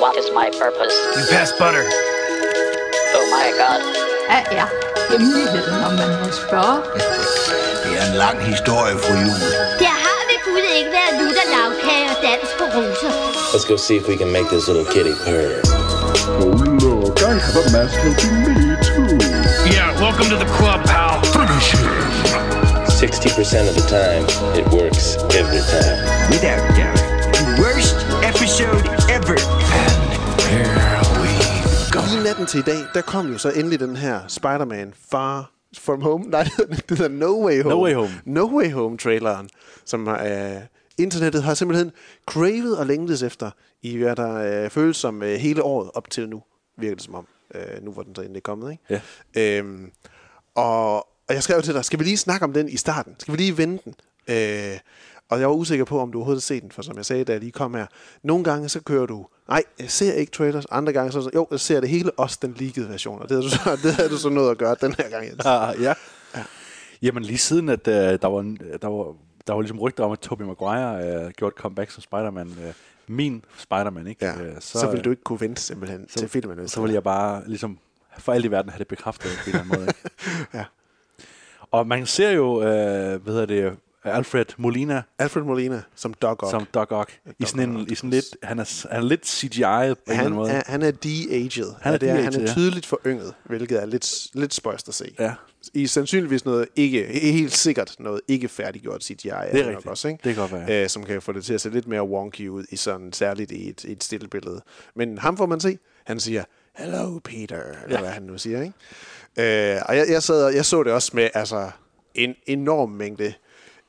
What is my purpose? You pass butter. Oh my god. Hvad er hemmeligheden, om man må spørge? Det er en lang historie, fru Jul. Der har ved Gud ikke været lutter lavkage og dans på roser. Let's go see if we can make this little kitty purr. Oh look, I have a mask helping me too. Yeah, welcome to the club, pal. Finish him. 60% of the time, it works every time. Without doubt, the worst episode ever. I natten til i dag, der kom jo så endelig den her Spider-Man Far From Home. Nej, det hedder No Way Home. No Way Home. No Way Home-traileren, som øh, internettet har simpelthen cravet og længtes efter i hvad der øh, føles som øh, hele året op til nu, virker det som om. Øh, nu hvor den så endelig er kommet, ikke? Ja. Øhm, og, og jeg skrev til dig, skal vi lige snakke om den i starten? Skal vi lige vende den? Øh, og jeg var usikker på, om du overhovedet har set den, for som jeg sagde, da jeg lige kom her, nogle gange så kører du, nej, jeg ser ikke trailers, andre gange så, jo, jeg ser det hele, også den leakede version, og det havde du så, det havde du så noget at gøre den her gang. Jens. Ah, ja. ja. Jamen lige siden, at uh, der, var, en- der, var, der var ligesom rygter om, at Tobey Maguire uh, gjorde et comeback som Spider-Man. Uh, min Spider-Man, ikke? Ja, Øh, så, så vil du ikke kunne vente simpelthen så, til filmen. Så vil jeg bare ligesom for alt i verden have det bekræftet på en eller anden måde. Ikke? Ja. Og man ser jo, øh, hvad hedder det, Alfred Molina Alfred Molina som Doc Ock. som Doc Ock. I sådan, en, i sådan lidt, han er, han er lidt CGI'et på en han, måde. er, han er de-aged. Han er det er, han de-aged, er ja. tydeligt forynget, hvilket er lidt, lidt spøjst at se. Ja, I sandsynligvis noget ikke, helt sikkert noget ikke færdiggjort CGI. er det er nok rigtigt. Også, ikke? Det kan godt være. øh, som kan få det til at se lidt mere wonky ud, i sådan, særligt i et, et stille billede. Men ham får man se. Han siger, hello Peter, eller Ja. hvad han nu siger. Ikke? Øh, og jeg, jeg, sad, og- jeg så det også med altså, en enorm mængde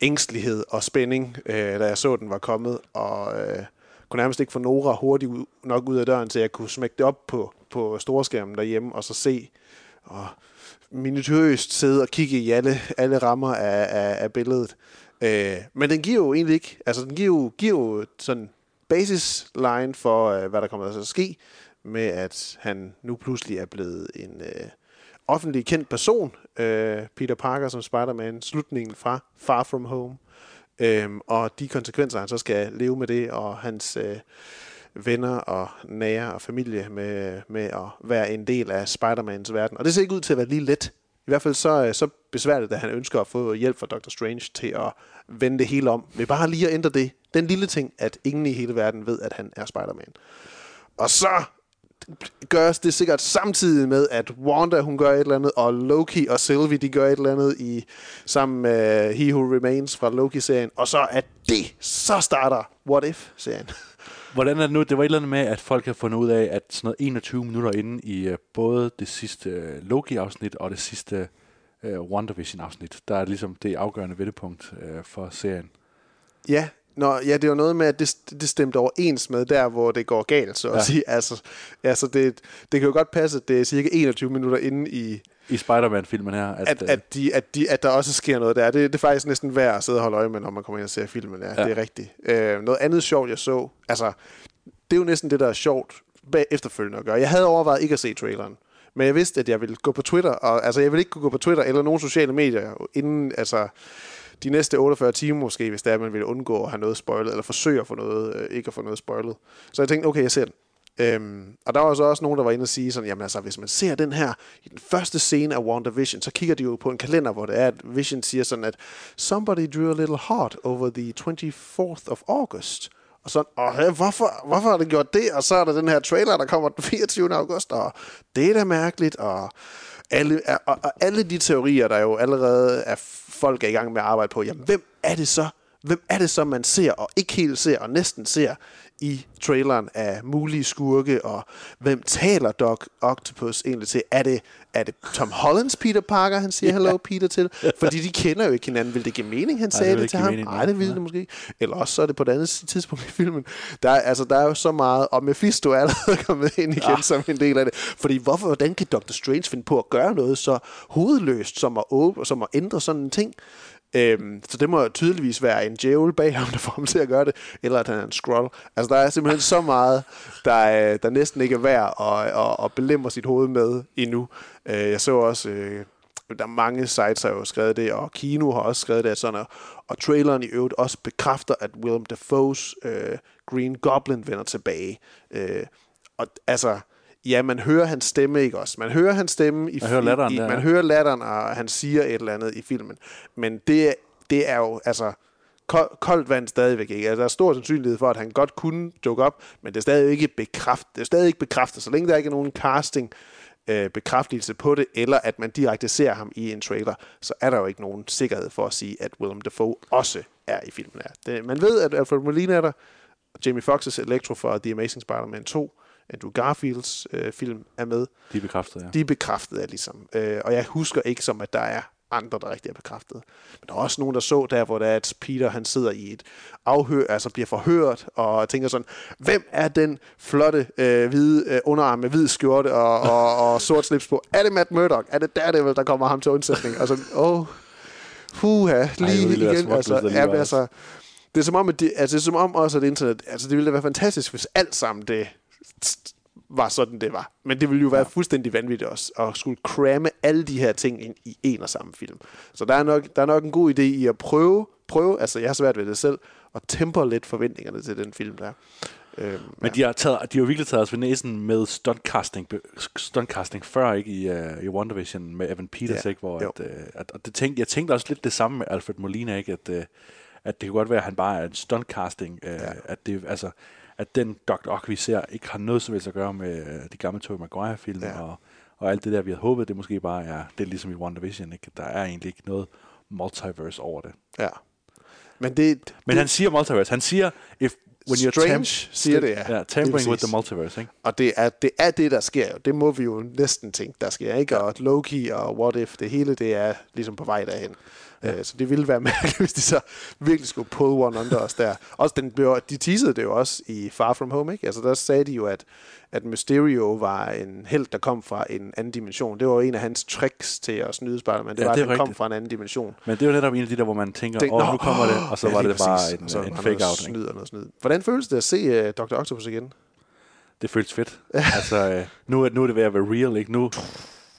ængstlighed og spænding, øh, da jeg så, at den var kommet, og øh, kunne nærmest ikke få Nora hurtigt ud, nok ud af døren, til jeg kunne smække det op på, på storskærmen derhjemme, og så se, og minutiøst sidde og kigge i alle, alle rammer af, af, af billedet. Øh, men den giver jo egentlig ikke, altså den giver jo, giver jo sådan basisline for, øh, hvad der kommer til at ske, med at han nu pludselig er blevet en øh, offentlig kendt person, øh, Peter Parker som Spider-Man, slutningen fra Far From Home, øh, og de konsekvenser, han så skal leve med det, og hans øh, venner og nære og familie med, med at være en del af Spider-Mans verden. Og det ser ikke ud til at være lige let. I hvert fald så, øh, så besværligt, at han ønsker at få hjælp fra Dr. Strange til at vende det hele om. Vi bare lige at ændre det. Den lille ting, at ingen i hele verden ved, at han er Spider-Man. Og så gøres det sikkert samtidig med, at Wanda hun gør et eller andet, og Loki og Sylvie de gør et eller andet i sammen med He Who Remains fra Loki-serien. Og så er det, så starter What If-serien. Hvordan er det nu? Det var et eller andet med, at folk har fundet ud af, at sådan noget 21 minutter inde i uh, både det sidste uh, Loki-afsnit og det sidste uh, WandaVision-afsnit, der er ligesom det afgørende vendepunkt uh, for serien. Ja, Nå, ja, det var noget med, at det, det stemte overens med der, hvor det går galt, så at Ja. sige. Altså, altså det, det kan jo godt passe, at det er cirka 21 minutter inde i, I Spider-Man-filmen her. At, at, at, de, at, de, at der også sker noget der. Det, det er faktisk næsten værd at sidde og holde øje med, når man kommer ind og ser filmen. Ja, ja. det er rigtigt. Øh, noget andet sjovt, jeg så, altså, det er jo næsten det, der er sjovt bag efterfølgende at gøre. Jeg havde overvejet ikke at se traileren, men jeg vidste, at jeg ville gå på Twitter, og altså, jeg ville ikke kunne gå på Twitter eller nogen sociale medier, inden, altså, de næste 48 timer måske, hvis det er, at man vil undgå at have noget spoilet, eller forsøge at få noget, øh, ikke at få noget spoilet. Så jeg tænkte, okay, jeg ser den. Øhm, og der var så også nogen, der var inde og sige sådan, jamen altså, hvis man ser den her i den første scene af WandaVision, så kigger de jo på en kalender, hvor det er, at Vision siger sådan, at somebody drew a little heart over the 24th of August. Og sådan, åh, hvorfor, hvorfor har det gjort det? Og så er der den her trailer, der kommer den 24. august, og det er da mærkeligt, og alle, og, og alle de teorier, der jo allerede er folk er i gang med at arbejde på, jamen hvem er det så? Hvem er det så, man ser og ikke helt ser og næsten ser i traileren af mulige skurke, og hvem taler Doc Octopus egentlig til? Er det, er det Tom Hollands Peter Parker, han siger hello Peter til? Fordi de kender jo ikke hinanden. Vil det give mening, han det sagde det, ikke til ham? mening, Nej, det ville det måske ikke. Eller også så er det på et andet tidspunkt i filmen. Der, er, altså, der er jo så meget, og Mephisto er allerede kommet ind igen som en del af det. Fordi hvorfor, hvordan kan Dr. Strange finde på at gøre noget så hovedløst, som at, åbne, som at ændre sådan en ting? Øhm, så det må tydeligvis være en djævel bag ham, der får ham til at gøre det, eller at han er en scroll. Altså, der er simpelthen så meget, der, er- der næsten ikke er værd at, at, at belemre sit hoved med endnu. Øh, jeg så også, øh, der er mange sites, der har jo skrevet det, og Kino har også skrevet det, at sådan, og, og traileren i øvrigt også bekræfter, at Willem Dafoes øh, Green Goblin vender tilbage. Øh, Og altså, ja, man hører hans stemme, ikke også? Man hører hans stemme i Man hører latteren i, der, Man hører latteren, og han siger et eller andet i filmen. Men det, det er jo, altså, kold, koldt vand stadigvæk ikke. Altså, der er stor sandsynlighed for, at han godt kunne dukke op, men det er stadig ikke bekræftet. Det er stadig ikke bekræftet, så længe der ikke er nogen casting øh, bekræftelse på det, eller at man direkte ser ham i en trailer, så er der jo ikke nogen sikkerhed for at sige, at Willem Dafoe også er i filmen her. Det, man ved, at Alfred Molina er der, Jamie Foxx's Electro fra The Amazing Spider-Man 2, Andrew Garfields øh, film er med. De er bekræftet, ja. De er bekræftet af ligesom. Øh, og jeg husker ikke som, at der er andre, der rigtig er bekræftet. Men der er også nogen, der så der, hvor det er, at Peter han sidder i et afhør, altså bliver forhørt, og tænker sådan, hvem er den flotte øh, hvide øh, underarm med hvid skjorte og, og, og sort slips på? Er det Matt Murdock? Er det Daredevil, der kommer ham til undsætning? Og sådan, åh, oh, puha, lige være igen. Altså, der ja, altså, det er som om, at det, altså, det er som om også, at internet, altså det ville da være fantastisk, hvis alt sammen det var sådan, det var. Men det ville jo være ja. fuldstændig vanvittigt også, at skulle cramme alle de her ting ind i en og samme film. Så der er nok, der er nok en god idé i at prøve, prøve, altså jeg har svært ved det selv, at temper lidt forventningerne til den film der. Øhm, Men de har, taget, de har jo virkelig taget os ved næsen med stuntcasting, stuntcasting før ikke i, uh, i WandaVision med Evan Peters, Ja, ja, ikke, hvor jo. at, uh, at, og det tænkte, jeg tænkte også lidt det samme med Alfred Molina, ikke, at, uh, at det kan godt være, at han bare er en stuntcasting, uh, ja. at det altså at den Dr. Ock, vi ser, ikke har noget som helst at gøre med uh, de gamle Tobey Maguire-film, Ja. og, og alt det der, vi havde håbet, det måske bare er, det er ligesom i WandaVision, ikke? Der er egentlig ikke noget multiverse over det. ja. Men det, Men det, han siger multiverse. Han siger, if when you're Strange temp- siger det, ja. ja tampering with præcis. the multiverse, ikke? Og det er, det er det, der sker jo. Det må vi jo næsten tænke, der sker. Ikke? Og Loki og What If, det hele det er ligesom på vej derhen. Ja. Så det ville være mærkeligt, hvis de så virkelig skulle pull one under os der. Også den blev, de teasede det jo også i Far From Home, ikke? Altså der sagde de jo, at, at Mysterio var en held, der kom fra en anden dimension. Det var en af hans tricks til at snyde Spider-Man. Det Ja, var, det at han kom rigtigt. fra en anden dimension. Men det er jo netop en af de der, hvor man tænker, Tænk, åh, "Nå, oh, nu kommer det, og så ja, var det bare en, så en var der fake noget out. Ikke? Snyd og noget snyd. Hvordan føles det at se uh, Dr. Octopus igen? Det føles fedt. altså, øh, nu, er, nu er det ved at være real, ikke? Nu,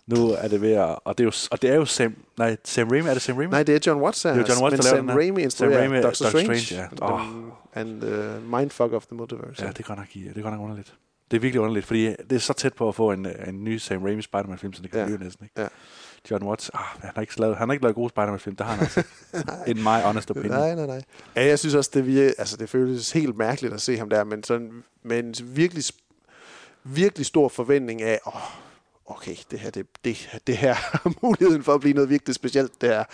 nu er det ved at... Og det er jo, og det er jo Sam... Nej, Sam Raimi. Er det Sam Raimi? Nej, det er John Watts. Det er John Watts, men der Sam. Raimi instruerer er Doctor, Doctor Strange. Strange, ja. Den- And uh, Mindfuck of the Multiverse. Ja, det er godt nok, det er godt nok underligt. Det er virkelig underligt, fordi det er så tæt på at få en, øh, en ny Sam Raimi Spider-Man-film, så det kan Ja. blive næsten, ikke? Ja. John Watts, ah, han, har ikke lavet, han har ikke lavet gode Spider-Man-film, det har han altså. In my honest opinion. Nej, nej, nej. Ja, jeg synes også, det, vir- altså, det føles helt mærkeligt at se ham der, men sådan med en virkelig, virkelig stor forventning af, åh, okay, det her, det, det, det her muligheden for at blive noget virkelig specielt, det her.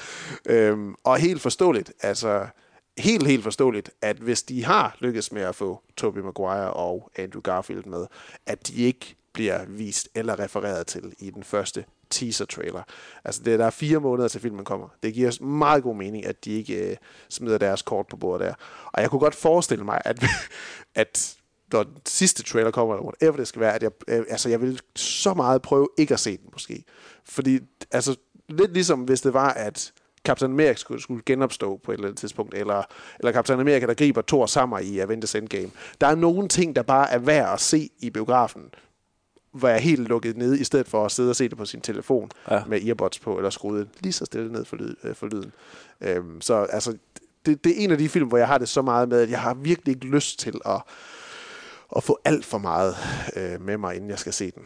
Øhm, og helt forståeligt, altså helt, helt forståeligt, at hvis de har lykkes med at få Tobey Maguire og Andrew Garfield med, at de ikke bliver vist eller refereret til i den første teaser-trailer. Altså, det, der er fire måneder til filmen kommer. Det giver os meget god mening, at de ikke øh, smider deres kort på bordet der. Og jeg kunne godt forestille mig, at, at når den sidste trailer kommer, eller whatever det skal være, at jeg, øh, altså, jeg vil så meget prøve ikke at se den, måske. Fordi, altså, lidt ligesom hvis det var, at Captain America skulle, skulle genopstå på et eller andet tidspunkt, eller, eller Captain America, der griber Thor sammen i Avengers Endgame. Der er nogle ting, der bare er værd at se i biografen, hvor jeg er helt lukket ned, i stedet for at sidde og se det på sin telefon ja. Ja. med earbuds på, eller skruet lige så stille ned for, lyd, øh, for lyden. Øhm, så altså, det, det er en af de film, hvor jeg har det så meget med, at jeg har virkelig ikke lyst til at, at få alt for meget øh, med mig, inden jeg skal se den.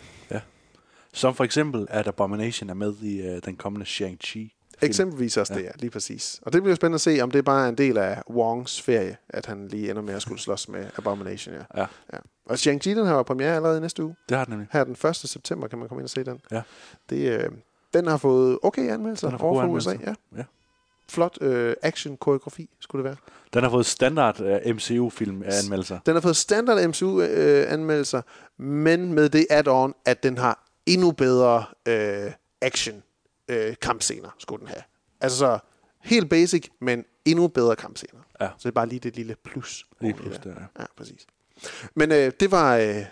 Som for eksempel, at Abomination er med i uh, den kommende Shang-Chi. Eksempelvis også ja. det, ja, lige præcis. Og det bliver spændende at se, om det bare er en del af Wongs ferie, at han lige ender med at skulle slås med Abomination. Ja. Ja, Ja. Og Shang-Chi, den har premiere allerede næste uge. det har den nemlig. Her den 1. september kan man komme ind og se den. Ja. Det, øh, den har fået okay anmeldelser Den har fået over gode for USA. Ja. Ja. Flot øh, action-koreografi, skulle det være. Den har fået standard uh, MCU-film anmeldelser. Den har fået standard MCU-anmeldelser, men med det add-on, at den har endnu bedre øh, action øh, skulle den have. Altså så helt basic, men endnu bedre kampscener. Ja. Så det er bare lige det lille plus. Lige plus der. Ja, præcis. Men øh, det var øh,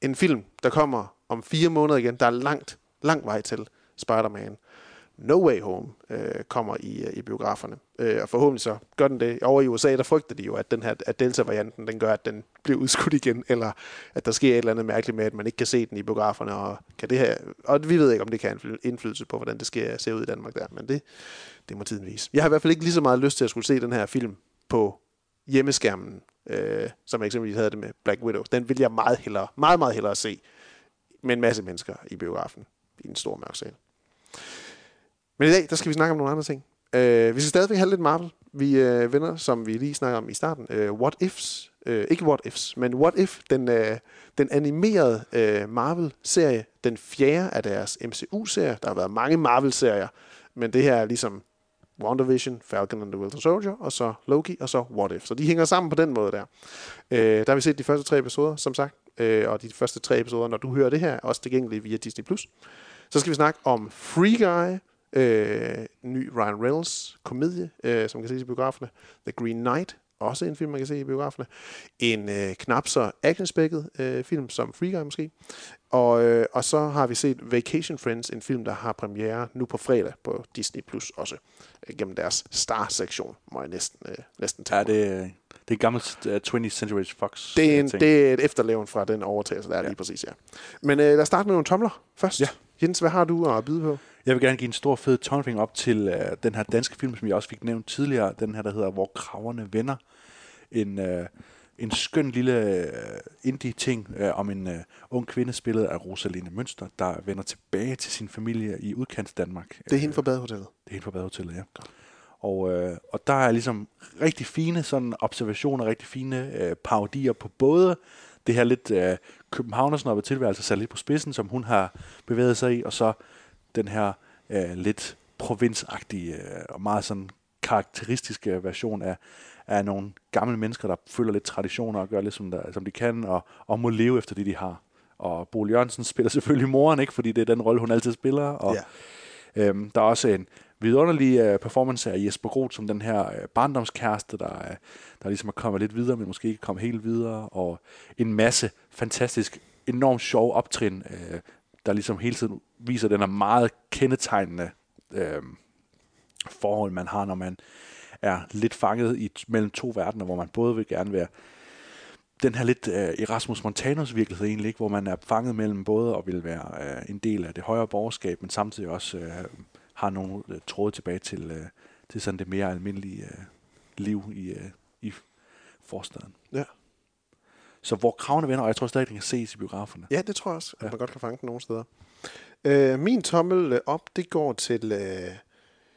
en film, der kommer om fire måneder igen. Der er langt, lang vej til Spider-Man. No Way Home øh, kommer i, øh, i biograferne. Øh, og forhåbentlig så gør den det. Over i USA, der frygter de jo, at den her at Delta-varianten, den gør, at den bliver udskudt igen, eller at der sker et eller andet mærkeligt med, at man ikke kan se den i biograferne. Og, kan det her, og vi ved ikke, om det kan have indflydelse på, hvordan det sker, ser ud i Danmark der, men det, det må tiden vise. Jeg har i hvert fald ikke lige så meget lyst til at skulle se den her film på hjemmeskærmen, øh, som jeg eksempelvis havde det med Black Widow, den vil jeg meget hellere, meget, meget hellere se med en masse mennesker i biografen i en stor mørk sal. Men i dag, der skal vi snakke om nogle andre ting. Øh, vi skal stadigvæk have lidt Marvel. Vi øh, vender, som vi lige snakker om i starten, øh, What Ifs. Øh, ikke What Ifs, men What If, den, øh, den animerede øh, Marvel-serie, den fjerde af deres MCU-serie. Der har været mange Marvel-serier, men det her er ligesom WandaVision, Falcon and the Winter Soldier, og så Loki, og så What If. Så de hænger sammen på den måde der. Øh, der har vi set de første tre episoder, som sagt, øh, og de første tre episoder, når du hører det her, er også tilgængelige via Disney+. Så skal vi snakke om Free Guy, øh, ny Ryan Reynolds komedie, øh, som kan ses i biograferne. The Green Knight, også en film, man kan se i biograferne. En øh, knap så actionspækket øh, film som Free Guy måske. Og, øh, og så har vi set Vacation Friends, en film, der har premiere nu på fredag på Disney Plus også. Øh, gennem deres Star-sektion, må jeg næsten, øh, næsten tage Ja, det, er- det er gammelt uh, 20th Century Fox. det er, en, ting. det er et efterleven fra den overtagelse, der er ja. lige præcis, ja. Men øh, lad os starte med nogle tomler først. Ja. Jens, hvad har du at byde på? Jeg vil gerne give en stor fed tommelfinger op til uh, den her danske film, som jeg også fik nævnt tidligere. Den her, der hedder Hvor kraverne vender. En, uh, en skøn lille uh, indie-ting uh, om en uh, ung kvinde, spillet af Rosaline Mønster, der vender tilbage til sin familie i udkants Danmark. Det er hende fra Badehotellet. Det er helt på badehotellet, ja. Og, øh, og der er ligesom rigtig fine sådan observationer, rigtig fine øh, parodier på både det her lidt øh, københavnersnoppede tilværelse sat lidt på spidsen, som hun har bevæget sig i, og så den her øh, lidt provinsagtige øh, og meget sådan karakteristiske version af, af nogle gamle mennesker, der følger lidt traditioner og gør lidt, som, der, som de kan, og, og må leve efter det, de har. Og Bo Jørgensen spiller selvfølgelig moren, ikke? fordi det er den rolle, hun altid spiller. Og, Ja. Øhm, der er også en vidunderlig øh, performance af Jesper Groth som den her øh, barndomskæreste, der, er, der ligesom er kommet lidt videre, men måske ikke kommet helt videre, og en masse fantastisk, enormt sjov optrin, øh, der ligesom hele tiden viser den her meget kendetegnende øh, forhold, man har, når man er lidt fanget i mellem to verdener, hvor man både vil gerne være den her lidt øh, Erasmus Montanus virkelighed egentlig, ikke? hvor man er fanget mellem både og vil være øh, en del af det højere borgerskab, men samtidig også øh, har nogle øh, tråde tilbage til, øh, til sådan det mere almindelige øh, liv i, øh, i forstaden. Ja. Så hvor kravene vender, og jeg tror stadig, den kan ses i biograferne. Ja, det tror jeg også, at man godt kan fange den nogle steder. Øh, min tommel øh, op, det går til øh,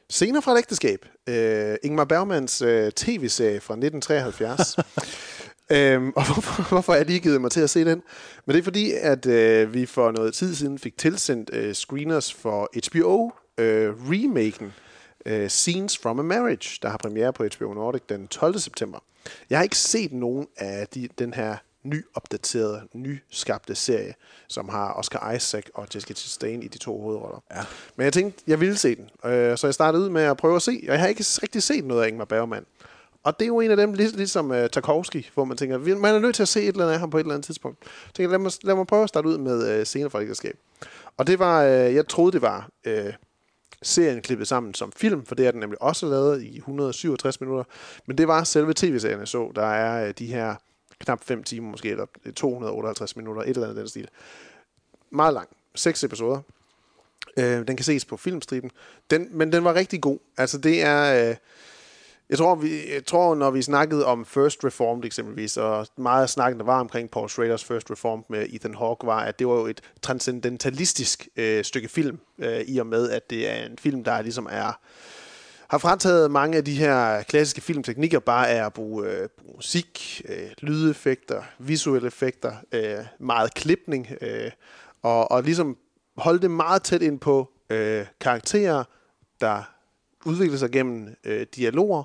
scener fra et ægteskab. Øh, Ingmar Bergmans øh, tv-serie fra 1973. øhm, og hvorfor, hvorfor er de ikke givet mig til at se den? Men det er fordi, at øh, vi for noget tid siden fik tilsendt øh, screeners for HBO øh, øh, Scenes from a Marriage, der har premiere på HBO Nordic den 12. september. Jeg har ikke set nogen af de, den her nyopdaterede, nyskabte serie, som har Oscar Isaac og Jessica Chastain i de to hovedroller. Ja. Men jeg tænkte, jeg ville se den, øh, så jeg startede ud med at prøve at se, og jeg har ikke rigtig set noget af Ingmar Bergman. Og det er jo en af dem, lig, ligesom uh, Tarkovsky, hvor man tænker, man er nødt til at se et eller andet af ham på et eller andet tidspunkt. Jeg tænker, lad mig, lad mig prøve at starte ud med uh, scener fra ægteskab. Og det var, uh, jeg troede, det var uh, serien klippet sammen som film, for det er den nemlig også lavet i 167 minutter. Men det var selve tv-serien, jeg så. Der er uh, de her knap 5 timer måske, eller 258 minutter, et eller andet den stil. Meget lang. Seks episoder. Øh, den kan ses på filmstriben. Den, men den var rigtig god. Altså det er... Øh, jeg tror, vi, jeg tror, når vi snakkede om First Reformed eksempelvis, og meget af snakken, der var omkring Paul Schraders First Reformed med Ethan Hawke, var, at det var jo et transcendentalistisk øh, stykke film, øh, i og med, at det er en film, der ligesom er har frataget mange af de her klassiske filmteknikker, bare er at bruge, øh, bruge musik, øh, lydeffekter, visuelle effekter, øh, meget klipning, øh, og, og ligesom holde det meget tæt ind på øh, karakterer, der udvikler sig gennem øh, dialoger,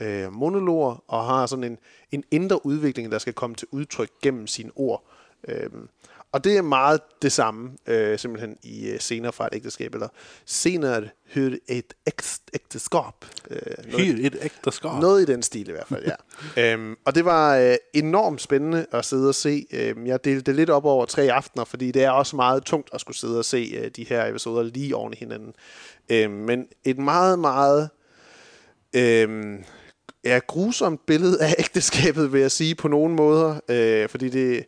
øh, monologer, og har sådan en, en indre udvikling, der skal komme til udtryk gennem sine ord. Øh, og det er meget det samme, øh, simpelthen i øh, scener fra et ægteskab, eller scener hør et ægt- ægteskab. Øh, Helt et ægteskab. noget i den stil i hvert fald, ja. øhm, og det var øh, enormt spændende at sidde og se. Øhm, jeg delte det lidt op over tre aftener, fordi det er også meget tungt at skulle sidde og se øh, de her episoder lige oven i hinanden. Øhm, men et meget, meget øhm, ja, grusomt billede af ægteskabet, vil jeg sige på nogle måder. Øh, fordi det,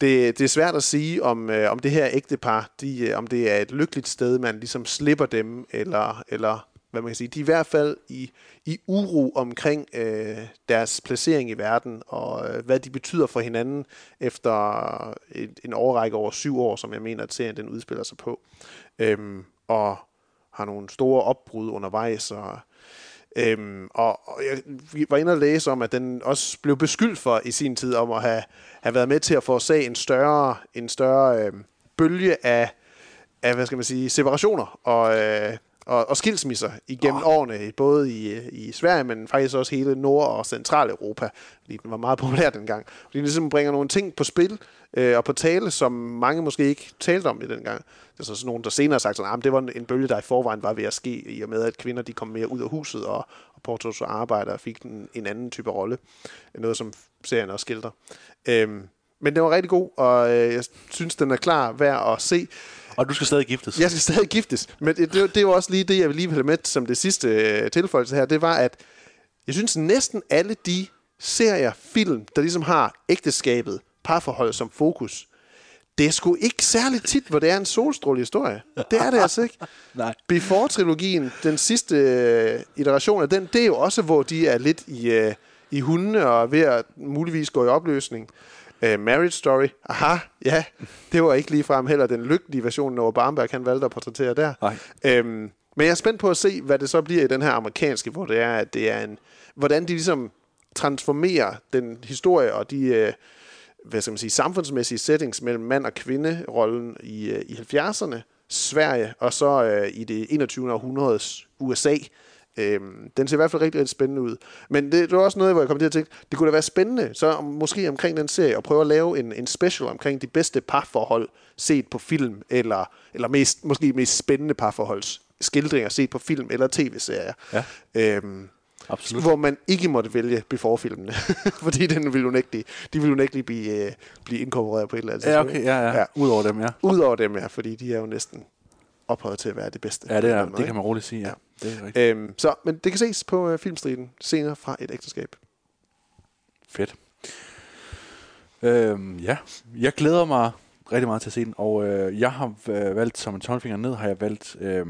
det, det er svært at sige, om, øh, om det her ægtepar, de, øh, om det er et lykkeligt sted, man ligesom slipper dem, eller, eller hvad man kan sige, de er i hvert fald i, i uro omkring øh, deres placering i verden, og øh, hvad de betyder for hinanden efter en, en overrække over syv år, som jeg mener, at serien den udspiller sig på. Øhm, og har nogle store opbrud undervejs, og Øhm, og, og jeg var inde og læse om, at den også blev beskyldt for i sin tid om at have, have været med til at forårsage en større, en større øhm, bølge af, af, hvad skal man sige, separationer og, øh, og, og skilsmisser igennem oh. årene, både i, i Sverige, men faktisk også hele Nord- og Centraleuropa, fordi den var meget populær dengang. Fordi den ligesom bringer nogle ting på spil øh, og på tale, som mange måske ikke talte om i dengang. Det er så sådan nogen, der senere har sagt, at det var en bølge, der i forvejen var ved at ske, i og med, at kvinder de kom mere ud af huset og, og arbejde og fik en, en anden type rolle. Noget, som serien også skildrer. Øhm, men den var rigtig god, og øh, jeg synes, den er klar værd at se. Og du skal stadig giftes. Jeg skal stadig giftes. Men det, det, det jo også lige det, jeg vil lige have med som det sidste øh, tilføjelse her. Det var, at jeg synes næsten alle de serier, film, der ligesom har ægteskabet, parforholdet som fokus, det er sgu ikke særligt tit, hvor det er en solstråle historie. Det er det altså ikke. Nej. Before-trilogien, den sidste øh, iteration af den, det er jo også, hvor de er lidt i, øh, i hundene og ved at muligvis gå i opløsning. Uh, Marriage Story, aha, ja, det var ikke ligefrem heller den lykkelige version, når Barnberg han valgte at portrættere der. Nej. Øhm, men jeg er spændt på at se, hvad det så bliver i den her amerikanske, hvor det er, at det er en, hvordan de ligesom transformerer den historie og de, øh, hvad skal man sige, samfundsmæssige settings mellem mand- og kvinde-rollen i, øh, i 70'erne, Sverige, og så øh, i det 21. århundredes USA. Øhm, den ser i hvert fald rigtig, rigtig spændende ud. Men det, det var også noget, hvor jeg kom til at tænke, det kunne da være spændende, så om- måske omkring den serie, at prøve at lave en, en special omkring de bedste parforhold set på film, eller, eller mest, måske mest spændende parforholds skildringer set på film eller tv-serier. Ja. Øhm, Absolut. hvor man ikke måtte vælge before-filmene, fordi den ville ikke, de ville ikke blive, øh, blive inkorporeret på et eller andet Ja, okay, ja, ja. ja. Udover dem, ja. Udover dem, ja, fordi de er jo næsten ophøjet til at være det bedste. Ja, det, er, det kan man roligt sige, ja. Det er rigtigt. Øhm, så, men det kan ses på øh, filmstriden senere fra et ægteskab. Fedt. Øhm, ja, jeg glæder mig rigtig meget til at se den, og øh, jeg har øh, valgt, som en tommelfinger ned, har jeg valgt øh,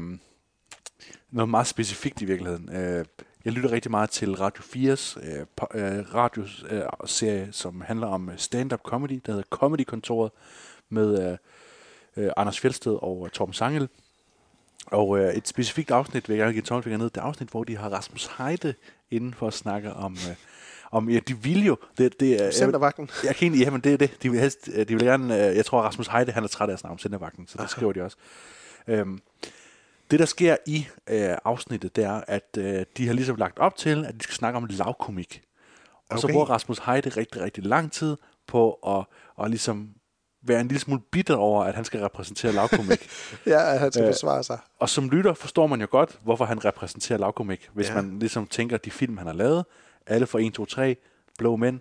noget meget specifikt i virkeligheden. Øh, jeg lytter rigtig meget til Radio 4's øh, øh, radioserie, som handler om øh, stand-up comedy, der hedder Comedy-kontoret, med øh, øh, Anders Fjeldsted og øh, Torben Sangel. Og øh, et specifikt afsnit vil jeg gerne give tommelfinger ned. Det er afsnit, hvor de har Rasmus Heide inden for at snakke om... Øh, om ja, de vil jo... Det, det, er- Centervagten. jeg kan egentlig, jamen det er det. De vil, helst, øh, de vil gerne, øh, jeg tror, Rasmus Heide, han er træt af at snakke om Sendervagten, så det skriver de også. Øhm, det, der sker i øh, afsnittet, det er, at øh, de har ligesom lagt op til, at de skal snakke om lavkomik. Og så Okay. bruger Rasmus Heide rigtig, rigtig lang tid på at, at ligesom være en lille smule bitter over, at han skal repræsentere lavkomik. Ja, han skal Øh, forsvare sig. og som lytter forstår man jo godt, hvorfor han repræsenterer lavkomik. Hvis Ja. man ligesom tænker, de film, han har lavet, alle fra 1, 2, 3, Blå Mænd,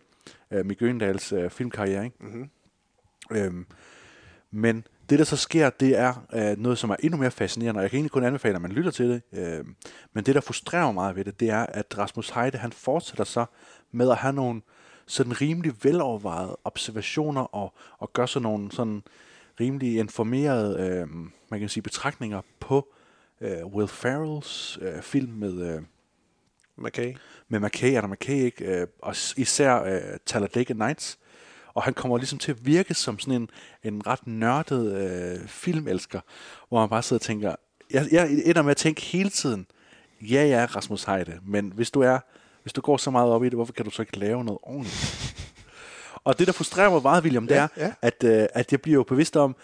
øh, Mick Øgendals øh, filmkarriere, ikke? Mhm. Øhm, men det, der så sker, det er øh, noget, som er endnu mere fascinerende, og jeg kan egentlig kun anbefale, at man lytter til det. Øh, men det, der frustrerer mig meget ved det, det er, at Rasmus Heide, han fortsætter så med at have nogle sådan rimelig velovervejede observationer og, og gør sådan nogle sådan rimelig informerede, øh, man kan sige, betragtninger på øh, Will Ferrells øh, film med... Øh, McKay. med McKay, Adam McKay, ikke? Øh, og især øh, Talladega Nights. Og han kommer ligesom til at virke som sådan en, en ret nørdet øh, filmelsker, hvor man bare sidder og tænker, jeg, jeg ender med at tænke hele tiden, ja, ja, Rasmus Heide, men hvis du er, hvis du går så meget op i det, hvorfor kan du så ikke lave noget ordentligt? og det, der frustrerer mig meget, William, det Ja, er, ja. At, øh, at jeg bliver jo bevidst om,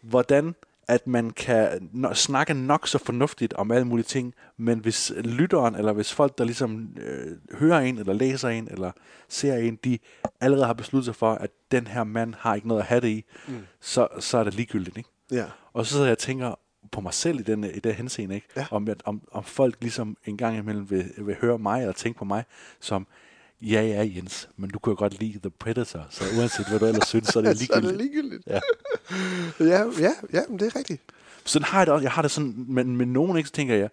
hvordan at man kan no- snakke nok så fornuftigt om alle mulige ting, men hvis lytteren, eller hvis folk, der ligesom øh, hører en, eller læser en, eller ser en, de allerede har besluttet sig for, at den her mand har ikke noget at have det i, mm. så, så er det ligegyldigt, ikke? Ja. Og så sidder jeg og tænker på mig selv i den, i den henseende, ikke? Ja. Om, at, om, om folk ligesom en gang imellem vil, vil høre mig, eller tænke på mig, som, ja, ja, Jens, men du kunne jo godt lide The Predator, så uanset hvad du ellers synes, så er det Så er det ligegyldigt. ligegyldigt. Ja. ja, ja, ja, men det er rigtigt. Sådan har jeg det også. Jeg har det sådan, men med nogen ikke, så tænker jeg,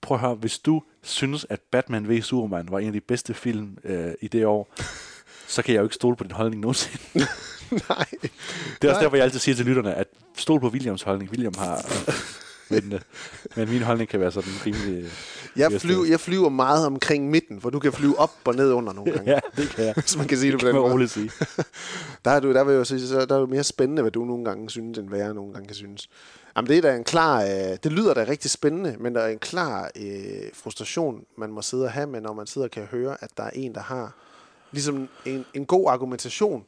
prøv at høre, hvis du synes, at Batman v Superman var en af de bedste film øh, i det år, så kan jeg jo ikke stole på din holdning nogensinde. Nej. Det er også derfor, jeg altid siger til lytterne, at stol på Williams holdning. William har... men, men min holdning kan være sådan rimelig... øh, Jeg, flyver, det- jeg flyver meget omkring midten, hvor du kan flyve op og ned under nogle gange. Ja, det kan jeg. Hvis man kan sige det på kan den måde. sige. Der er, du, der, vil jo sige, så der er jo mere spændende, hvad du nogle gange synes, end hvad jeg nogle gange kan synes. Jamen, det er da en klar... Øh, det lyder da rigtig spændende, men der er en klar øh, frustration, man må sidde og have med, når man sidder og kan høre, at der er en, der har ligesom en, en god argumentation,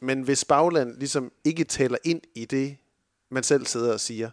men hvis bagland ligesom ikke taler ind i det, man selv sidder og siger.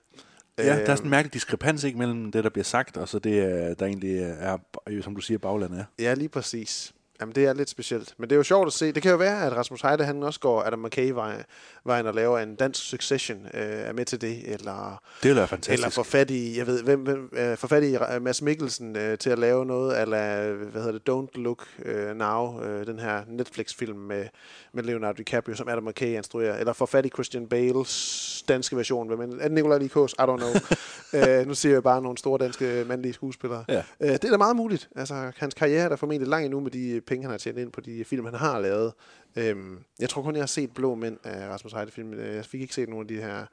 Ja, der er sådan en mærkelig diskrepans ikke, mellem det, der bliver sagt, og så det, øh, der egentlig er, er, som du siger, baglandet er. Ja, lige præcis. Jamen, det er lidt specielt. Men det er jo sjovt at se. Det kan jo være, at Rasmus Heide, han også går Adam McKay-vejen vejen og laver en dansk succession, øh, er med til det, eller... Det ville være fantastisk. Eller få fat i, jeg ved, hvem, hvem øh, få fat i øh, Mads Mikkelsen øh, til at lave noget, eller hvad hedder det, Don't Look øh, Now, øh, den her Netflix-film med, med Leonardo DiCaprio, som Adam McKay instruerer, eller få fat i Christian Bales danske version, hvem er det Nicolai Likos? I don't know. øh, nu siger jeg bare nogle store danske mandlige skuespillere. Ja. Øh, det er da meget muligt. Altså, hans karriere er da formentlig lang endnu med de penge, han har tjent ind på de film, han har lavet. Øhm, jeg tror kun, jeg har set Blå Mænd af Rasmus Heide-film. Øh, Jeg fik ikke set nogen af de her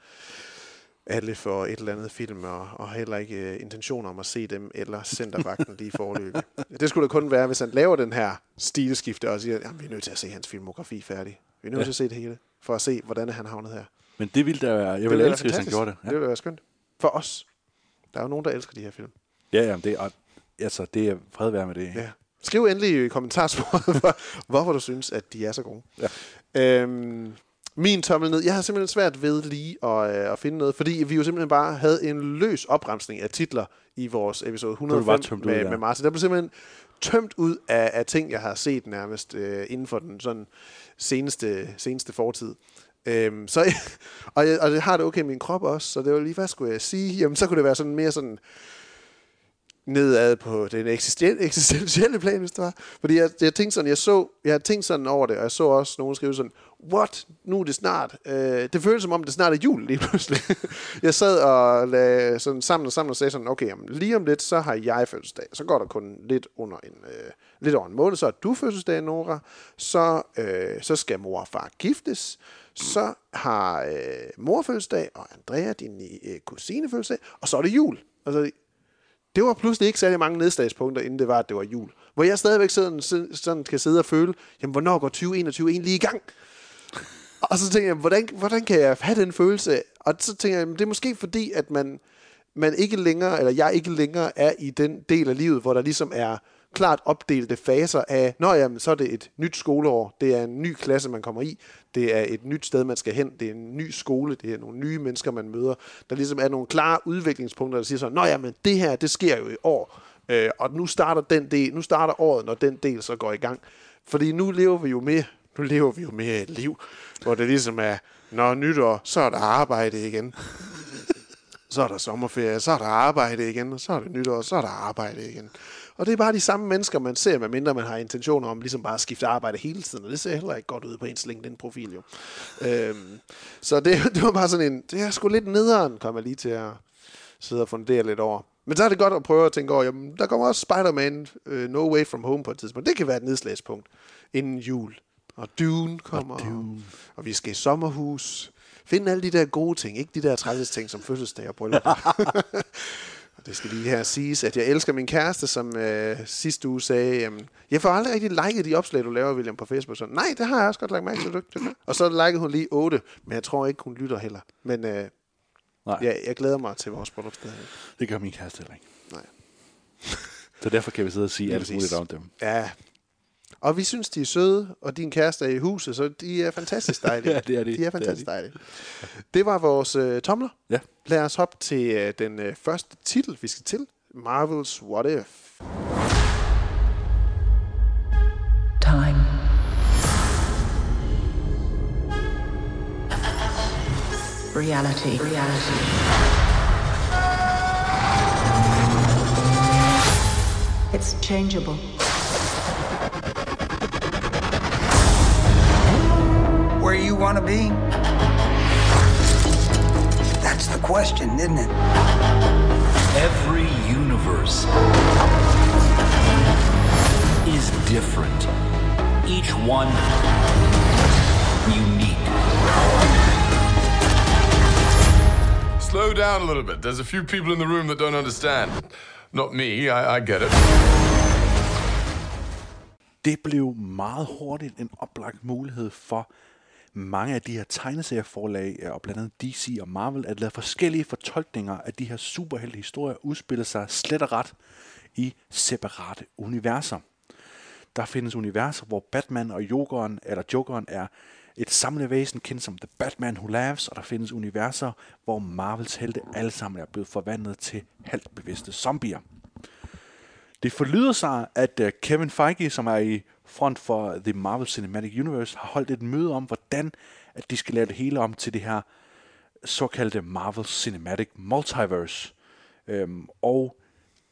alle for et eller andet film, og, og heller ikke uh, intentioner om at se dem, eller Centervagten lige forløbig. Det skulle da kun være, hvis han laver den her stilskifte og siger, at vi er nødt til at se hans filmografi færdig. Vi er nødt Ja. til at se det hele, for at se, hvordan er han havnet her. Men det ville da være... Jeg det ville elske, hvis han gjorde det. Ja. Det ville være skønt. For os. Der er jo nogen, der elsker de her film. Ja, ja, det er, altså, det er fred være med det. Ja. Skriv endelig i kommentarsporet, hvor, hvorfor du synes, at de er så gode. Ja. Øhm, min tommel ned. Jeg har simpelthen svært ved lige at, øh, at finde noget, fordi vi jo simpelthen bare havde en løs opremsning af titler i vores episode bare 105 tømt ud, med, ja. med Martin. Der blev simpelthen tømt ud af, af ting, jeg har set nærmest øh, inden for den sådan seneste, seneste fortid. Øhm, så, og, jeg, og det har det okay med min krop også, så det var lige, hvad skulle jeg sige? Jamen, så kunne det være sådan mere sådan nedad på den eksisten- eksistentielle plan, hvis det var. Fordi jeg, jeg tænkte sådan, jeg så, jeg havde tænkt sådan over det, og jeg så også nogen skrive sådan, what, nu er det snart. Øh, det føles som om, det snart er jul lige pludselig. jeg sad og lagde sådan sammen og sammen og sagde sådan, okay, jamen, lige om lidt, så har jeg fødselsdag. Så går der kun lidt under en, øh, lidt over en måned, så har du fødselsdag, Nora. Så, øh, så skal mor og far giftes. Så har øh, mor fødselsdag, og Andrea, din øh, kusine fødselsdag, og så er det jul. Altså, det var pludselig ikke særlig mange nedslagspunkter, inden det var, at det var jul. Hvor jeg stadigvæk sådan, sådan kan sidde og føle, jamen, hvornår går 2021 egentlig i gang? Og så tænker jeg, hvordan, hvordan kan jeg have den følelse? Og så tænker jeg, jamen, det er måske fordi, at man, man ikke længere, eller jeg ikke længere er i den del af livet, hvor der ligesom er klart opdelte faser af, nå jamen, så er det et nyt skoleår, det er en ny klasse, man kommer i, det er et nyt sted, man skal hen, det er en ny skole, det er nogle nye mennesker, man møder. Der ligesom er nogle klare udviklingspunkter, der siger så, nå jamen, det her, det sker jo i år, øh, og nu starter, den del, nu starter året, når den del så går i gang. Fordi nu lever vi jo mere, nu lever vi jo mere et liv, hvor det ligesom er, når nytår, så er der arbejde igen. Så er der sommerferie, så er der arbejde igen, og så er det nytår, så er der arbejde igen. Og det er bare de samme mennesker, man ser, medmindre man har intentioner om ligesom bare at skifte arbejde hele tiden, og det ser heller ikke godt ud på ens LinkedIn-profil jo. Øhm, så det, det var bare sådan en, det er sgu lidt nederen, kom jeg lige til at sidde og fundere lidt over. Men så er det godt at prøve at tænke over, jamen, der kommer også Spider-Man uh, No Way From Home på et tidspunkt. Det kan være et nedslagspunkt inden jul. Og Dune kommer, og, Dune. og vi skal i sommerhus. Finde alle de der gode ting, ikke de der træls ting som fødselsdag og bryllup. det skal lige her siges, at jeg elsker min kæreste, som øh, sidste uge sagde, jamen, jeg får aldrig rigtig liket de opslag, du laver, William, på Facebook. Så, Nej, det har jeg også godt lagt mærke til, du ikke det gør." Og så likede hun lige 8, men jeg tror ikke, hun lytter heller. Men øh, Nej, ja, jeg glæder mig til vores bryllupsdag. det gør min kæreste heller ikke. Nej. Så derfor kan vi sidde og sige alt muligt om dem. Ja. Og vi synes, de er søde, og din kæreste er i huset, så de er fantastisk dejlige. Ja, det er de. De er Det er fantastisk de. dejlige. Det var vores øh, tomler. Ja. Lad os hoppe til øh, den øh, første titel, vi skal til. Marvel's What If. Time. Reality. Reality. It's changeable. Where you want to be? That's the question, isn't it? Every universe is different. Each one unique. Slow down a little bit. There's a few people in the room that don't understand. Not me, I, I get it. Det blev meget hurtigt en oplagt mulighed for mange af de her tegneserieforlag, øh, og blandt andet DC og Marvel, at lade forskellige fortolkninger af de her superheltehistorier udspille sig slet og ret i separate universer. Der findes universer, hvor Batman og Jokeren, eller Jokeren er et samlevæsen kendt som The Batman Who Laughs, og der findes universer, hvor Marvels helte alle sammen er blevet forvandlet til halvt bevidste zombier. Det forlyder sig, at øh, Kevin Feige, som er i front for The Marvel Cinematic Universe, har holdt et møde om, hvordan at de skal lave det hele om til det her såkaldte Marvel Cinematic Multiverse. Øhm, og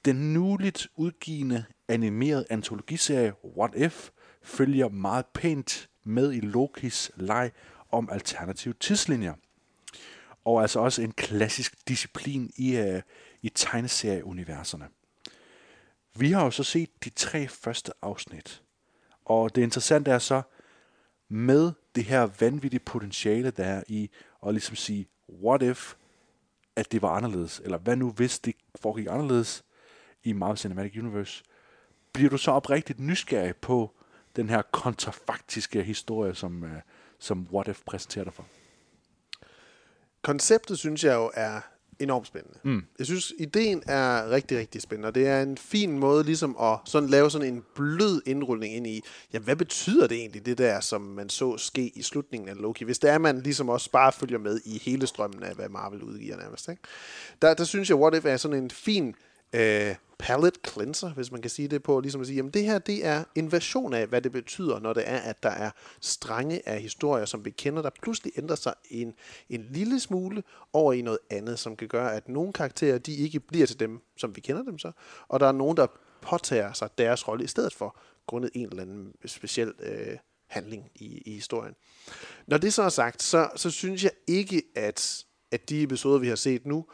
den nuligt udgivende animerede antologiserie What If følger meget pænt med i Lokis leg om alternative tidslinjer. Og altså også en klassisk disciplin i, øh, i tegneserieuniverserne. Vi har jo så set de tre første afsnit. Og det interessante er så, med det her vanvittige potentiale, der er i at ligesom sige, what if, at det var anderledes? Eller hvad nu, hvis det foregik anderledes i Marvel Cinematic Universe? Bliver du så oprigtigt nysgerrig på den her kontrafaktiske historie, som, øh, som What If præsenterer dig for? Konceptet synes jeg jo er enormt spændende. Mm. Jeg synes, ideen er rigtig, rigtig spændende, og det er en fin måde ligesom at sådan lave sådan en blød indrulning ind i, jamen hvad betyder det egentlig, det der, som man så ske i slutningen af Loki, hvis det er, man ligesom også bare følger med i hele strømmen af, hvad Marvel udgiver nærmest. Ikke? Der, der synes jeg, What If er sådan en fin øh, palette cleanser, hvis man kan sige det på, ligesom at sige, jamen det her, det er en version af, hvad det betyder, når det er, at der er strenge af historier, som vi kender, der pludselig ændrer sig en, en lille smule over i noget andet, som kan gøre, at nogle karakterer, de ikke bliver til dem, som vi kender dem så, og der er nogen, der påtager sig deres rolle i stedet for, grundet en eller anden speciel øh, handling i, i historien. Når det så er sagt, så, så synes jeg ikke, at, at de episoder, vi har set nu,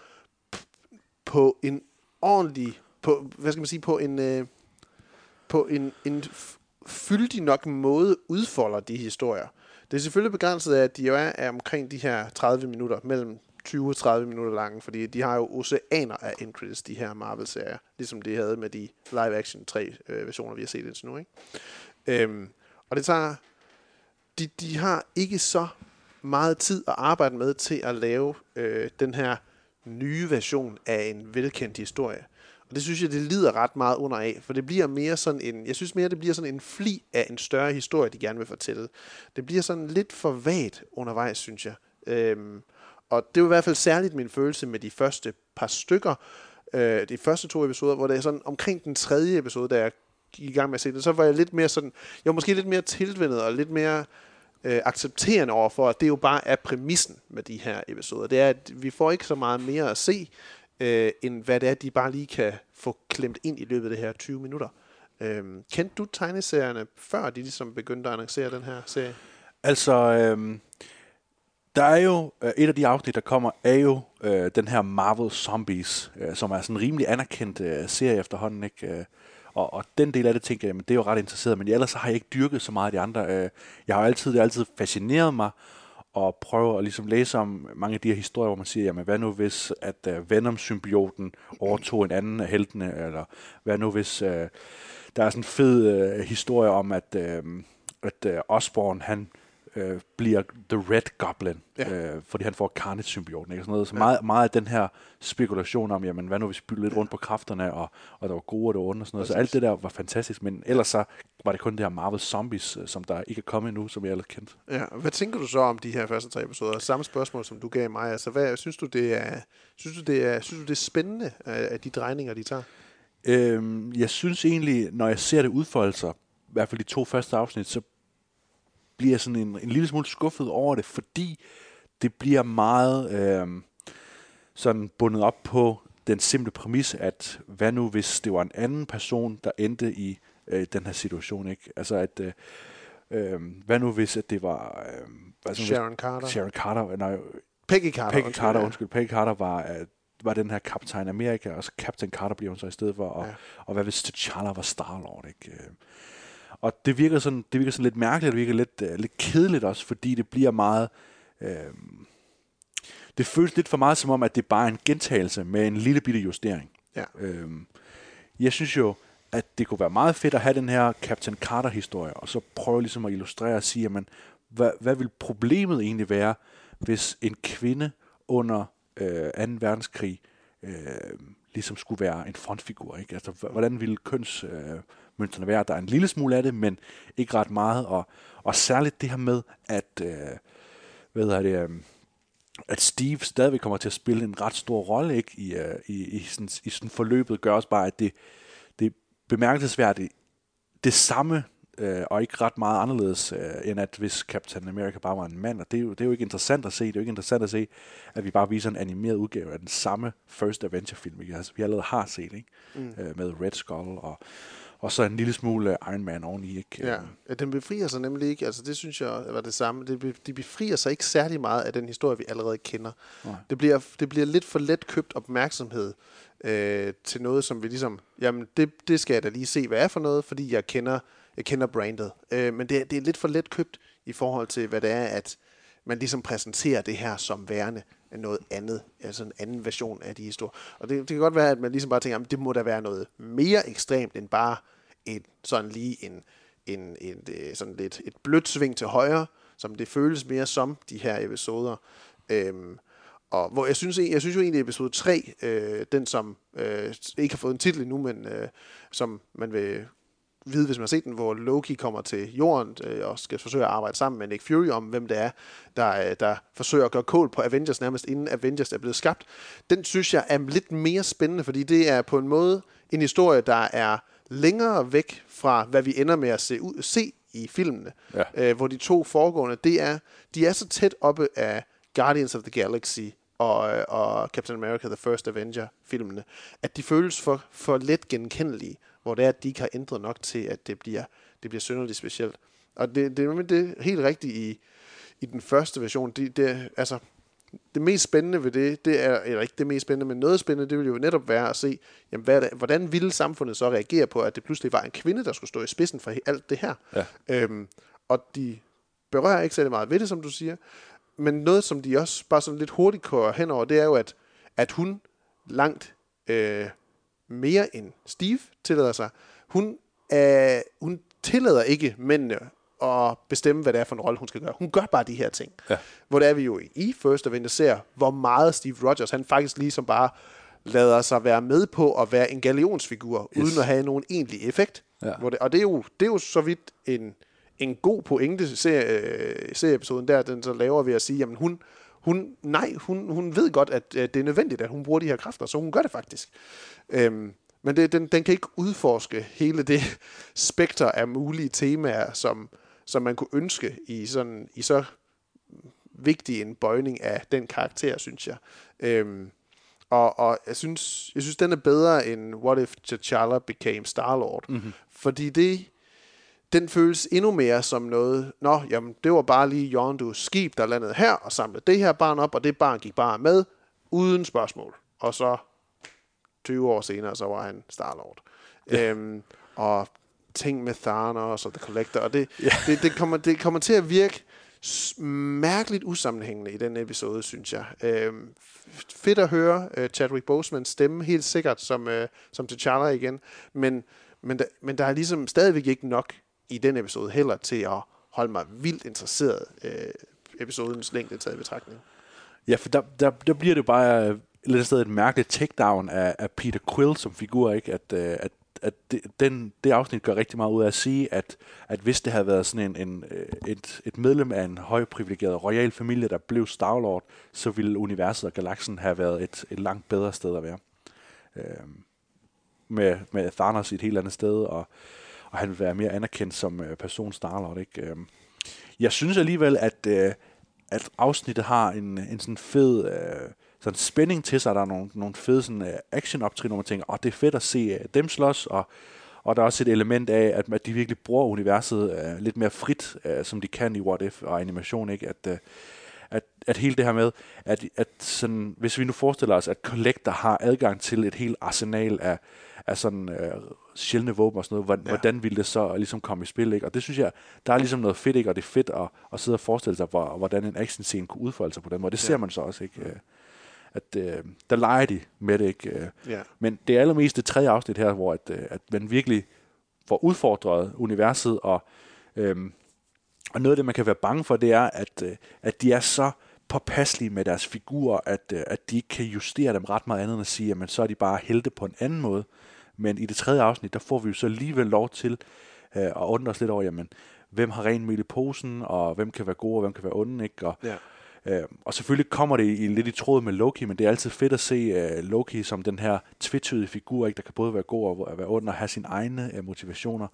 på en ordentlig på, hvad skal man sige, på en, øh, på en, en fyldig nok måde udfolder de historier. Det er selvfølgelig begrænset af, at de jo er, er omkring de her 30 minutter, mellem 20 og 30 minutter lange, fordi de har jo oceaner af end credits, de her Marvel-serier, ligesom de havde med de live-action tre øh, versioner, vi har set indtil nu. Ikke? Øhm, og det tager, de, de har ikke så meget tid at arbejde med til at lave øh, den her nye version af en velkendt historie. Og det synes jeg, det lider ret meget under af, for det bliver mere sådan en, jeg synes mere, det bliver sådan en fli af en større historie, de gerne vil fortælle. Det bliver sådan lidt for vagt undervejs, synes jeg. Øhm, og det var i hvert fald særligt min følelse med de første par stykker, øh, de første to episoder, hvor det er sådan omkring den tredje episode, da jeg gik i gang med at se det, så var jeg lidt mere sådan, jeg var måske lidt mere tilvendet og lidt mere øh, accepterende overfor, at det jo bare er præmissen med de her episoder. Det er, at vi får ikke så meget mere at se, øh, end hvad det er, de bare lige kan få klemt ind i løbet af det her 20 minutter. Øh, kendte du tegneserierne, før de ligesom begyndte at annoncere den her serie? Altså, øh, der er jo, øh, et af de afsnit, der kommer, er jo øh, den her Marvel Zombies, øh, som er sådan en rimelig anerkendt øh, serie efterhånden, ikke? Øh, og, og den del af det tænker jeg, men det er jo ret interesseret, men ellers har jeg ikke dyrket så meget af de andre. Øh, jeg har altid, det har altid fascineret mig, og prøve at ligesom læse om mange af de her historier, hvor man siger, jamen hvad nu hvis, at uh, Venom-symbioten overtog en anden af heltene, eller hvad nu hvis, uh, der er sådan en fed uh, historie om, at, uh, at uh, Osborn, han øh, bliver The Red Goblin, ja. øh, fordi han får Carnage-symbioten. Ikke? Sådan noget. Så ja. meget, meget af den her spekulation om, jamen, hvad nu hvis vi bytter lidt rundt på kræfterne, og, og der var gode og der var onde og sådan noget. Så alt det der var fantastisk, men ellers så var det kun det her Marvel Zombies, øh, som der ikke er kommet endnu, som jeg ellers kendt. Ja, hvad tænker du så om de her første tre episoder? Samme spørgsmål, som du gav mig. Altså, hvad, synes, du, det er, synes, du, det er, synes du, det er spændende, af de drejninger, de tager? Øhm, jeg synes egentlig, når jeg ser det udfolde sig, i hvert fald de to første afsnit, så bliver sådan en, en lille smule skuffet over det, fordi det bliver meget øh, sådan bundet op på den simple præmis, at hvad nu hvis det var en anden person, der endte i øh, den her situation, ikke? Altså at øh, øh, hvad nu hvis at det var øh, hvad Sharon hvis, Carter. Sharon Carter, nej, Peggy Carter. Peggy undskyld, Carter, undskyld. Peggy Carter var øh, var den her Kaptajn Amerika, og så Captain Carter bliver hun så i stedet for, og, ja. og hvad hvis T'Challa var Star-Lord, ikke? Øh, og det virker sådan, det virker sådan lidt mærkeligt, det virker lidt, uh, lidt kedeligt også, fordi det bliver meget... Uh, det føles lidt for meget som om, at det bare er en gentagelse med en lille bitte justering. Ja. Øhm, jeg synes jo, at det kunne være meget fedt at have den her Captain Carter-historie, og så prøve ligesom at illustrere og sige, jamen, hvad, hvad vil problemet egentlig være, hvis en kvinde under øh, 2. verdenskrig øh, ligesom skulle være en frontfigur, ikke? Altså, hvordan ville kønsmønstrene øh, være? Der er en lille smule af det, men ikke ret meget, og, og særligt det her med, at, øh, hvad hedder det, øh, at Steve stadigvæk kommer til at spille en ret stor rolle ikke? I, uh, i, i, sådan, i sådan forløbet, gør også bare, at det, det er bemærkelsesværdigt det samme, øh, og ikke ret meget anderledes, øh, end at hvis Captain America bare var en mand. Og det er, jo, det er jo ikke interessant at se. Det er jo ikke interessant at se, at vi bare viser en animeret udgave af den samme First Avenger-film, vi, altså, vi allerede har set, ikke? Mm. Øh, med Red Skull og, og så en lille smule Iron Man oveni, ikke? Ja, ja, den befrier sig nemlig ikke. Altså, det synes jeg var det samme. De befrier sig ikke særlig meget af den historie, vi allerede kender. Nej. Det bliver, det bliver lidt for let købt opmærksomhed øh, til noget, som vi ligesom... Jamen, det, det skal jeg da lige se, hvad er for noget, fordi jeg kender, jeg kender brandet. Øh, men det, er- det er lidt for let købt i forhold til, hvad det er, at man ligesom præsenterer det her som værende noget andet, altså en anden version af de historier. Og det, det kan godt være, at man ligesom bare tænker, at det må da være noget mere ekstremt end bare et, sådan lige en, en, en, øh, sådan lidt et blødt sving til højre, som det føles mere som de her episoder. Øhm, og hvor jeg synes, jeg synes jo egentlig, at episode 3, øh, den som øh, ikke har fået en titel endnu, men øh, som man vil vide, hvis man har set den, hvor Loki kommer til jorden øh, og skal forsøge at arbejde sammen med Nick Fury om, hvem det er, der, øh, der forsøger at gøre kål på Avengers nærmest inden Avengers er blevet skabt. Den synes jeg er lidt mere spændende, fordi det er på en måde en historie, der er længere væk fra, hvad vi ender med at se, ud, se i filmene. Ja. Øh, hvor de to foregående, det er, de er så tæt oppe af Guardians of the Galaxy og, og Captain America The First Avenger filmene, at de føles for, for let genkendelige, hvor det er, at de ikke har ændret nok til, at det bliver, det bliver synderligt specielt. Og det, det er nemlig det helt rigtigt i, i den første version. Det, det, altså, det mest spændende ved det, det er, eller ikke det mest spændende, men noget spændende, det vil jo netop være at se, jamen, hvad det, hvordan ville samfundet så reagere på, at det pludselig var en kvinde, der skulle stå i spidsen for alt det her. Ja. Øhm, og de berører ikke særlig meget ved det, som du siger, men noget, som de også bare sådan lidt hurtigt kører henover, det er jo, at, at hun langt øh, mere end Steve tillader sig, hun, øh, hun tillader ikke mændene at bestemme, hvad det er for en rolle, hun skal gøre. Hun gør bare de her ting. Ja. Hvor det er vi jo i First Avenger ser, hvor meget Steve Rogers, han faktisk ligesom bare lader sig være med på at være en galionsfigur, yes. uden at have nogen egentlig effekt. Ja. Hvor det, og det er, jo, det er jo så vidt en, en god pointe, serie, øh, serieepisoden der, den så laver ved at sige, jamen hun, hun, nej, hun, hun ved godt, at øh, det er nødvendigt, at hun bruger de her kræfter, så hun gør det faktisk. Øhm, men det, den, den kan ikke udforske hele det spekter af mulige temaer, som, som man kunne ønske i, sådan, i så vigtig en bøjning af den karakter, synes jeg. Øhm, og, og jeg synes, jeg synes, den er bedre end What If T'Challa Became Star-Lord. Mm-hmm. Fordi det, den føles endnu mere som noget, nå, jamen, det var bare lige Yondus skib, der landede her og samlede det her barn op, og det barn gik bare med, uden spørgsmål. Og så 20 år senere, så var han Star-Lord. Ja. Øhm, og ting med Thanos og The Collector, og det, ja. det, det, kommer, det kommer til at virke mærkeligt usammenhængende i den episode, synes jeg. F- fedt at høre uh, Chadwick Bosemans stemme, helt sikkert, som, uh, som T'Challa igen, men, men, der, men der er ligesom stadigvæk ikke nok i den episode heller til at holde mig vildt interesseret øh, episodens længde taget i betragtning. Ja, for der, der, der bliver det bare øh, et eller andet sted et mærkeligt takedown af, af Peter Quill som figur, ikke? At, øh, at, at det, den, det afsnit gør rigtig meget ud af at sige, at, at hvis det havde været sådan en, en, øh, et, et medlem af en højprivilegeret royal familie, der blev Star-Lord, så ville universet og galaksen have været et, et langt bedre sted at være. Øh, med, med Thanos i et helt andet sted, og, og han vil være mere anerkendt som øh, person Starlord, ikke? Øh, jeg synes alligevel, at, øh, at afsnittet har en, en sådan fed øh, sådan spænding til sig. Der er nogle, nogle fede sådan, øh, action-optrin, hvor man tænker, åh, det er fedt at se øh, dem slås, og, og der er også et element af, at, at de virkelig bruger universet øh, lidt mere frit, øh, som de kan i What If og animation, ikke? At, øh, at, at hele det her med, at, at sådan, hvis vi nu forestiller os, at Collector har adgang til et helt arsenal af, af sådan øh, sjældne våben og sådan noget, hvordan, ja. hvordan ville det så ligesom komme i spil, ikke? Og det synes jeg, der er ligesom noget fedt, ikke? Og det er fedt at, at sidde og forestille sig, hvor, hvordan en actionscene kunne udfolde sig på den måde. Det ja. ser man så også, ikke? Øh, at øh, der leger de med det, ikke? Øh. Men det er allermest det tredje afsnit her, hvor at, øh, at man virkelig får udfordret universet, og, øhm, og noget af det, man kan være bange for, det er, at, øh, at de er så påpasselige med deres figurer, at, øh, at de ikke kan justere dem ret meget andet end at sige, at så er de bare helte på en anden måde. Men i det tredje afsnit, der får vi jo så alligevel lov til øh, at undre os lidt over, jamen, hvem har ren mel i posen, og hvem kan være gode, og hvem kan være onde, ikke? Og, Ja. Øh, og selvfølgelig kommer det i, lidt i tråd med Loki, men det er altid fedt at se uh, Loki som den her tvetydige figur, ikke, der kan både være god og være ond og have sine egne motivationer,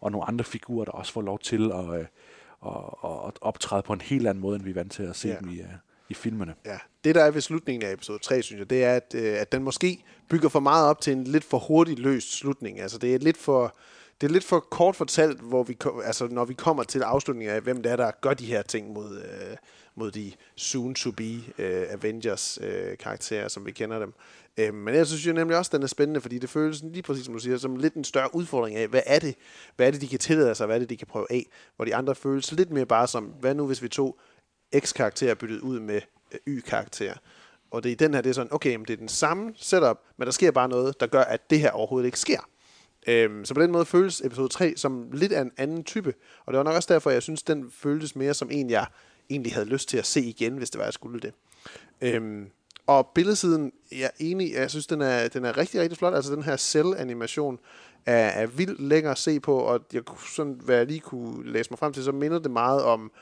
og nogle andre figurer, der også får lov til at, uh, at, at optræde på en helt anden måde, end vi er vant til at se Ja. dem i, uh, i filmene. Ja, det der er ved slutningen af episode 3, synes jeg, det er, at, øh, at den måske bygger for meget op til en lidt for hurtigt løst slutning. Altså, det er lidt for, det er lidt for kort fortalt, hvor vi, altså, når vi kommer til afslutningen af, hvem det er, der gør de her ting mod, øh, mod de soon-to-be øh, Avengers-karakterer, øh, som vi kender dem. Øh, men jeg synes jo nemlig også, den er spændende, fordi det føles lige præcis, som du siger, som lidt en større udfordring af, hvad er det, hvad er det de kan tillade sig, hvad er det, de kan prøve af, hvor de andre føles lidt mere bare som, hvad nu hvis vi tog X-karakter byttet ud med øh, Y-karakter. Og det er i den her, det er sådan, okay, men det er den samme setup, men der sker bare noget, der gør, at det her overhovedet ikke sker. Øhm, så på den måde føles episode 3 som lidt af en anden type. Og det var nok også derfor, jeg synes, den føltes mere som en, jeg egentlig havde lyst til at se igen, hvis det var, jeg skulle det. Øhm, og billedsiden, jeg er enig, jeg synes, den er, den er rigtig, rigtig flot. Altså den her cell-animation er, er vildt lækker at se på, og jeg kunne sådan, hvad jeg lige kunne læse mig frem til, så minder det meget om,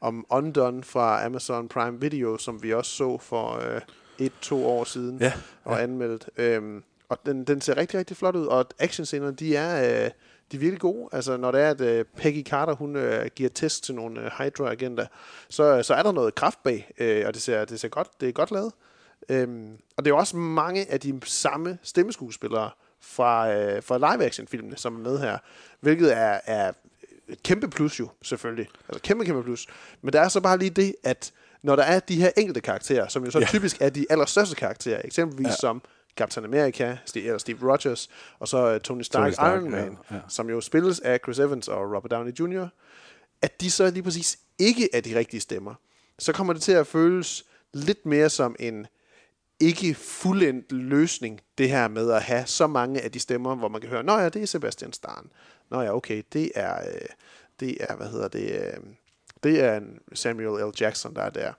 om Undone fra Amazon Prime Video, som vi også så for øh, et-to år siden Ja, og anmeldt. Øhm, og den, den ser rigtig, rigtig flot ud, og actionscenerne, de er, øh, de er virkelig gode. Altså, når det er, at øh, Peggy Carter, hun øh, giver test til nogle øh, Hydra-agenter, så, så er der noget kraft bag, øh, og det ser, det ser godt, det er godt lavet. Øhm, og det er også mange af de samme stemmeskuespillere fra, øh, fra live-action-filmene, som er med her, hvilket er, er et kæmpe plus jo, selvfølgelig. Altså kæmpe, kæmpe plus. Men der er så bare lige det, at når der er de her enkelte karakterer, som jo så Ja. typisk er de allerstørste karakterer, eksempelvis ja. som Captain America, Steve, eller Steve Rogers, og så uh, Tony Stark, Tony Stark, Iron Man, ja, ja. som jo spilles af Chris Evans og Robert Downey Jr., at de så lige præcis ikke er de rigtige stemmer. Så kommer det til at føles lidt mere som en ikke fuldendt løsning, det her med at have så mange af de stemmer, hvor man kan høre, nå ja, det er Sebastian Stan. Nå ja, okay, det er, øh, det er hvad hedder det, øh, det er en Samuel L. Jackson, der er der.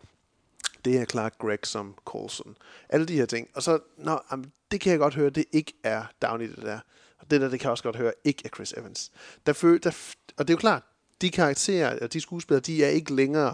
Det er Clark Gregg som Coulson. Alle de her ting. Og så, nå, jamen, det kan jeg godt høre, det ikke er Downey, det der. Og det der, det kan jeg også godt høre, ikke er Chris Evans. Der føl, der, og det er jo klart, de karakterer og de skuespillere, de er ikke længere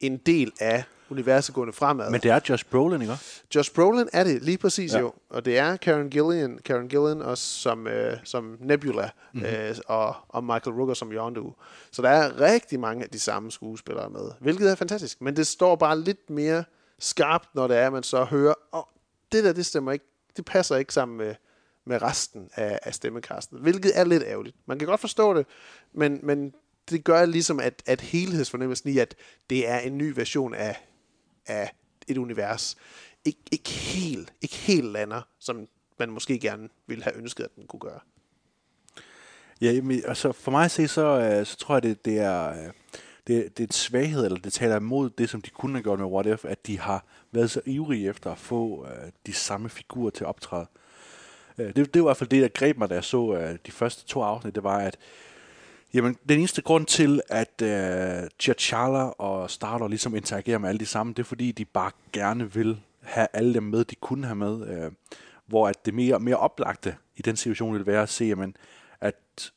en del af universet gående fremad. Men det er Josh Brolin, ikke? Josh Brolin er det, lige præcis Ja. jo. Og det er Karen Gillian, Karen Gillian også som, øh, som Nebula, Mhm. mm-hmm. øh, og, og Michael Rooker som Yondu. Så der er rigtig mange af de samme skuespillere med, hvilket er fantastisk. Men det står bare lidt mere skarpt, når det er, at man så hører, åh, oh, det der, det stemmer ikke, det passer ikke sammen med, med resten af, af stemmekasten, hvilket er lidt ærgerligt. Man kan godt forstå det, men, men det gør ligesom, at, at helhedsfornemmelsen i, at det er en ny version af, af et univers, ikke, ikke, helt, ikke helt lander, som man måske gerne ville have ønsket, at den kunne gøre. Ja, jamen, altså for mig at se, så, øh, så tror jeg, det, det er... Øh, det, det er en svaghed, eller det taler imod det, som de kunne have gjort med What If, at de har været så ivrige efter at få øh, de samme figurer til at optræde. Øh, det, det var i hvert fald det, der greb mig, da jeg så øh, de første to afsnit, det var, at jamen, den eneste grund til, at øh, T'Challa og Starter ligesom interagerer med alle de samme, det er fordi, de bare gerne vil have alle dem med, de kunne have med. Øh, hvor at det mere, mere oplagte i den situation ville være at se, jamen, at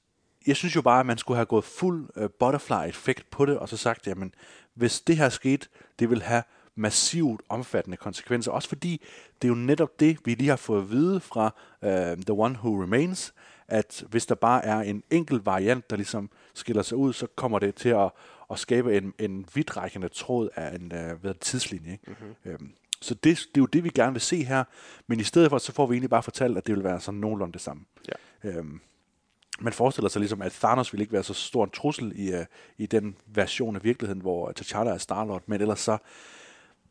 jeg synes jo bare, at man skulle have gået fuld øh, butterfly-effekt på det, og så sagt, jamen, hvis det her skete, det vil have massivt omfattende konsekvenser. Også fordi det er jo netop det, vi lige har fået at vide fra øh, The One Who Remains, at hvis der bare er en enkelt variant, der ligesom skiller sig ud, så kommer det til at, at skabe en, en vidtrækkende tråd af en uh, hvad, tidslinje. Ikke? Mm-hmm. Øhm, så det, det er jo det, vi gerne vil se her, men i stedet for, så får vi egentlig bare fortalt, at det vil være sådan nogenlunde det samme. Ja. Øhm, man forestiller sig ligesom, at Thanos vil ikke være så stor en trussel i, uh, i den version af virkeligheden, hvor T'Challa er Star-Lord, men ellers så,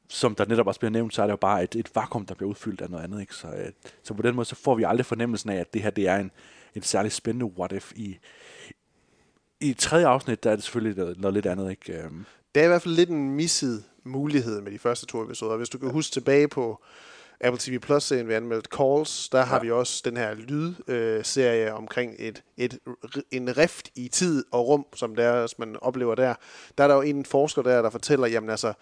som der netop også bliver nævnt, så er det jo bare et, et vakuum, der bliver udfyldt af noget andet. Ikke? Så, uh, så på den måde, så får vi aldrig fornemmelsen af, at det her det er en, en særlig spændende what-if i, i tredje afsnit, der er det selvfølgelig noget, noget lidt andet. Ikke? Um, Det er i hvert fald lidt en misset mulighed med de første to episoder. Hvis du kan huske tilbage på Apple TV Plus-serien, vi anmeldte Calls, der har Ja. vi også den her lydserie omkring et, et, en rift i tid og rum, som det er, man oplever der. Der er der jo en forsker der, der fortæller, jamen altså,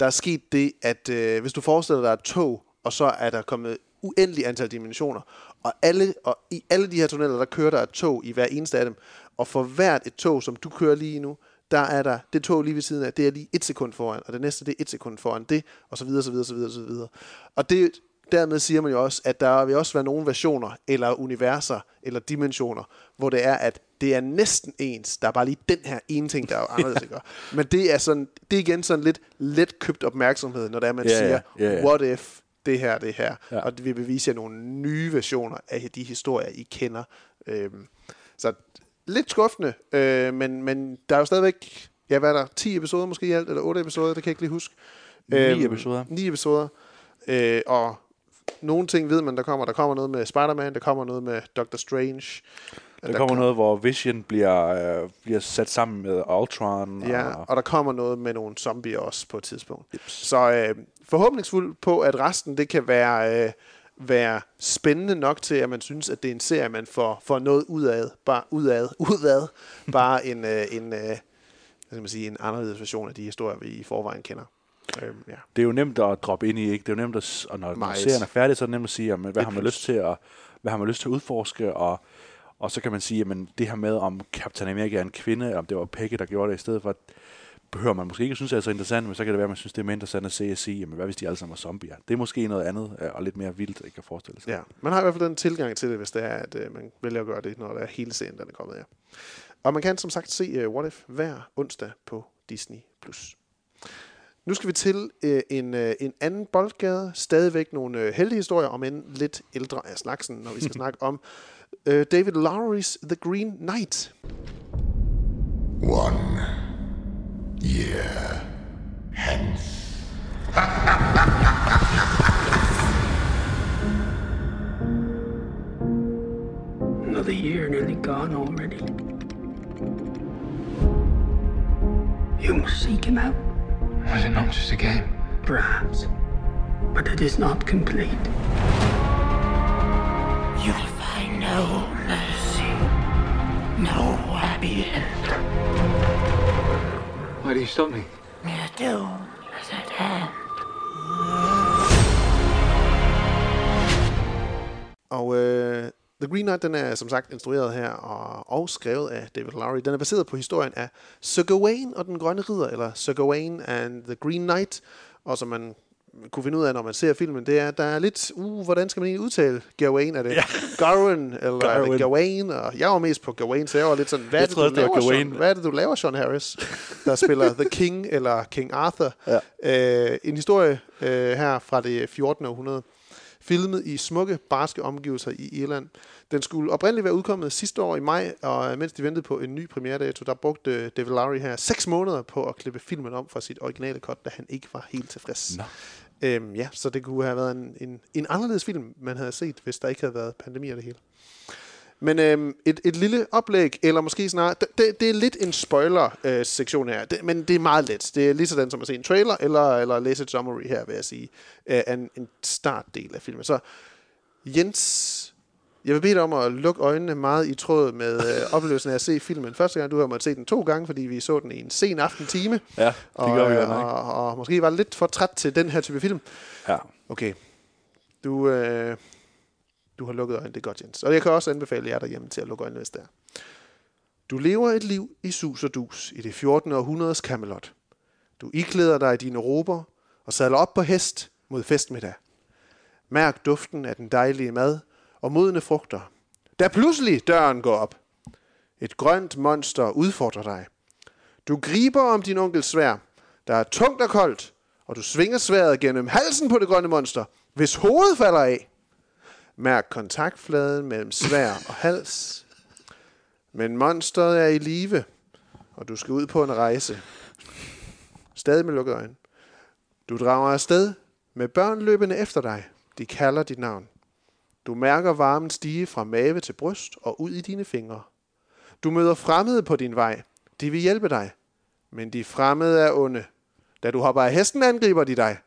der er sket det, at øh, hvis du forestiller dig et tog, og så er der kommet uendelig antal dimensioner, og, alle, og i alle de her tunneller, der kører der et tog i hver eneste af dem, og for hvert et tog, som du kører lige nu, der er der det tog lige ved siden af, det er lige et sekund foran, og det næste det er et sekund foran det, og så videre, så videre, så videre, så videre. Og det, dermed siger man jo også, at der vil også være nogle versioner, eller universer, eller dimensioner, hvor det er, at det er næsten ens. Der er bare lige den her ene ting, der er anderledes, ikke? Men det er, sådan, det er igen sådan lidt let købt opmærksomhed, når det er, man Ja, ja, siger, ja, ja. what if det her, det her. Ja. Og det vil bevise jer nogle nye versioner af de historier, I kender. Øhm, så lidt skuffende, øh, men, men der er jo stadigvæk, ja hvad er der, 10 episoder måske i alt, eller 8 episoder, det kan jeg ikke lige huske. Ni episoder. 9 episoder. Øh, og nogle ting ved man, der kommer. Der kommer noget med Spider-Man, der kommer noget med Doctor Strange. der, der kommer noget, hvor Vision bliver, øh, bliver sat sammen med Ultron. Ja, og, og der kommer noget med nogle zombier også på et tidspunkt. Yep. Så øh, forhåbningsfuld på, at resten det kan være, øh, være spændende nok til, at man synes, at det er en serie, man får, får noget ud af. Bare ud af, ud af bare en, øh, en, øh, hvad skal man sige, en anderledes version af de historier, vi i forvejen kender. Øhm, ja. det er jo nemt at droppe ind i, ikke? Det er jo nemt at, og når, Meget. serien er færdig, så er det nemt at sige, jamen, hvad har man lyst til at, hvad har man lyst til at udforske, og, og så kan man sige, jamen, det her med, om Captain America er en kvinde, om det var Peggy, der gjorde det i stedet for, behøver man måske ikke synes er så interessant, men så kan det være, at man synes, det er mere interessant at se og sige, jamen, hvad hvis de alle sammen var zombier? Det er måske noget andet, øh, og lidt mere vildt, ikke at forestille sig. Ja, man har i hvert fald den tilgang til det, hvis det er, at øh, man vælger at gøre det, når der er hele serien, den er kommet af. Og man kan som sagt se uh, What If hver onsdag på Disney+. Nu skal vi til øh, en, øh, en anden boldgade. Stadigvæk nogle øh, heldige historier, om end lidt ældre af slagsen, når vi skal snakke om øh, David Lowery's The Green Knight. One year hence. Another year nearly gone already. You must seek him out. Was it not just a game? Perhaps. But it is not complete. You'll find no mercy, no happy end. You stop me? Your doom is at hand. Og øh, The Green Knight, den er som sagt instrueret her og, og skrevet af David Lowery. Den er baseret på historien af Sir Gawain og den grønne ridder, eller Sir Gawain and the Green Knight. Og som man kunne finde ud af, når man ser filmen, det er, at der er lidt, uh, hvordan skal man egentlig udtale Gawain? Er det ja. Gawain, eller Gawain. er det Gawain. Og jeg var mest på Gawain, så jeg var lidt sådan, hvad, er det, troede du det laver, Gawain. Sean? hvad er det, du laver, Sean Harris, der spiller The King eller King Arthur? Ja. Øh, en historie øh, her fra det 14. århundrede filmet i smukke, barske omgivelser i Irland. Den skulle oprindeligt være udkommet sidste år i maj, og mens de ventede på en ny premieredato, der brugte David Lowery her seks måneder på at klippe filmen om fra sit originale cut, da han ikke var helt tilfreds. Nå. Øhm, ja, så det kunne have været en, en, en anderledes film, man havde set, hvis der ikke havde været pandemi og det hele. Men øhm, et, et lille oplæg, eller måske snarere, det, det, er lidt en spoiler-sektion øh, her, det, men det er meget let. Det er lige sådan som at se en trailer, eller, eller læse et summary her, vil jeg sige, øh, en, en startdel af filmen. Så Jens, jeg vil bede dig om at lukke øjnene meget i tråd med øh, oplevelsen af at se filmen. Første gang, du har måttet se den to gange, fordi vi så den i en sen aftentime. Ja, det og, gør vi godt nok. og, og, og måske var lidt for træt til den her type film. Ja. Okay. Du, øh, du har lukket øjnene, det er godt, Jens. Og jeg kan også anbefale jer derhjemme til at lukke øjnene, hvis det er. Du lever et liv i sus og dus i det 14. århundredes Camelot. Du iklæder dig i dine rober og sadler op på hest mod festmiddag. Mærk duften af den dejlige mad og modne frugter. Da pludselig døren går op. Et grønt monster udfordrer dig. Du griber om din onkels svær, der er tungt og koldt, og du svinger sværet gennem halsen på det grønne monster, hvis hovedet falder af. Mærk kontaktfladen mellem svær og hals. Men monsteret er i live, og du skal ud på en rejse. Stadig med lukkede øjne. Du drager afsted med børn løbende efter dig. De kalder dit navn. Du mærker varmen stige fra mave til bryst og ud i dine fingre. Du møder fremmede på din vej. De vil hjælpe dig. Men de fremmede er onde. Da du hopper af hesten, angriber de dig.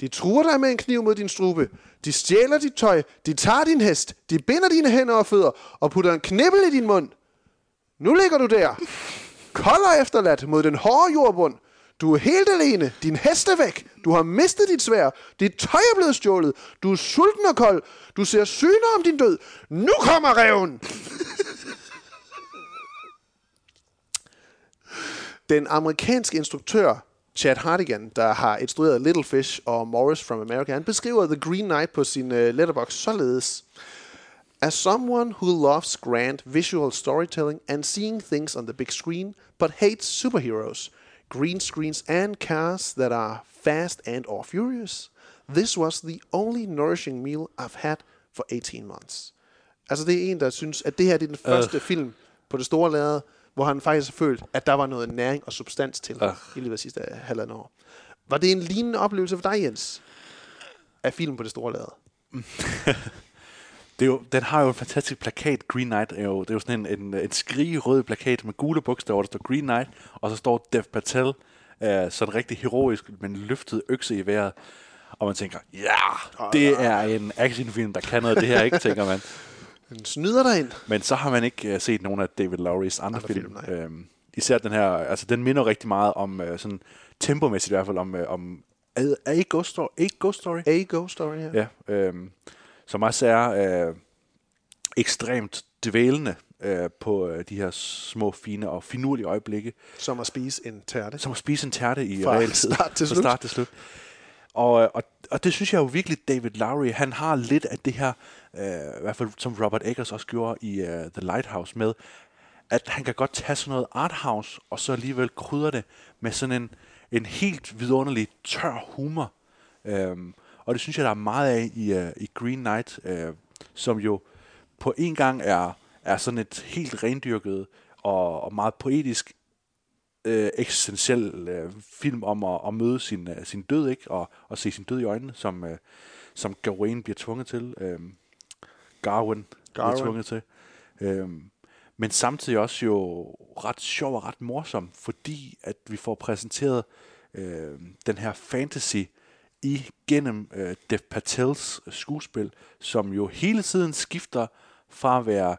De truer dig med en kniv mod din strube. De stjæler dit tøj. De tager din hest. De binder dine hænder og fødder og putter en knibbel i din mund. Nu ligger du der. Kold og efterladt mod den hårde jordbund. Du er helt alene. Din hest er væk. Du har mistet dit svær. Dit tøj er blevet stjålet. Du er sulten og kold. Du ser syner om din død. Nu kommer reven! Den amerikanske instruktør Chad Hartigan, der har instrueret Little Fish og Morris from America, han beskriver The Green Knight på sin uh, letterbox således. As someone who loves grand visual storytelling and seeing things on the big screen, but hates superheroes, green screens and cars that are fast and or furious, this was the only nourishing meal I've had for 18 months. Altså det er en, der synes, at det her det er den første uh. film på det store lærred, hvor han faktisk har følt, at der var noget næring og substans til uh. i løbet af sidste halvandet år. Var det en lignende oplevelse for dig, Jens? Af film på det store lærred? det er jo, den har jo en fantastisk plakat. Green Knight er jo, det er jo sådan en, en, en skrigerød plakat med gule bogstaver, der står Green Knight, og så står Dev Patel, uh, sådan rigtig heroisk, men løftet økse i vejret. Og man tænker, ja, det er en actionfilm, der kan noget af det her, ikke, tænker man. Den snyder dig ind. Men så har man ikke uh, set nogen af David Lowrys andre, andre film. film øhm, især den her, altså den minder rigtig meget om, uh, sådan tempomæssigt i hvert fald, om, uh, om A, A Ghost Story. A Ghost Story? A Ghost Story, ja. Ja, øhm, som også er øh, ekstremt dvælende øh, på øh, de her små, fine og finurlige øjeblikke. Som at spise en tærte. Som at spise en tærte i Fra realtid. start til Fra slut. start til slut. Og, og, og det synes jeg jo virkelig, David Lowry, han har lidt af det her, øh, i hvert fald som Robert Eggers også gjorde i uh, The Lighthouse med, at han kan godt tage sådan noget arthouse, og så alligevel krydre det med sådan en, en helt vidunderlig tør humor. Øhm, og det synes jeg, der er meget af i, uh, i Green Knight, uh, som jo på en gang er, er sådan et helt rendyrket og, og meget poetisk øh, eksistentiel øh, film om at, at møde sin, øh, sin død, ikke? Og, og se sin død i øjnene, som, øh, som Gawain bliver tvunget til. Øh, Garwin, Garwin bliver tvunget til. Øh, men samtidig også jo ret sjov og ret morsom, fordi at vi får præsenteret øh, den her fantasy igennem øh, Dev Patels øh, skuespil, som jo hele tiden skifter fra at være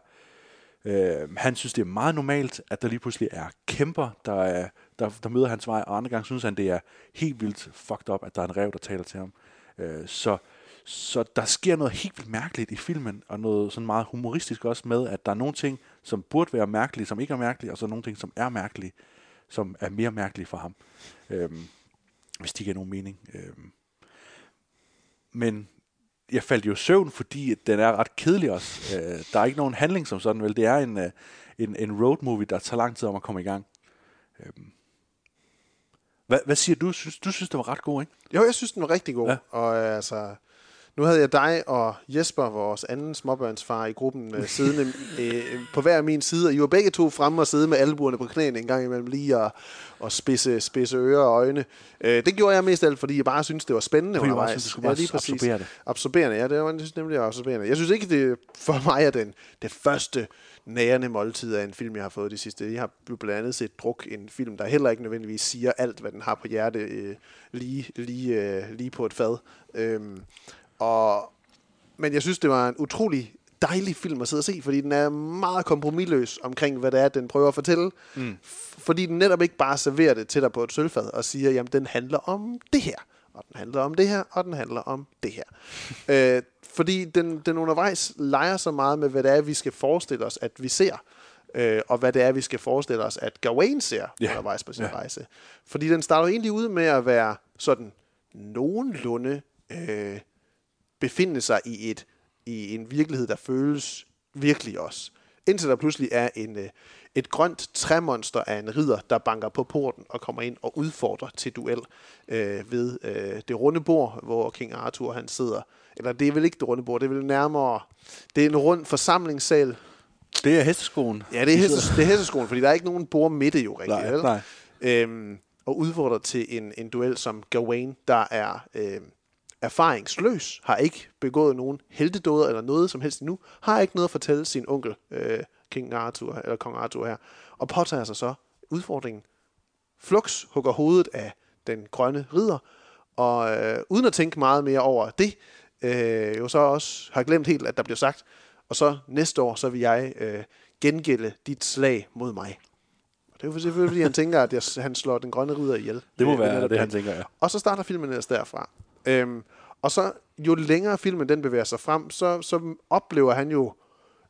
Øh, han synes, det er meget normalt, at der lige pludselig er kæmper, der, er, der, der møder hans vej, og andre gange synes han, det er helt vildt fucked up, at der er en rev, der taler til ham. Øh, så, så der sker noget helt vildt mærkeligt i filmen, og noget sådan meget humoristisk også med, at der er nogle ting, som burde være mærkelige, som ikke er mærkelige, og så er nogle ting, som er mærkelige, som er mere mærkelige for ham. Øh, hvis de giver nogen mening. Øh, men jeg faldt jo i søvn, fordi den er ret kedelig også. Øh, der er ikke nogen handling som sådan, vel? Det er en, øh, en, en road movie, der tager lang tid om at komme i gang. Øh. Hvad, hvad siger du? Synes, du synes, det var ret god, ikke? Jo, jeg synes, den var rigtig god. Ja. Og øh, altså, nu havde jeg dig og Jesper, vores anden småbørnsfar i gruppen, øh, siddende øh, på hver min side, og I var begge to fremme og sidde med albuerne på knæene en gang imellem lige og, og spidse, spidse ører og øjne. Øh, det gjorde jeg mest alt, fordi jeg bare synes det var spændende Fordi undervejs. du skulle bare lige præcis. absorbere det. Absorberende, ja, det var jeg synes nemlig absorberende. Jeg synes ikke, det for mig er den, det første nærende måltid af en film, jeg har fået de sidste. Jeg har blandt andet set Druk, en film, der heller ikke nødvendigvis siger alt, hvad den har på hjerte, øh, lige, lige, øh, lige på et fad. Øhm, og, men jeg synes, det var en utrolig dejlig film at sidde og se, fordi den er meget kompromilløs omkring, hvad det er, den prøver at fortælle. Mm. Fordi den netop ikke bare serverer det til dig på et sølvfad og siger, jamen den handler om det her, og den handler om det her, og den handler om det her. øh, fordi den, den undervejs leger så meget med, hvad det er, vi skal forestille os, at vi ser. Øh, og hvad det er, vi skal forestille os, at Gawain ser Ja. undervejs på sin Ja. rejse. Fordi den starter egentlig ud med at være sådan nogenlunde øh, befinde sig i et i en virkelighed, der føles virkelig også. Indtil der pludselig er en, øh, et grønt træmonster af en ridder, der banker på porten og kommer ind og udfordrer til duel øh, ved øh, det runde bord, hvor King Arthur han sidder. Eller det er vel ikke det runde bord, det er vel nærmere... Det er en rund forsamlingssal, Det er hesteskoen. Ja, det er, heste, det er hesteskoen, fordi der er ikke nogen bord midte jo rigtigt. Nej, vel? nej. Øhm, og udfordrer til en, en duel som Gawain, der er øh, erfaringsløs, har ikke begået nogen heltedåder eller noget som helst endnu, har ikke noget at fortælle sin onkel, øh, King Arthur, eller Kong Arthur her, og påtager sig så udfordringen. Flux hugger hovedet af den grønne ridder, og øh, uden at tænke meget mere over det, øh, jo så også har glemt helt, at der bliver sagt, og så næste år, så vil jeg øh, gengælde dit slag mod mig. Og det er jo selvfølgelig, fordi han tænker, at jeg, han slår den grønne ridder ihjel. Det må være det, han tænker, ja. Og så starter filmen ellers derfra. Øhm, og så jo længere filmen den bevæger sig frem, så, så oplever han jo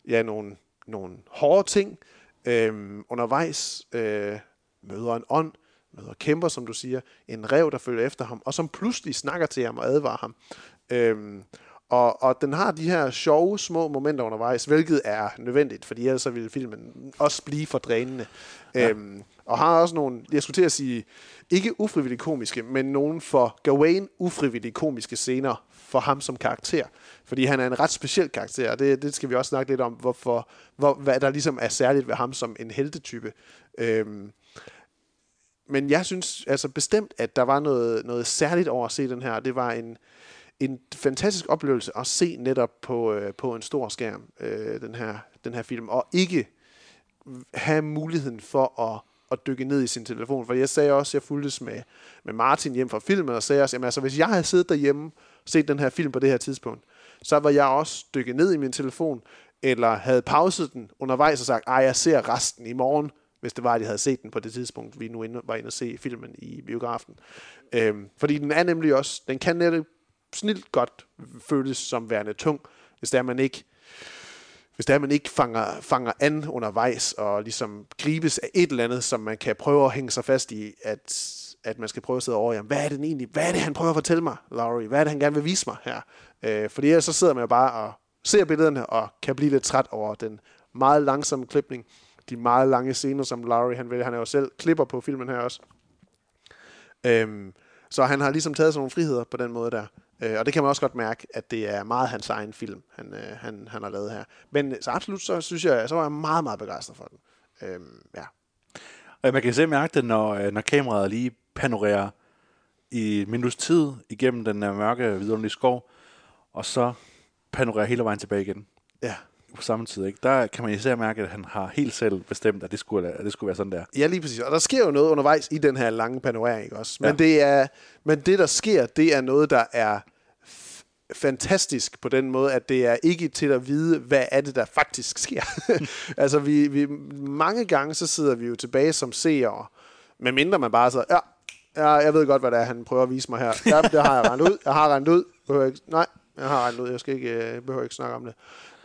ja, nogle, nogle hårde ting øhm, undervejs. Øh, møder en ånd, møder kæmper, som du siger, en rev, der følger efter ham, og som pludselig snakker til ham og advarer ham. Øhm, og, og den har de her sjove, små momenter undervejs, hvilket er nødvendigt, fordi ellers så ville filmen også blive for drænende. Ja. Øhm, og har også nogle, jeg skulle til at sige, ikke ufrivilligt komiske, men nogle for Gawain ufrivilligt komiske scener for ham som karakter. Fordi han er en ret speciel karakter, og det, det skal vi også snakke lidt om, hvorfor, hvor, hvad der ligesom er særligt ved ham som en heltetype. Øhm, men jeg synes altså bestemt, at der var noget, noget særligt over at se den her. Det var en, en fantastisk oplevelse at se netop på, øh, på en stor skærm, øh, den, her, den her film, og ikke have muligheden for at, at dykke ned i sin telefon. For jeg sagde også, jeg fulgtes med, med Martin hjem fra filmen, og sagde også, jamen altså, hvis jeg havde siddet derhjemme og set den her film på det her tidspunkt, så var jeg også dykket ned i min telefon, eller havde pauset den undervejs og sagt, ej, jeg ser resten i morgen, hvis det var, at jeg havde set den på det tidspunkt, vi nu inde, var inde og se filmen i biografen. Øhm, fordi den er nemlig også, den kan netop snilt godt føles som værende tung, hvis det er, man ikke hvis det er, man ikke fanger, fanger an undervejs og ligesom gribes af et eller andet, som man kan prøve at hænge sig fast i, at, at man skal prøve at sidde over, jamen, hvad er det egentlig, hvad er det, han prøver at fortælle mig, Laurie? Hvad er det, han gerne vil vise mig her? Øh, fordi ellers så sidder man jo bare og ser billederne og kan blive lidt træt over den meget langsomme klipning, de meget lange scener, som Laurie han vil. Han er jo selv klipper på filmen her også. Øhm, så han har ligesom taget sådan nogle friheder på den måde der. Øh, og det kan man også godt mærke, at det er meget hans egen film, han, øh, han, han har lavet her. Men så absolut, så synes jeg, så var jeg meget, meget begejstret for den. Øhm, ja. Og man kan se mærke det, når, øh, når kameraet lige panorerer i et minuts tid igennem den mørke, vidunderlige skov, og så panorerer hele vejen tilbage igen. Ja. På samme tid, ikke? Der kan man især mærke, at han har helt selv bestemt, at det skulle, at det skulle være sådan der. Ja, lige præcis. Og der sker jo noget undervejs i den her lange panorering også. Men, Ja. det, er, men det, der sker, det er noget, der er fantastisk på den måde, at det er ikke til at vide, hvad er det, der faktisk sker. altså, vi, vi, mange gange, så sidder vi jo tilbage som seere, med mindre man bare så, ja, ja, jeg ved godt, hvad det er, han prøver at vise mig her. Ja, det har jeg regnet ud. Jeg har regnet ud. Behøver ikke, nej, jeg har regnet ud. Jeg skal ikke, øh, behøver ikke snakke om det.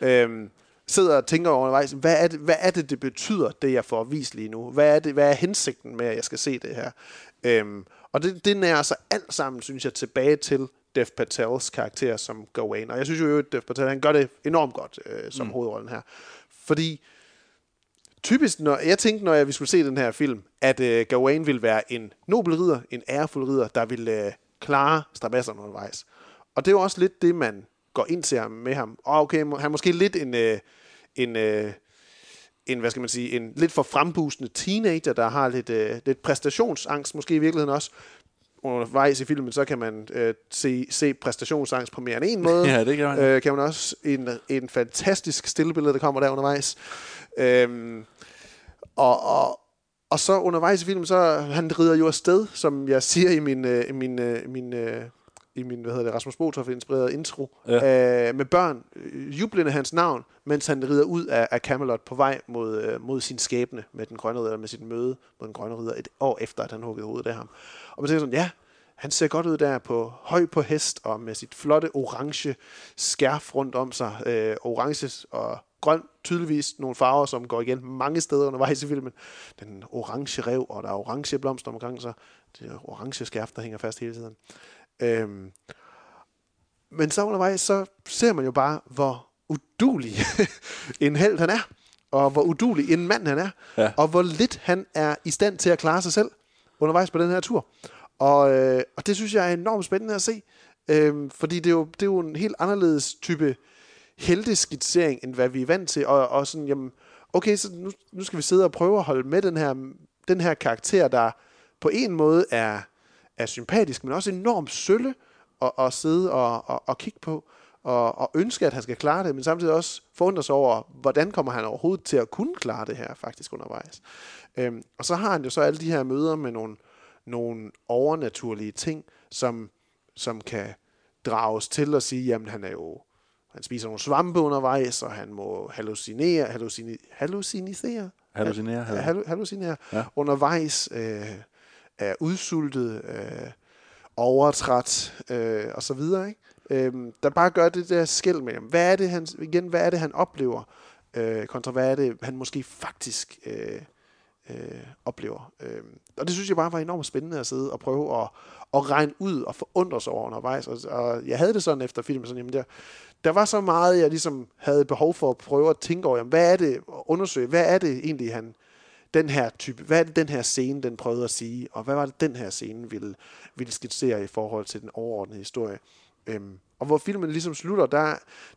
Øhm, sidder og tænker undervejs, hvad er, det, hvad er det, det betyder, det jeg får vist lige nu? Hvad er, det, hvad er hensigten med, at jeg skal se det her? Øhm, og det, det nærer sig alt sammen, synes jeg, tilbage til Dev Patels karakter som Gawain. Og jeg synes jo, at Dev Patel, han gør det enormt godt øh, som mm. hovedrollen her. Fordi typisk, når jeg tænkte, når jeg vi skulle se den her film, at øh, Gawain ville være en nobel ridder, en ærefuld ridder, der ville øh, klare strabasserne undervejs. Og det er jo også lidt det, man går ind til ham med ham. Og okay, han er måske lidt en, øh, en, øh, en, hvad skal man sige, en lidt for frembusende teenager, der har lidt, øh, lidt præstationsangst, måske i virkeligheden også. Undervejs i filmen, så kan man øh, se, se præstationsangst på mere end en måde. Ja, det kan man. Øh, kan man også en, en fantastisk stillebillede, der kommer der undervejs. Øhm, og, og, og så undervejs i filmen, så han rider jo afsted, som jeg siger i min, øh, min, øh, min, øh, i min hvad hedder det, Rasmus Botoff inspirerede intro, ja. øh, med børn, øh, jublende hans navn, mens han rider ud af, af Camelot på vej mod, øh, mod sin skæbne med den grønne ridder, med sit møde med den grønne ridder, et år efter, at han huggede hovedet af ham. Og man tænker sådan, ja, han ser godt ud der på høj på hest, og med sit flotte orange skærf rundt om sig. Øh, orange og grøn, tydeligvis nogle farver, som går igen mange steder undervejs i filmen. Den orange rev, og der er orange blomster omkring sig. Det er orange skærf, der hænger fast hele tiden. Øhm, men så undervejs, så ser man jo bare, hvor udulig en held han er, og hvor udulig en mand han er, Ja. og hvor lidt han er i stand til at klare sig selv undervejs på den her tur. Og, øh, og det synes jeg er enormt spændende at se, øhm, fordi det er, jo, det er jo en helt anderledes type helteskitsering, end hvad vi er vant til, og, og sådan, jamen, okay, så nu, nu skal vi sidde og prøve at holde med den her, den her karakter, der på en måde er, er sympatisk, men også enormt sølle at, at sidde og, og, og kigge på, og, og ønske, at han skal klare det, men samtidig også forundre sig over, hvordan kommer han overhovedet til at kunne klare det her faktisk undervejs. Øhm, og så har han jo så alle de her møder med nogle, nogle overnaturlige ting, som, som kan drages til at sige, jamen han er jo han spiser nogle svampe undervejs, og han må hallucinere, hallucine, hallucinere, Hallucinere, Hal- hallu- hallucinere Ja. undervejs, øh, er udsultet, øh, overtræt, øh, og så videre, ikke? Øhm, der bare gør det der skæld med ham. Hvad er det, han, igen, hvad er det, han oplever, øh, kontra hvad er det, han måske faktisk øh, øh, oplever. Øh, og det synes jeg bare var enormt spændende at sidde og prøve at, at regne ud og forundre sig over undervejs. Og, og jeg havde det sådan efter filmen, sådan, jamen der, der var så meget, jeg ligesom havde behov for at prøve at tænke over, jamen, hvad er det, at undersøge, hvad er det egentlig, han, den her type, hvad er det, den her scene, den prøvede at sige, og hvad var det, den her scene ville, ville skitsere i forhold til den overordnede historie. Øhm, og hvor filmen ligesom slutter, der,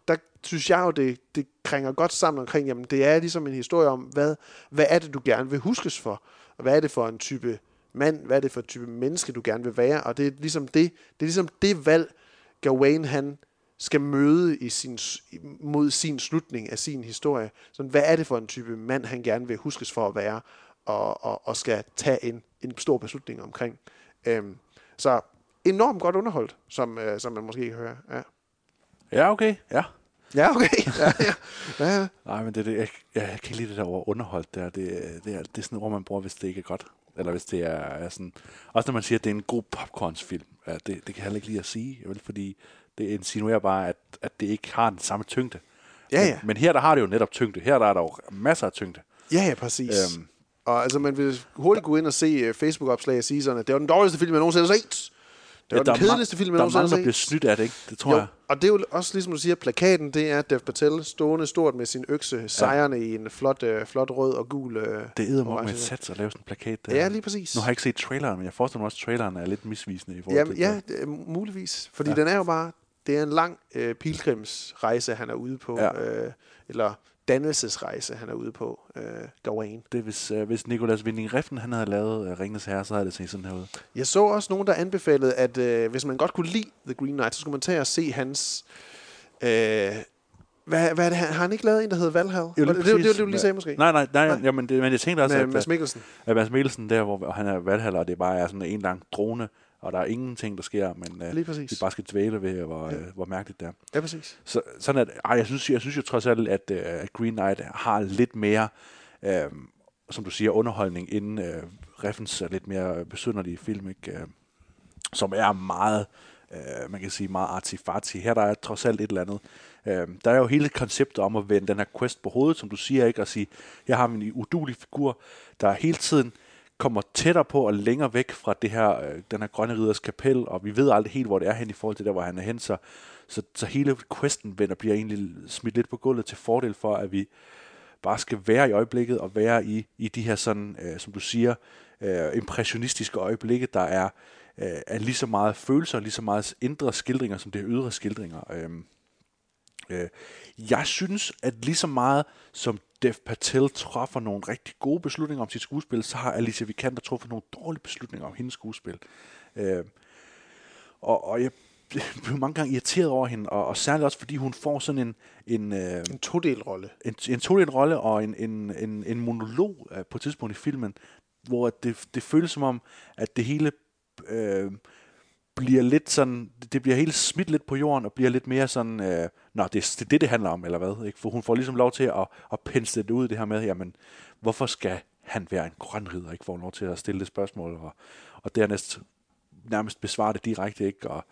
der synes jeg jo, det, det kringer godt sammen omkring, jamen det er ligesom en historie om, hvad, hvad er det, du gerne vil huskes for? Og hvad er det for en type mand, hvad er det for en type menneske, du gerne vil være? Og det er ligesom det, det, er ligesom det valg, Gawain han skal møde i sin, mod sin slutning af sin historie. Så hvad er det for en type mand, han gerne vil huskes for at være, og, og, og skal tage en, en stor beslutning omkring. Øhm, så enormt godt underholdt, som, øh, som man måske kan høre. Ja. Ja, okay. Ja. Ja, okay. Ja, ja. ja, ja. Nej, men det, det, jeg, jeg kan lide det der ord underholdt der. Det, det, er, det er sådan et ord, man bruger, hvis det ikke er godt. Eller hvis det er, er sådan... Også når man siger, at det er en god popcornsfilm. Ja, det, det kan jeg heller ikke lide at sige, vel? fordi det insinuerer bare, at, at det ikke har den samme tyngde. Ja, ja. Men, men her der har det jo netop tyngde. Her der er der jo masser af tyngde. Ja, ja, præcis. Øhm. Og altså, man vil hurtigt gå ind og se uh, Facebook-opslag og sige sådan, at det var den dårligste film, jeg nogensinde har set. Det var ja, den kedeligste film, jeg der er nogensinde mange, der har bliver set. snydt af det, ikke? Det tror jo, jeg. og det er jo også ligesom du siger, plakaten, det er Dev Patel stående stort med sin økse, sejrende ja. i en flot, uh, flot rød og gul... Uh, Det er med et sats at lave sådan en plakat der. Ja, lige præcis. Nu har jeg ikke set traileren, men jeg forestiller mig også, at traileren er lidt misvisende i forhold Jamen, til ja, det er muligvis. Fordi ja. Ja. den er jo bare... Det er en lang øh, pilgrimsrejse, han er ude på. Ja. Øh, eller dannelsesrejse, han er ude på. Øh, Gawain. Det er, hvis, øh, hvis Nicolas Winding Refn, han havde lavet øh, Ringens Herre, så havde det set sådan her ud. Jeg så også nogen, der anbefalede, at øh, hvis man godt kunne lide The Green Knight, så skulle man tage og se hans... Øh, hvad, hvad er det? Har han ikke lavet en, der hedder Valhall? Jo, det, det, det, det, det, du lige sagde måske? Nej, nej, nej, nej. Jamen, det, men jeg tænkte også, Med at, Mads Mikkelsen. at Mads Mikkelsen der, hvor han er valghalder, og det bare er sådan en lang drone, og der er ingenting, der sker, men øh, vi bare skal dvæle ved, hvor, Ja. øh, hvor mærkeligt det er. Ja, præcis. Så, sådan at, ej, jeg synes, jeg synes jo trods alt, at øh, Green Knight har lidt mere, øh, som du siger, underholdning, inden øh, Reffens er lidt mere besynderlige film, ikke? Øh, som er meget, øh, man kan sige, meget arty-farty. Her der er trods alt et eller andet. Øh, der er jo hele konceptet om at vende den her quest på hovedet, som du siger, ikke? Og sige, jeg har en udulig figur, der hele tiden kommer tættere på og længere væk fra det her, øh, den her grønne ridders kapel, og vi ved aldrig helt, hvor det er hen i forhold til der, hvor han er hen, så, så, så hele questen vender bliver egentlig smidt lidt på gulvet til fordel for, at vi bare skal være i øjeblikket og være i, i de her sådan, øh, som du siger, øh, impressionistiske øjeblikke, der er, øh, er lige så meget følelser, lige så meget indre skildringer, som det er ydre skildringer. Øh, øh, jeg synes, at lige så meget som Dev Patel træffer nogle rigtig gode beslutninger om sit skuespil, så har Alicia Vikander truffet nogle dårlige beslutninger om hendes skuespil. Øh, og, og jeg blev mange gange irriteret over hende, og, og særligt også fordi hun får sådan en... En, øh, en todel rolle. En, en todel rolle og en, en, en, en monolog øh, på et tidspunkt i filmen, hvor det, det føles som om, at det hele øh, bliver lidt sådan, det bliver helt smidt lidt på jorden, og bliver lidt mere sådan, øh, nå, det, det er det, det handler om, eller hvad? Ikke? For hun får ligesom lov til at, at pensle det ud, det her med, jamen, hvorfor skal han være en grøn ridder, ikke? Får hun lov til at stille det spørgsmål, og, og dernæst nærmest besvare det direkte, ikke? Og,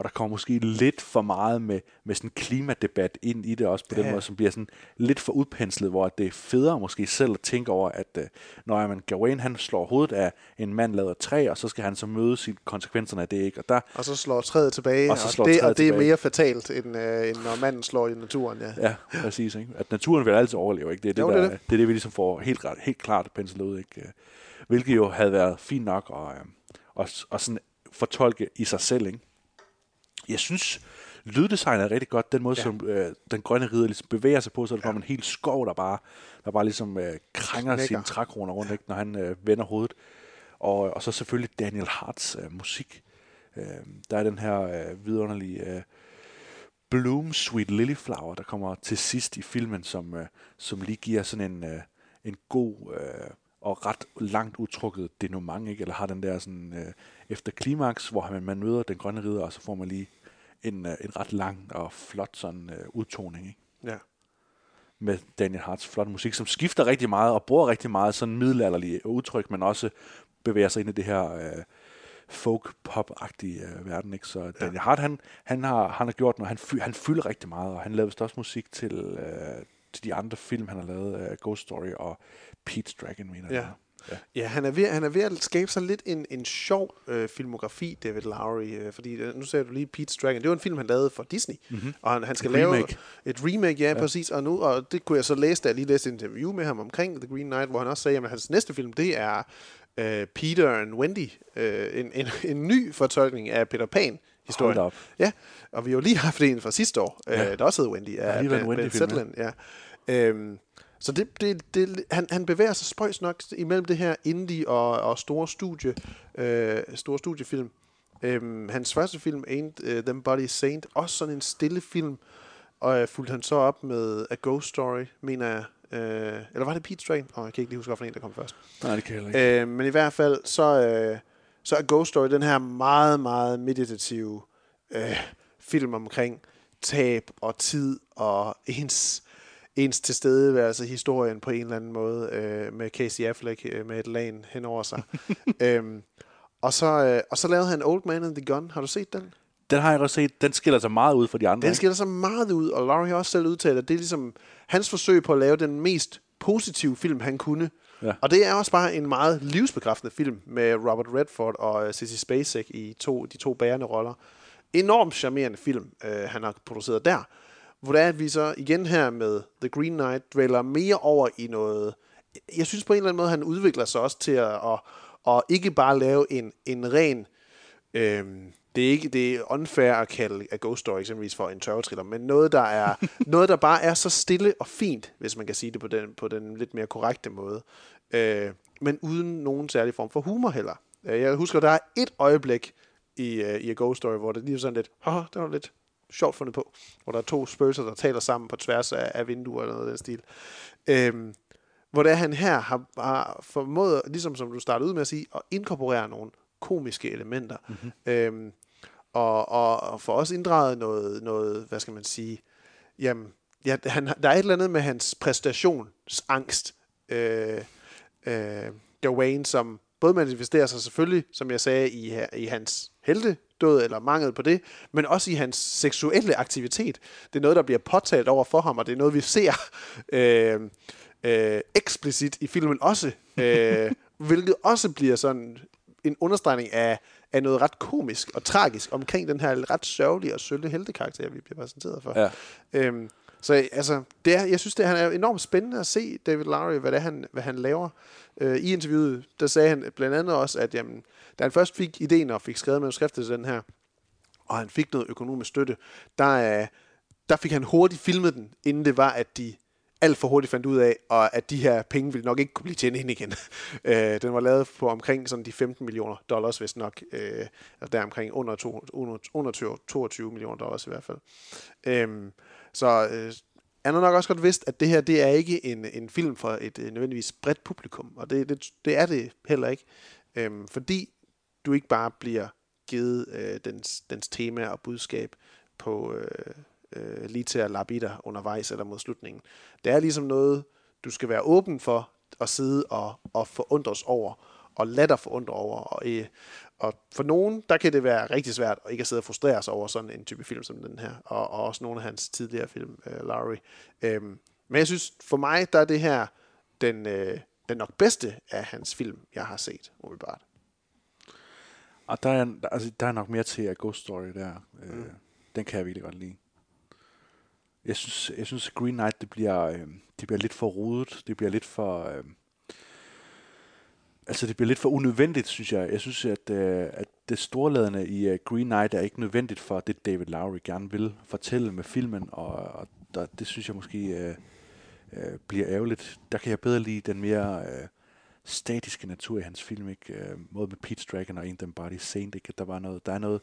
og der kommer måske lidt for meget med, med sådan en klimadebat ind i det også på ja. den måde, som bliver sådan lidt for udpenslet, hvor det er federe måske selv at tænke over, at uh, når man Gawain han slår hovedet af en mand lavet af træ, og så skal han så møde sin, konsekvenserne af det, ikke? Og, der, og så slår træet tilbage, og, så og, slår det, træet og det er tilbage. mere fatalt, end, uh, end når manden slår i naturen. Ja, ja præcis. Ikke? At naturen vil altid overleve, ikke? Det er det, jo, der, det, er det. det, er det vi ligesom får helt, helt klart penslet ud, ikke? Hvilket jo havde været fint nok at, og, og sådan fortolke i sig selv, ikke? Jeg synes lyddesignet er rigtig godt. Den måde, Ja. ja. som øh, den grønne ridder ligesom bevæger sig på, så er der kommer en helt skov, der bare, der bare ligesom øh, krænger Knækker. sine trækroner rundt, ikke, når han øh, vender hovedet. Og, og så selvfølgelig Daniel Harts øh, musik. Øh, der er den her øh, vidunderlige øh, Bloom Sweet Lily Flower, der kommer til sidst i filmen, som, øh, som lige giver sådan en, øh, en god øh, og ret langt udtrukket denouement, ikke? eller har den der sådan, øh, efter klimaks, hvor man, man møder den grønne ridder, og så får man lige en, øh, en ret lang og flot sådan øh, udtoning, ikke? Ja. med Daniel Harts flotte musik, som skifter rigtig meget og bruger rigtig meget sådan middelalderlige udtryk, men også bevæger sig ind i det her øh, folk-pop-agtige øh, verden. Ikke? Så Daniel Hart, han, han, har, han har gjort noget, han, fy, han fylder rigtig meget, og han lavede også musik til, øh, til de andre film, han har lavet, øh, Ghost Story og Pete's Dragon, mener Ja. jeg. Ja. ja, han er ved, han er ved at skabe sig lidt en, en sjov øh, filmografi, David Lowery, øh, fordi øh, nu ser du lige Pete's Dragon. Det var en film, han lavede for Disney, Mhm. og han, han skal Et lave remake. et remake, ja, ja, Ja. præcis. Og nu, og det kunne jeg så læse, da jeg lige læste et interview med ham omkring The Green Knight, hvor han også sagde, at hans næste film, det er øh, Peter and Wendy, øh, en, en, en ny fortolkning af Peter Pan. Historien. Hold op. Ja, og vi har jo lige haft en fra sidste år, ja. Ja. øh, der også hed Wendy, af en Ben, ben ja. Sedlin. Ja. Øhm, så det, det, det, han, han bevæger sig spøjs nok imellem det her indie og, og store studie, øh, store studiefilm. Øhm, hans første film, Ain't uh, Them Body Saint, også sådan en stille film, og øh, fulgte han så op med A Ghost Story, mener jeg. Øh, eller var det Pete's Dragon? Åh, jeg kan ikke lige huske, hvilken en, der kom først. Nej, det kan jeg ikke. Øh, men i hvert fald, så, øh, så er Ghost Story den her meget, meget meditative øh, film omkring tab og tid og ens, ens tilstedeværelse historien på en eller anden måde øh, med Casey Affleck øh, med et lag hen over sig. øhm, og, så, øh, og så lavede han Old Man and the Gun. Har du set den? Den har jeg også set. Den skiller sig meget ud fra de andre. Den skiller sig meget ud, og Laurie har også selv udtalt, at det er ligesom hans forsøg på at lave den mest positive film, han kunne. Ja. Og det er også bare en meget livsbekræftende film med Robert Redford og øh, Sissy Spacek i to, de to bærende roller. Enormt charmerende film, øh, han har produceret der. Hvor det er, at vi så igen her med The Green Knight dvæler mere over i noget... Jeg synes på en eller anden måde, han udvikler sig også til at, at, at ikke bare lave en, en ren... Øhm, det er ikke det er unfair at kalde A Ghost Story eksempelvis for en tørvetriller, men noget der er noget der bare er så stille og fint, hvis man kan sige det på den på den lidt mere korrekte måde. Øh, men uden nogen særlig form for humor heller. Øh, Jeg husker der er et øjeblik i uh, i A Ghost Story, hvor det lige er sådan lidt, haha, det var lidt sjovt fundet på, hvor der er to spøgelser der taler sammen på tværs af, af vinduer eller noget af den stil. Øhm, hvor det er, han her har, har formået, ligesom som du startede ud med at sige, at inkorporere nogle komiske elementer. Mm-hmm. Øhm, og, og, og for os inddraget noget, noget, hvad skal man sige, jamen, ja, han, der er et eller andet med hans præstationsangst, øh, øh, Gawain, som både manifesterer sig selvfølgelig, som jeg sagde, i, i hans heltedød, eller mangel på det, men også i hans seksuelle aktivitet. Det er noget, der bliver påtalt over for ham, og det er noget, vi ser øh, øh, eksplicit i filmen også, øh, hvilket også bliver sådan en understregning af, af noget ret komisk og tragisk omkring den her ret sørgelige og sølle heltekarakter, vi bliver præsenteret for. Ja. Øhm, så altså, det er, jeg synes, det han er enormt spændende at se David Lowery, hvad, det er, han, hvad han laver. Øh, I interviewet, der sagde han blandt andet også, at jamen, da han først fik ideen og fik skrevet manuskriptet til den her, og han fik noget økonomisk støtte, der, øh, der fik han hurtigt filmet den, inden det var, at de alt for hurtigt fandt ud af, og at de her penge ville nok ikke kunne blive tjent ind igen. øh, den var lavet på omkring sådan de 15 millioner dollars, hvis nok, øh, og der omkring under, to, under, under 22, millioner dollars i hvert fald. Øh, så øh, han har nok også godt vidst, at det her, det er ikke en, en film for et øh, nødvendigvis bredt publikum, og det, det, det er det heller ikke, Øh, fordi du ikke bare bliver givet øh, dens, dens tema og budskab på øh, øh, lige til at lappe i dig undervejs eller mod slutningen. Det er ligesom noget, du skal være åben for at sidde og, og forundres over, og lade dig forundre over. Og, øh, og for nogen, der kan det være rigtig svært at ikke at sidde og frustrere sig over sådan en type film som den her, og, og også nogle af hans tidligere film, øh, Larry. Øhm, men jeg synes, for mig, der er det her den, øh, den nok bedste af hans film, jeg har set, umiddelbart. Og der er, der, altså, der er nok mere til A Ghost Story der. Mm. Øh, den kan jeg virkelig godt lide. Jeg synes, jeg synes Green Knight, det bliver, øh, det bliver lidt for rodet. Det bliver lidt for... Øh, altså, det bliver lidt for unødvendigt, synes jeg. Jeg synes, at, øh, at det storladende i uh, Green Knight er ikke nødvendigt for det, David Lowry gerne vil fortælle med filmen, og, og der, det synes jeg måske uh, uh, bliver ærgerligt. Der kan jeg bedre lide den mere uh, statiske natur i hans film, ikke? Uh, både med Pete's Dragon og In Them Body Saint, ikke? Der, var noget, der er noget,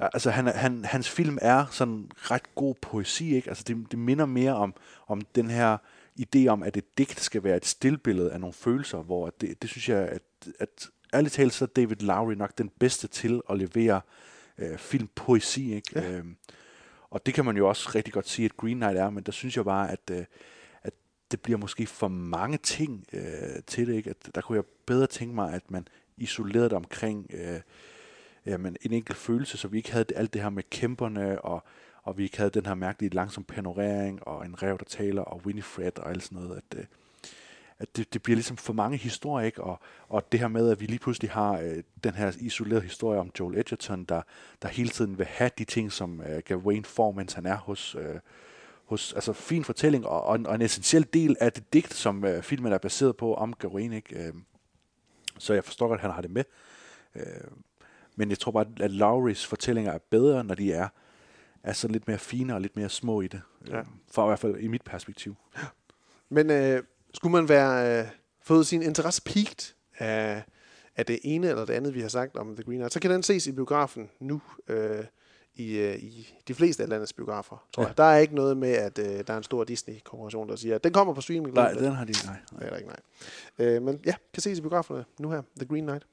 Altså, han, han, hans film er sådan ret god poesi, ikke? Altså, det, det minder mere om, om den her idé om, at et digt skal være et stillbillede af nogle følelser, hvor det, det synes jeg, at, at ærligt talt, så er David Lowry nok den bedste til at levere øh, filmpoesi, ikke? Ja. Øhm, og det kan man jo også rigtig godt sige, at Green Knight er, men der synes jeg bare, at, øh, at det bliver måske for mange ting øh, til det, ikke? At der kunne jeg bedre tænke mig, at man isolerede det omkring øh, jamen, en enkelt følelse, så vi ikke havde alt det her med kæmperne, og, og vi ikke havde den her mærkelige langsom panorering, og en rev, der taler, og Winifred og alt sådan noget, at, øh, at det, det bliver ligesom for mange historier, ikke? Og, og det her med, at vi lige pludselig har øh, den her isolerede historie om Joel Edgerton, der, der hele tiden vil have de ting, som øh, Gawain får, mens han er hos, øh, hos altså fin fortælling, og, og, en, og en essentiel del af det digt, som øh, filmen er baseret på om Gawain, ikke? Øh, så jeg forstår godt, at han har det med. Øh, men jeg tror bare, at Lowrys fortællinger er bedre, når de er, er så lidt mere fine og lidt mere små i det. Ja. For i hvert fald i mit perspektiv. Men øh, skulle man være øh, fået sin interesse peaked af, af det ene eller det andet, vi har sagt om The Green Knight, så kan den ses i biografen nu øh, i, øh, i de fleste af landets biografer, tror ja. jeg. Der er ikke noget med, at øh, der er en stor Disney-korporation, der siger, at den kommer på streaming. Nej, den har de nej. nej. Det er ikke, nej. Øh, men ja, kan ses i biograferne nu her, The Green Knight.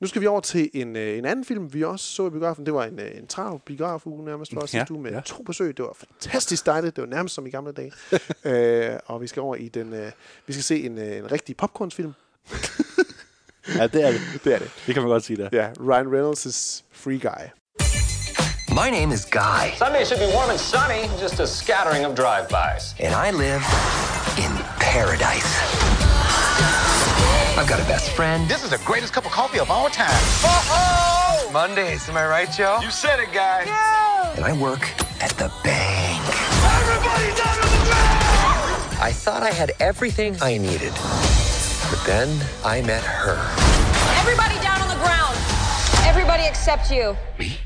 Nu skal vi over til en, øh, en anden film, vi også så i biografen. Det var en, øh, en trav biografuge nærmest for os ja, uge med ja. to besøg. Det var fantastisk dejligt. Det var nærmest som i gamle dage. øh, og vi skal over i den... Øh, vi skal se en, øh, en rigtig popcornsfilm. ja, det er det. Det er det. Det kan man godt sige der. Ja, Ryan Reynolds' Free Guy. My name is Guy. Sunday should be warm and sunny, just a scattering of drive-bys. And I live in paradise. I've got a best friend. This is the greatest cup of coffee of all time. Oh! Mondays, am I right, Joe? You said it, guy. Yeah. And I work at the bank. Everybody down on the ground! I thought I had everything I needed. But then I met her. Everybody down on the ground. Everybody except you. Me?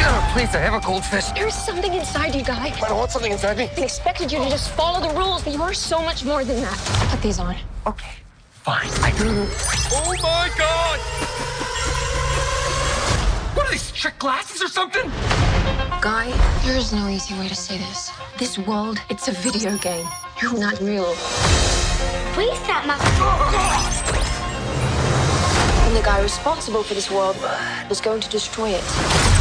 It's just a... Oh, please, I have a goldfish. There's something inside you, Guy. I don't want something inside me. I expected you to just follow the rules, but you are so much more than that. Put these on. Okay. Fine. I do. Oh my god! What are these trick glasses or something? Guy, there is no easy way to say this. This world, it's a video game. You're not real. Please stop my... And the guy responsible for this world was going to destroy it.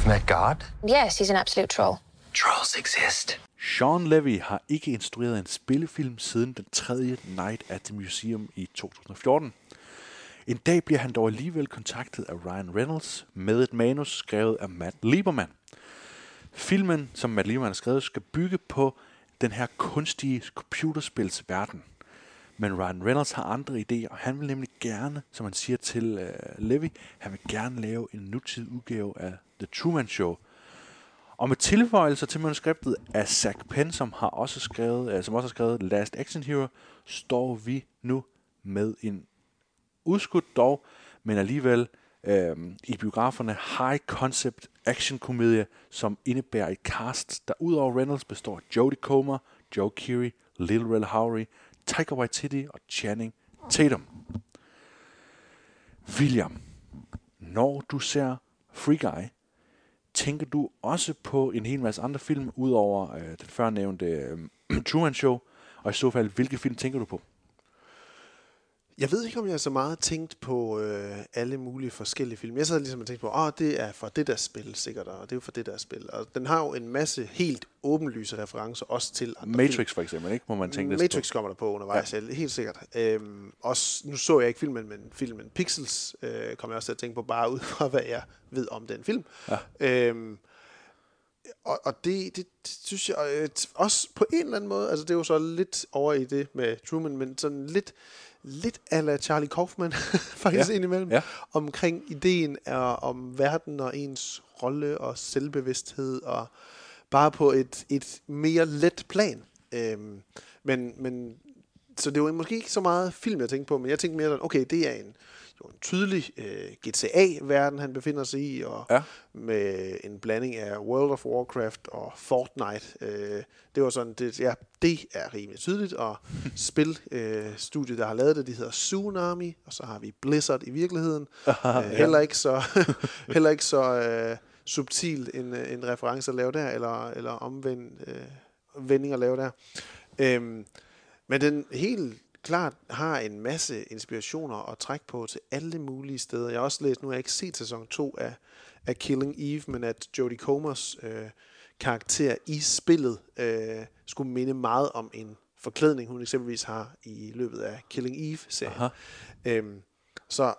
You've met God? Yes, he's an absolute troll. Trolls exist. Sean Levy har ikke instrueret en spillefilm siden den tredje Night at the Museum i 2014. En dag bliver han dog alligevel kontaktet af Ryan Reynolds med et manus skrevet af Matt Lieberman. Filmen, som Matt Lieberman har skrevet, skal bygge på den her kunstige computerspilsverden. Men Ryan Reynolds har andre idéer, og han vil nemlig gerne, som han siger til øh, uh, Levy, han vil gerne lave en nutidig udgave af The Truman Show – og med tilføjelser til manuskriptet af Zach Penn, som har også skrevet, uh, som også har skrevet Last Action Hero, står vi nu med en udskudt dog, men alligevel uh, i biograferne high concept action komedie, som indebærer et cast, der udover Reynolds består af Jodie Comer, Joe Keery, Lil Rel Howery, Taika Waititi og Channing Tatum. William, når du ser Free Guy, tænker du også på en hel masse andre film, udover øh, den førnævnte øh, Truman Show? Og i så fald, hvilke film tænker du på? Jeg ved ikke, om jeg har så meget tænkt på øh, alle mulige forskellige film. Jeg sad ligesom og tænkte på, at oh, det er for det der spil sikkert, og det er for det der spil. Og den har jo en masse helt åbenlyse referencer også til andre Matrix film. for eksempel, ikke? Må man tænke Matrix på. kommer der på undervejs, ja. helt sikkert. Øhm, også, nu så jeg ikke filmen, men filmen Pixels øh, kommer jeg også til at tænke på, bare ud fra hvad jeg ved om den film. Ja. Øhm, og, og det, det, det synes jeg øh, også på en eller anden måde, altså det er jo så lidt over i det med Truman, men sådan lidt lidt ala Charlie Kaufman, faktisk ja. indimellem, ja. omkring ideen af, om verden og ens rolle og selvbevidsthed, og bare på et, et mere let plan. Øhm, men, men så det var måske ikke så meget film, jeg tænkte på, men jeg tænkte mere okay, det er en, jo en tydelig øh, GTA-verden, han befinder sig i, og ja. med en blanding af World of Warcraft og Fortnite. Øh, det var sådan, det, ja, det er rimelig tydeligt, og spilstudiet, øh, der har lavet det, de hedder Tsunami, og så har vi Blizzard i virkeligheden. Aha, øh, heller ikke så, heller ikke så øh, subtil en, en reference at lave der, eller, eller omvendt øh, vending at lave der. Øh, men den helt klart har en masse inspirationer at trække på til alle mulige steder. Jeg har også læst, nu har jeg ikke set sæson 2 af, af Killing Eve, men at Jodie Comers øh, karakter i spillet øh, skulle minde meget om en forklædning, hun eksempelvis har i løbet af Killing Eve-serien. Øhm, så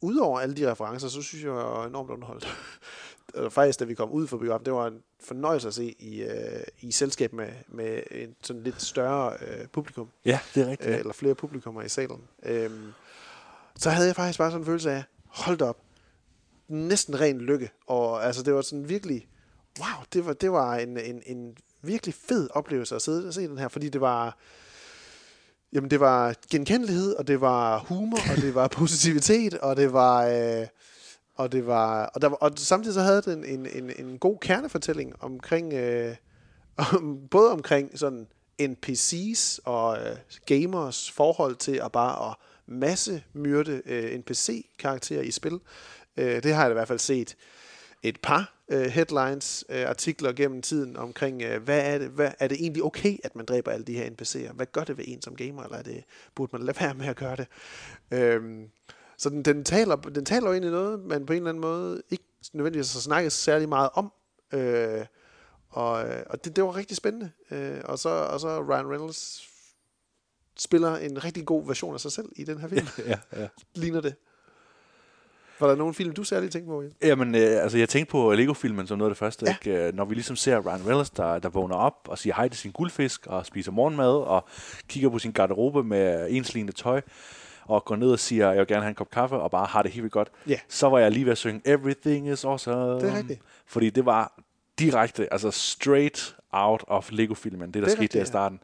udover alle de referencer, så synes jeg, jeg var enormt underholdt. faktisk, da vi kom ud for biografen, det var en fornøjelse at se i, øh, i selskab med, med en sådan lidt større øh, publikum. Ja, det er rigtigt. Øh, eller flere publikummer i salen. Øhm, så havde jeg faktisk bare sådan en følelse af, hold op, næsten ren lykke. Og altså, det var sådan virkelig, wow, det var, det var en, en, en virkelig fed oplevelse at sidde og se den her, fordi det var, jamen det var genkendelighed, og det var humor, og det var positivitet, og det var... Øh, og det var og, der var, og samtidig så havde den en, en, en god kernefortælling omkring øh, om, både omkring sådan NPC's og øh, gamers forhold til at bare at masse myrde øh, NPC-karakterer i spil. Øh, det har jeg i hvert fald set et par øh, headlines, øh, artikler gennem tiden omkring, øh, hvad, er det, hvad er det egentlig okay, at man dræber alle de her NPC'er? Hvad gør det ved en som gamer, eller er det, burde man lade være med at gøre det? Øh, så den, den, taler, den taler jo egentlig noget, man på en eller anden måde ikke nødvendigvis har snakket særlig meget om. Øh, og og det, det var rigtig spændende. Øh, og, så, og så Ryan Reynolds spiller en rigtig god version af sig selv i den her film. ja, ja. Ligner det. Var der nogen film, du særligt tænkte på? Jamen, øh, altså jeg tænkte på Lego-filmen som noget af det første. Ja. Ikke? Øh, når vi ligesom ser Ryan Reynolds, der, der vågner op og siger hej til sin guldfisk, og spiser morgenmad, og kigger på sin garderobe med ensligende tøj, og går ned og siger, jeg vil gerne have en kop kaffe, og bare har det helt vildt godt, yeah. så var jeg lige ved at synge Everything is awesome. Det er rigtigt. Fordi det var direkte, altså straight out of Lego-filmen, det der det skete rigtigt, der i starten.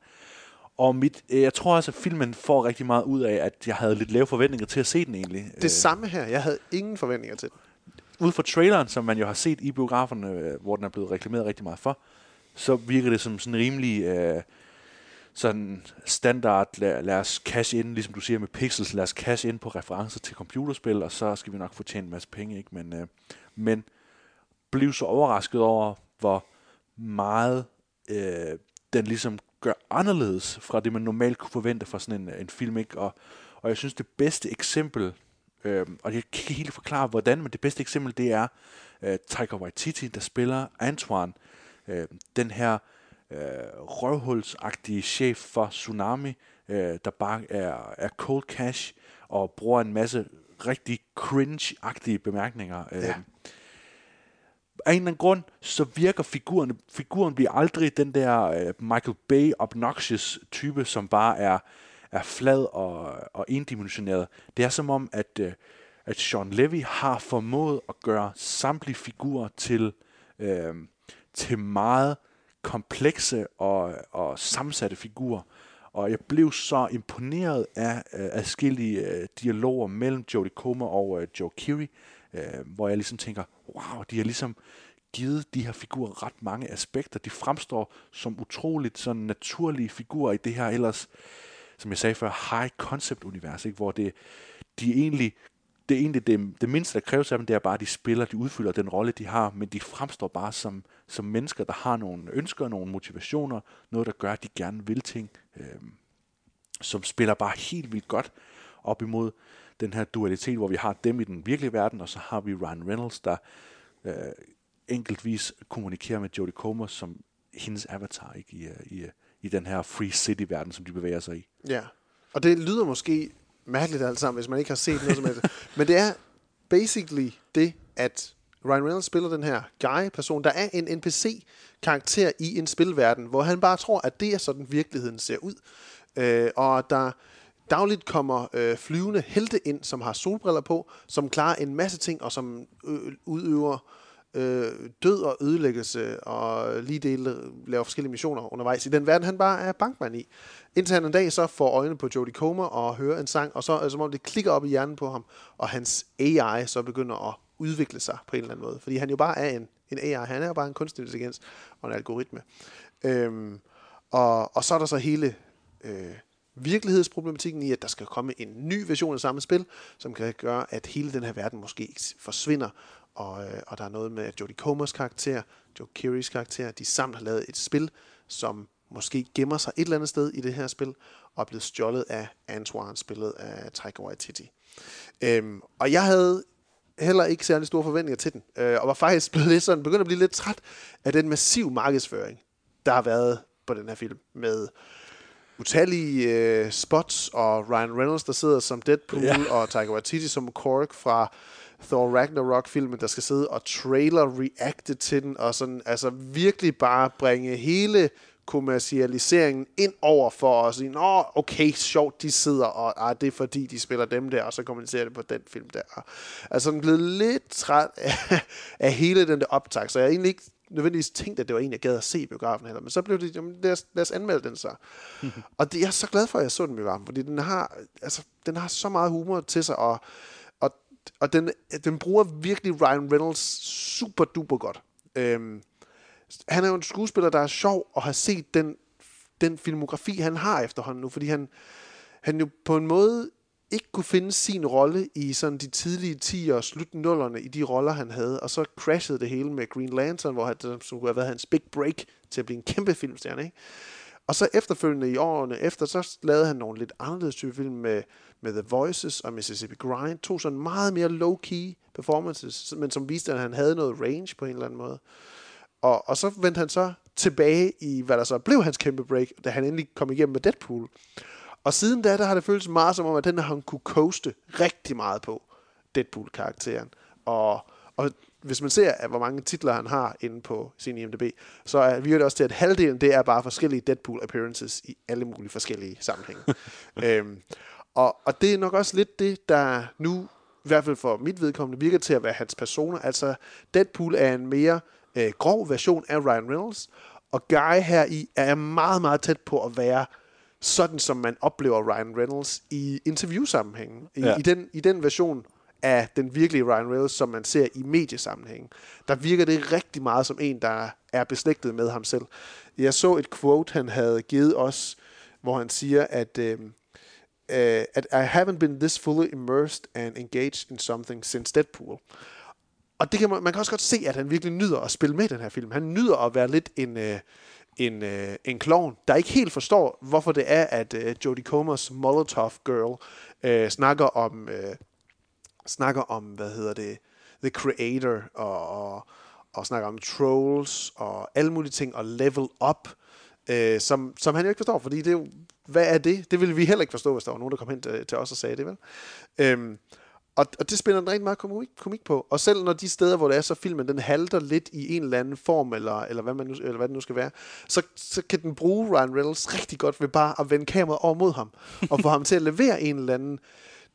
Og mit, øh, jeg tror også, at filmen får rigtig meget ud af, at jeg havde lidt lave forventninger til at se den egentlig. Det samme her. Jeg havde ingen forventninger til den. Ud fra traileren, som man jo har set i biograferne, øh, hvor den er blevet reklameret rigtig meget for, så virker det som sådan rimelig... Øh, sådan standard, lad, lad os cash ind, ligesom du siger med pixels, lad os cash ind på referencer til computerspil, og så skal vi nok få tjent en masse penge, ikke? Men, øh, men blev så overrasket over, hvor meget øh, den ligesom gør anderledes fra det, man normalt kunne forvente fra sådan en, en film, ikke? Og, og jeg synes, det bedste eksempel, øh, og jeg kan ikke helt forklare, hvordan, men det bedste eksempel, det er øh, Taika Waititi, der spiller Antoine, øh, den her øh, røvhulsagtige chef for Tsunami, øh, der bare er, er cold cash og bruger en masse rigtig cringe-agtige bemærkninger. Øh, ja. Af en eller anden grund, så virker figuren, figuren bliver aldrig den der øh, Michael Bay obnoxious type, som bare er, er flad og, og endimensioneret. Det er som om, at, øh, at Sean Levy har formået at gøre samtlige figurer til, øh, til meget komplekse og, og sammensatte figurer. Og jeg blev så imponeret af øh, adskillige øh, dialoger mellem Jodie Comer og øh, Joe Keery, øh, hvor jeg ligesom tænker, wow, de har ligesom givet de her figurer ret mange aspekter. De fremstår som utroligt sådan naturlige figurer i det her ellers, som jeg sagde før, high concept univers, ikke? hvor det, de egentlig det er egentlig det, det mindste, der kræves af dem, det er bare, at de spiller, de udfylder den rolle, de har, men de fremstår bare som, som mennesker, der har nogle ønsker, nogle motivationer, noget, der gør, at de gerne vil ting, øh, som spiller bare helt vildt godt op imod den her dualitet, hvor vi har dem i den virkelige verden, og så har vi Ryan Reynolds, der øh, enkeltvis kommunikerer med Jodie Comer som hendes avatar ikke? I, øh, i, øh, i den her Free City-verden, som de bevæger sig i. Ja, og det lyder måske mærkeligt alt sammen, hvis man ikke har set noget som helst. Men det er basically det, at Ryan Reynolds spiller den her guy-person. Der er en NPC-karakter i en spilverden, hvor han bare tror, at det er sådan, virkeligheden ser ud. Øh, og der dagligt kommer øh, flyvende helte ind, som har solbriller på, som klarer en masse ting, og som øh, udøver øh, død og ødelæggelse, og lige dele, øh, laver forskellige missioner undervejs i den verden, han bare er bankmand i. Indtil han en dag så får øjnene på Jodie Comer og hører en sang, og så er det som om det klikker op i hjernen på ham, og hans AI så begynder at udvikle sig på en eller anden måde. Fordi han jo bare er en, en AI, han er jo bare en kunstig intelligens og en algoritme. Øhm, og, og så er der så hele øh, virkelighedsproblematikken i, at der skal komme en ny version af samme spil, som kan gøre, at hele den her verden måske forsvinder, og, øh, og der er noget med at Jodie Comers karakter, Joe Keerys karakter, de sammen har lavet et spil, som måske gemmer sig et eller andet sted i det her spil, og er blevet stjålet af Antoine, spillet af Taika Waititi. Øhm, og jeg havde heller ikke særlig store forventninger til den, øh, og var faktisk blevet lidt sådan, begyndt at blive lidt træt af den massiv markedsføring, der har været på den her film, med utallige øh, spots, og Ryan Reynolds, der sidder som Deadpool, ja. og Taika Waititi som Korg fra Thor Ragnarok-filmen, der skal sidde og trailer-reacte til den, og sådan, altså virkelig bare bringe hele kommercialiseringen ind over for at sige, nå, okay, sjovt, de sidder, og ah, det er fordi, de spiller dem der, og så kommenterer det på den film der. Altså, den blev lidt træt af, af hele den der optag, så jeg egentlig ikke nødvendigvis tænkt, at det var en, jeg gad at se i biografen heller. Men så blev det, jamen, lad os, lad os anmelde den så. og det, jeg er så glad for, at jeg så den i biografen, fordi den har, altså, den har så meget humor til sig, og, og, den, den bruger virkelig Ryan Reynolds super duper godt. Øhm, han er jo en skuespiller, der er sjov at have set den, den filmografi, han har efterhånden nu, fordi han, han jo på en måde ikke kunne finde sin rolle i sådan de tidlige 10'er og slut nullerne i de roller, han havde, og så crashede det hele med Green Lantern, hvor han, som kunne have været hans big break til at blive en kæmpe filmstjerne, ikke? Og så efterfølgende i årene efter, så lavede han nogle lidt anderledes type film med, med The Voices og Mississippi Grind. To sådan meget mere low-key performances, men som viste, at han havde noget range på en eller anden måde. Og, og så vendte han så tilbage i, hvad der så blev hans kæmpe break, da han endelig kom igennem med Deadpool. Og siden da, der har det føltes meget som om, at den har han kunne coaste rigtig meget på, Deadpool-karakteren. Og, og hvis man ser, hvor mange titler han har inde på sin IMDb, så er, virker det også til, at halvdelen det er bare forskellige Deadpool-appearances i alle mulige forskellige sammenhænge. øhm, og, og det er nok også lidt det, der nu, i hvert fald for mit vedkommende, virker til at være hans personer. Altså, Deadpool er en mere øh, grov version af Ryan Reynolds, og Guy her i er meget, meget tæt på at være sådan, som man oplever Ryan Reynolds i interviewsammenhængen. I, ja. i, den, I den version af den virkelige Ryan Reynolds, som man ser i mediesammenhængen, der virker det rigtig meget som en, der er beslægtet med ham selv. Jeg så et quote, han havde givet os, hvor han siger, at, øh, Uh, at I haven't been this fully immersed and engaged in something since Deadpool. Og det kan man, man kan også godt se, at han virkelig nyder at spille med i den her film. Han nyder at være lidt en, øh, en, øh, en klovn, der ikke helt forstår, hvorfor det er, at øh, Jodie Comers Molotov Girl øh, snakker om, øh, snakker om, hvad hedder det, The Creator, og, og, og snakker om trolls, og alle mulige ting, og level up, øh, som, som han jo ikke forstår, fordi det er jo, hvad er det? Det ville vi heller ikke forstå, hvis der var nogen, der kom hen til, til os og sagde det, vel? Øhm, og, og det spiller den rigtig meget komik, komik på. Og selv når de steder, hvor det er, så filmen den halter lidt i en eller anden form, eller, eller, hvad, man nu, eller hvad det nu skal være, så, så kan den bruge Ryan Reynolds rigtig godt ved bare at vende kameraet over mod ham, og få ham til at levere en eller anden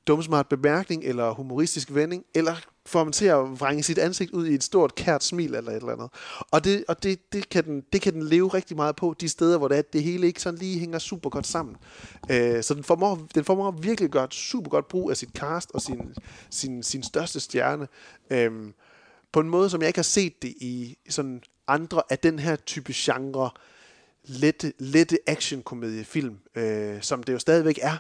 dumsmart bemærkning, eller humoristisk vending, eller får man til at vrænge sit ansigt ud i et stort kært smil eller et eller andet. Og det, og det, det, kan, den, det kan den leve rigtig meget på, de steder, hvor det, er, det hele ikke sådan lige hænger super godt sammen. Øh, så den formår, den formår virkelig at gøre et super godt brug af sit cast og sin, sin, sin største stjerne. Øh, på en måde, som jeg ikke har set det i sådan andre af den her type genre, lette, lette action-komediefilm, øh, som det jo stadigvæk er.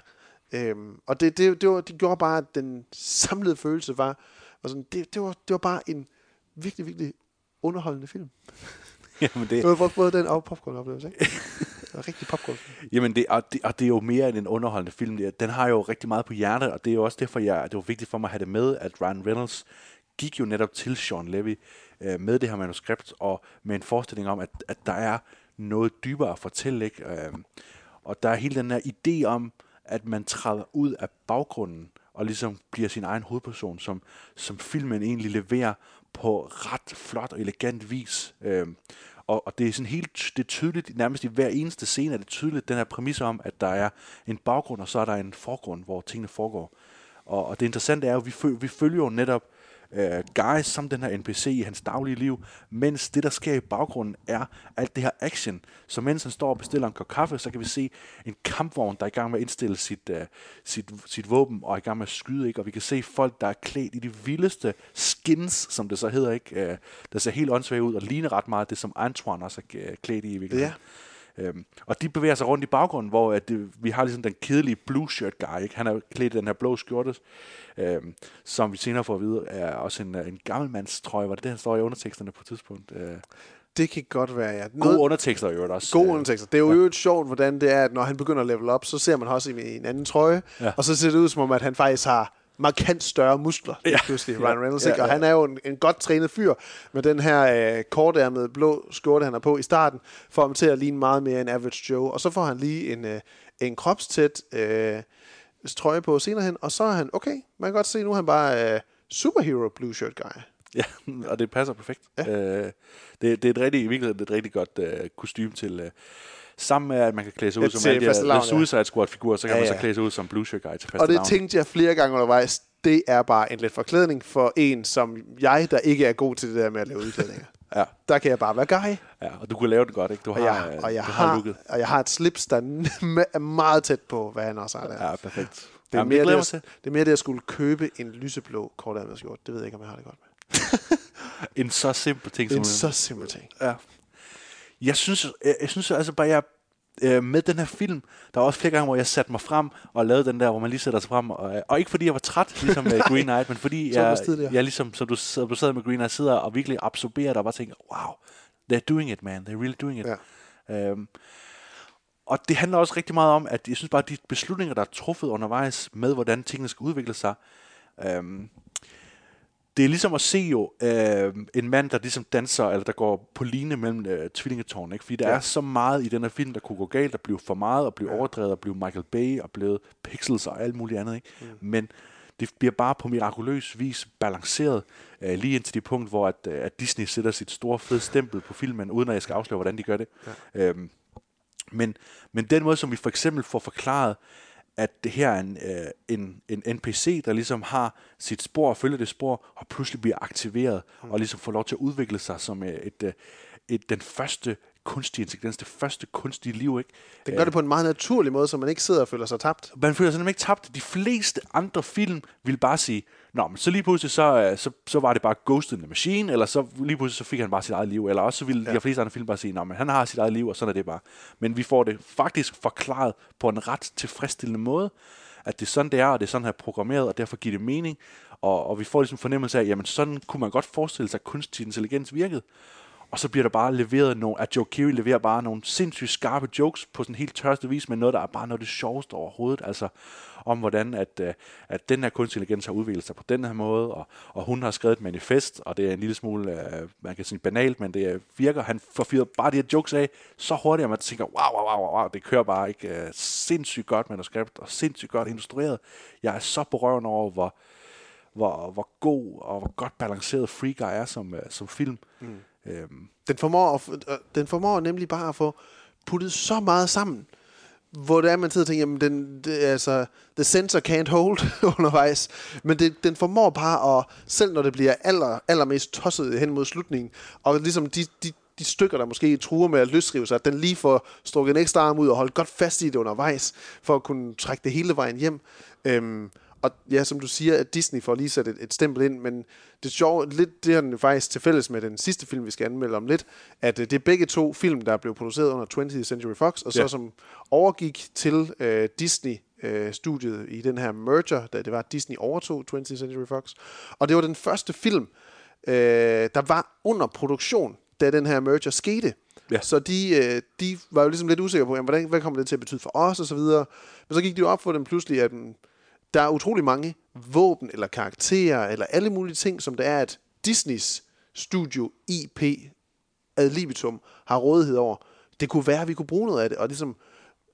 Øhm, og det, det, det, var, det gjorde bare, at den samlede følelse var, var sådan, det, det, var, det var bare en virkelig, virkelig underholdende film. Jamen det... det var både den og popcorn-oplevelse, ikke? Det var rigtig popcorn. Jamen, det, og, det, og det er jo mere end en underholdende film. Den har jo rigtig meget på hjertet, og det er jo også derfor, jeg, det var vigtigt for mig at have det med, at Ryan Reynolds gik jo netop til Sean Levy øh, med det her manuskript, og med en forestilling om, at, at der er noget dybere at fortælle, ikke? Øh, og der er hele den her idé om, at man træder ud af baggrunden og ligesom bliver sin egen hovedperson, som, som filmen egentlig leverer på ret flot og elegant vis. Øhm, og, og det er sådan helt det er tydeligt, nærmest i hver eneste scene er det tydeligt, den her præmis om, at der er en baggrund, og så er der en forgrund, hvor tingene foregår. Og, og det interessante er jo, at vi, vi følger jo netop øh, Guy som den her NPC i hans daglige liv, mens det, der sker i baggrunden, er alt det her action. Så mens han står og bestiller en kop kaffe, så kan vi se en kampvogn, der er i gang med at indstille sit, øh, sit, sit våben og er i gang med at skyde, ikke? og vi kan se folk, der er klædt i de vildeste skins, som det så hedder, ikke? Øh, der ser helt åndssvagt ud og ligner ret meget det, som Antoine også er øh, klædt i i virkeligheden. Ja. Øhm, og de bevæger sig rundt i baggrunden, hvor at det, vi har ligesom den kedelige blue shirt guy, ikke? han er klædt i den her blå skjorte, øhm, som vi senere får at vide, er også en, en gammelmands trøje. Var det det, han står i underteksterne på et tidspunkt? Øh, Det kan godt være, ja. gode undertekster i øvrigt også. Gode Øh, undertekster. Det er jo ja. sjovt, hvordan det er, at når han begynder at level op, så ser man også i en anden trøje, Ja. og så ser det ud som om, at han faktisk har markant større muskler, ja. pludselig, Ja. Ryan Reynolds. Ja, Ikke? Og ja. han er jo en, en godt trænet fyr med den her øh, kortærmede blå skjorte, han har på i starten, får ham til at ligne meget mere en average Joe. Og så får han lige en, øh, en kropstæt øh, trøje på senere hen, og så er han, okay, man kan godt se, nu er han bare øh, superhero blue shirt guy. Ja, og det passer perfekt. Ja. Øh, det, det er et rigtig, i virkeligheden et rigtig godt øh, kostume til... Øh, sammen med, at man kan klæde sig ud Ja, som alle de her ja. Suicide Squad-figurer, så kan Ja, man så ja. klæde sig ud som Blue Shirt Guy til Og det tænkte jeg flere gange undervejs, det er bare en let forklædning for en som jeg, der ikke er god til det der med at lave udklædninger. Ja. Der kan jeg bare være guy. Ja, og du kunne lave det godt, ikke? Du har, Og jeg, øh, og jeg, du har har, looket. og jeg har et slips, der er meget tæt på, hvad han også har der. Ja, perfekt. Det er, Jamen, mere det glæder det, er mere det, at skulle købe en lyseblå kortærmet skjort. Det ved jeg ikke, om jeg har det godt med. En så simpel ting En som så simpel ting. Ja. Jeg synes, jeg, jeg synes altså bare, jeg øh, med den her film, der var også flere gange, hvor jeg satte mig frem og lavede den der, hvor man lige sætter sig frem. Og, og ikke fordi jeg var træt, ligesom med Green Knight, men fordi jeg, jeg ligesom, som du, så du sad med Green Knight, sidder og virkelig absorberer det og bare tænker, wow, they're doing it, man. They're really doing it. Ja. Øhm, og det handler også rigtig meget om, at jeg synes bare, at de beslutninger, der er truffet undervejs med, hvordan tingene skal udvikle sig, øhm, det er ligesom at se jo øh, en mand, der ligesom danser, eller der går på line mellem øh, tvillingetårn, ikke? Fordi der Ja. er så meget i den her film, der kunne gå galt, og blive for meget, og blive ja. overdrevet, og blive Michael Bay, og blive pixels og alt muligt andet, ikke? Mm. Men det bliver bare på mirakuløs vis balanceret, øh, lige indtil det punkt, hvor at, øh, at Disney sætter sit store fede stempel på filmen, uden at jeg skal afsløre, hvordan de gør det. Ja. Øhm, men, men den måde, som vi for eksempel får forklaret, at det her er en, øh, en, en NPC, der ligesom har sit spor og følger det spor, og pludselig bliver aktiveret, mm. og ligesom får lov til at udvikle sig som øh, et, øh, et, den første kunstige intelligens, det første kunstige liv, ikke? Den gør det på en meget naturlig måde, så man ikke sidder og føler sig tabt. Man føler sig nemlig ikke tabt. De fleste andre film vil bare sige, Nå, men så lige pludselig, så, øh, så, så var det bare Ghost in the Machine, eller så lige pludselig, så fik han bare sit eget liv, eller også så ville ja. de fleste andre film bare sige, men han har sit eget liv, og sådan er det bare. Men vi får det faktisk forklaret på en ret tilfredsstillende måde, at det er sådan, det er, og det er sådan, her programmeret, og derfor giver det mening, og, og vi får ligesom fornemmelse af, jamen sådan kunne man godt forestille sig, at kunstig intelligens virkede. Og så bliver der bare leveret nogle, at Joe Keery leverer bare nogle sindssygt skarpe jokes på sådan helt tørste vis, men noget, der er bare noget af det sjoveste overhovedet, altså om hvordan, at, øh, at den her kunstig intelligens har udviklet sig på den her måde, og, og hun har skrevet et manifest, og det er en lille smule, øh, man kan sige banalt, men det virker, han får fyret bare de her jokes af, så hurtigt, at man tænker, wow, wow, wow, wow, det kører bare ikke øh, sindssygt godt manuskript, og sindssygt godt instrueret. Jeg er så på røven over, hvor, hvor, hvor god og hvor godt balanceret Free Guy er som, øh, som film. Mm. Øhm, Den formår, at, øh, den formår nemlig bare at få puttet så meget sammen, hvor det er, man sidder og tænker, jamen, den, det, altså, the sensor can't hold undervejs. Men det, den formår bare at, selv når det bliver aller, allermest tosset hen mod slutningen, og ligesom de, de, de stykker, der måske truer med at løsrive sig, at den lige får strukket en ekstra arm ud og holdt godt fast i det undervejs, for at kunne trække det hele vejen hjem. Øhm, og ja, som du siger, at Disney får lige sat et, et stempel ind, men det sjove, lidt det jo faktisk til fælles med den sidste film, vi skal anmelde om lidt, at øh, det er begge to film, der blev produceret under 20th Century Fox, og så Ja. som overgik til øh, Disney øh, studiet i den her merger, da det var, Disney overtog 20th Century Fox. Og det var den første film, øh, der var under produktion, da den her merger skete. Ja. Så de, øh, de var jo ligesom lidt usikre på, jamen, hvordan, hvad kommer det til at betyde for os, og så videre. Men så gik det jo op for dem pludselig, at mm, der er utrolig mange våben, eller karakterer, eller alle mulige ting, som det er, at Disneys studio IP ad libitum har rådighed over. Det kunne være, at vi kunne bruge noget af det, og ligesom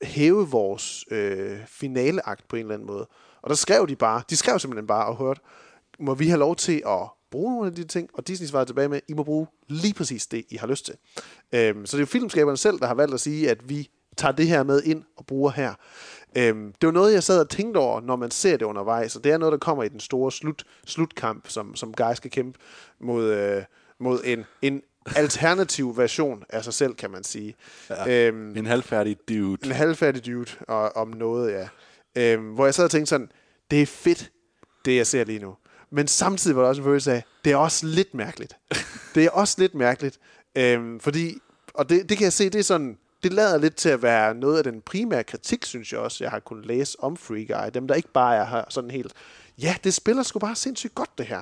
hæve vores øh, finaleakt på en eller anden måde. Og der skrev de bare, de skrev simpelthen bare og hørte, må vi have lov til at bruge nogle af de ting, og Disney svarede tilbage med, I må bruge lige præcis det, I har lyst til. Øhm, så det er jo filmskaberne selv, der har valgt at sige, at vi tager det her med ind og bruger her. Øhm, det var noget, jeg sad og tænkte over, når man ser det undervejs, og det er noget, der kommer i den store slut, slutkamp, som, som Guy skal kæmpe mod, øh, mod en, en alternativ version af sig selv, kan man sige. Ja, øhm, en halvfærdig dude. En halvfærdig dude, og, om noget, ja. Øhm, hvor jeg sad og tænkte sådan, det er fedt, det jeg ser lige nu. Men samtidig var der også en følelse af, det er også lidt mærkeligt. det er også lidt mærkeligt, øhm, fordi, og det, det kan jeg se, det er sådan, det lader lidt til at være noget af den primære kritik, synes jeg også, jeg har kunnet læse om Free Guy. Dem, der ikke bare er her sådan helt, ja, det spiller sgu bare sindssygt godt, det her.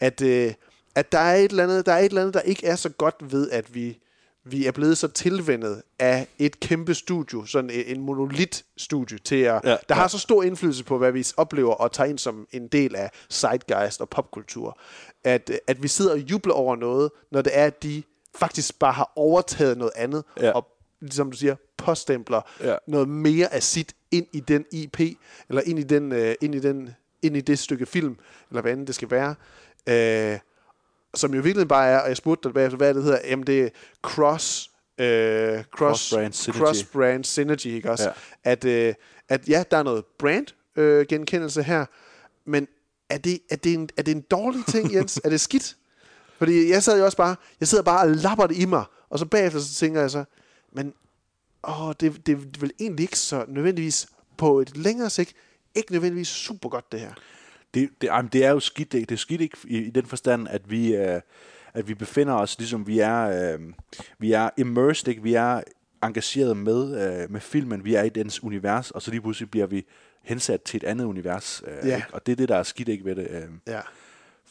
At, øh, at der, er et eller andet, der er et eller andet, der ikke er så godt ved, at vi, vi er blevet så tilvendet af et kæmpe studie, sådan en monolit-studie, til at, ja, der ja. har så stor indflydelse på, hvad vi oplever og tager ind som en del af zeitgeist og popkultur, at, at vi sidder og jubler over noget, når det er, at de faktisk bare har overtaget noget andet, ja. og ligesom du siger, påstempler ja. noget mere af sit ind i den IP, eller ind i, den, uh, ind, i den, ind i det stykke film, eller hvad end det skal være. Uh, som jo virkelig bare er, og jeg spurgte dig bagefter, hvad det hedder, jamen det er cross, uh, cross, cross-brand synergy, cross -brand synergy ikke også? Ja. At, uh, at ja, der er noget brand uh, genkendelse her, men er det, er, det en, er det en dårlig ting, Jens? er det skidt? Fordi jeg sad jo også bare, jeg sidder bare og lapper det i mig, og så bagefter så tænker jeg så, men åh, det, det er vel egentlig ikke så nødvendigvis på et længere sigt, ikke nødvendigvis super godt det her. Det, det, jamen, det er jo skidt, det, det er skidt ikke i, i den forstand, at vi, øh, at vi befinder os, ligesom vi er, øh, vi er immersed, ikke? vi er engageret med, øh, med filmen, vi er i dens univers, og så lige pludselig bliver vi hensat til et andet univers. Øh, Ja. ikke? Og det er det, der er skidt ikke ved det. Øh. Ja.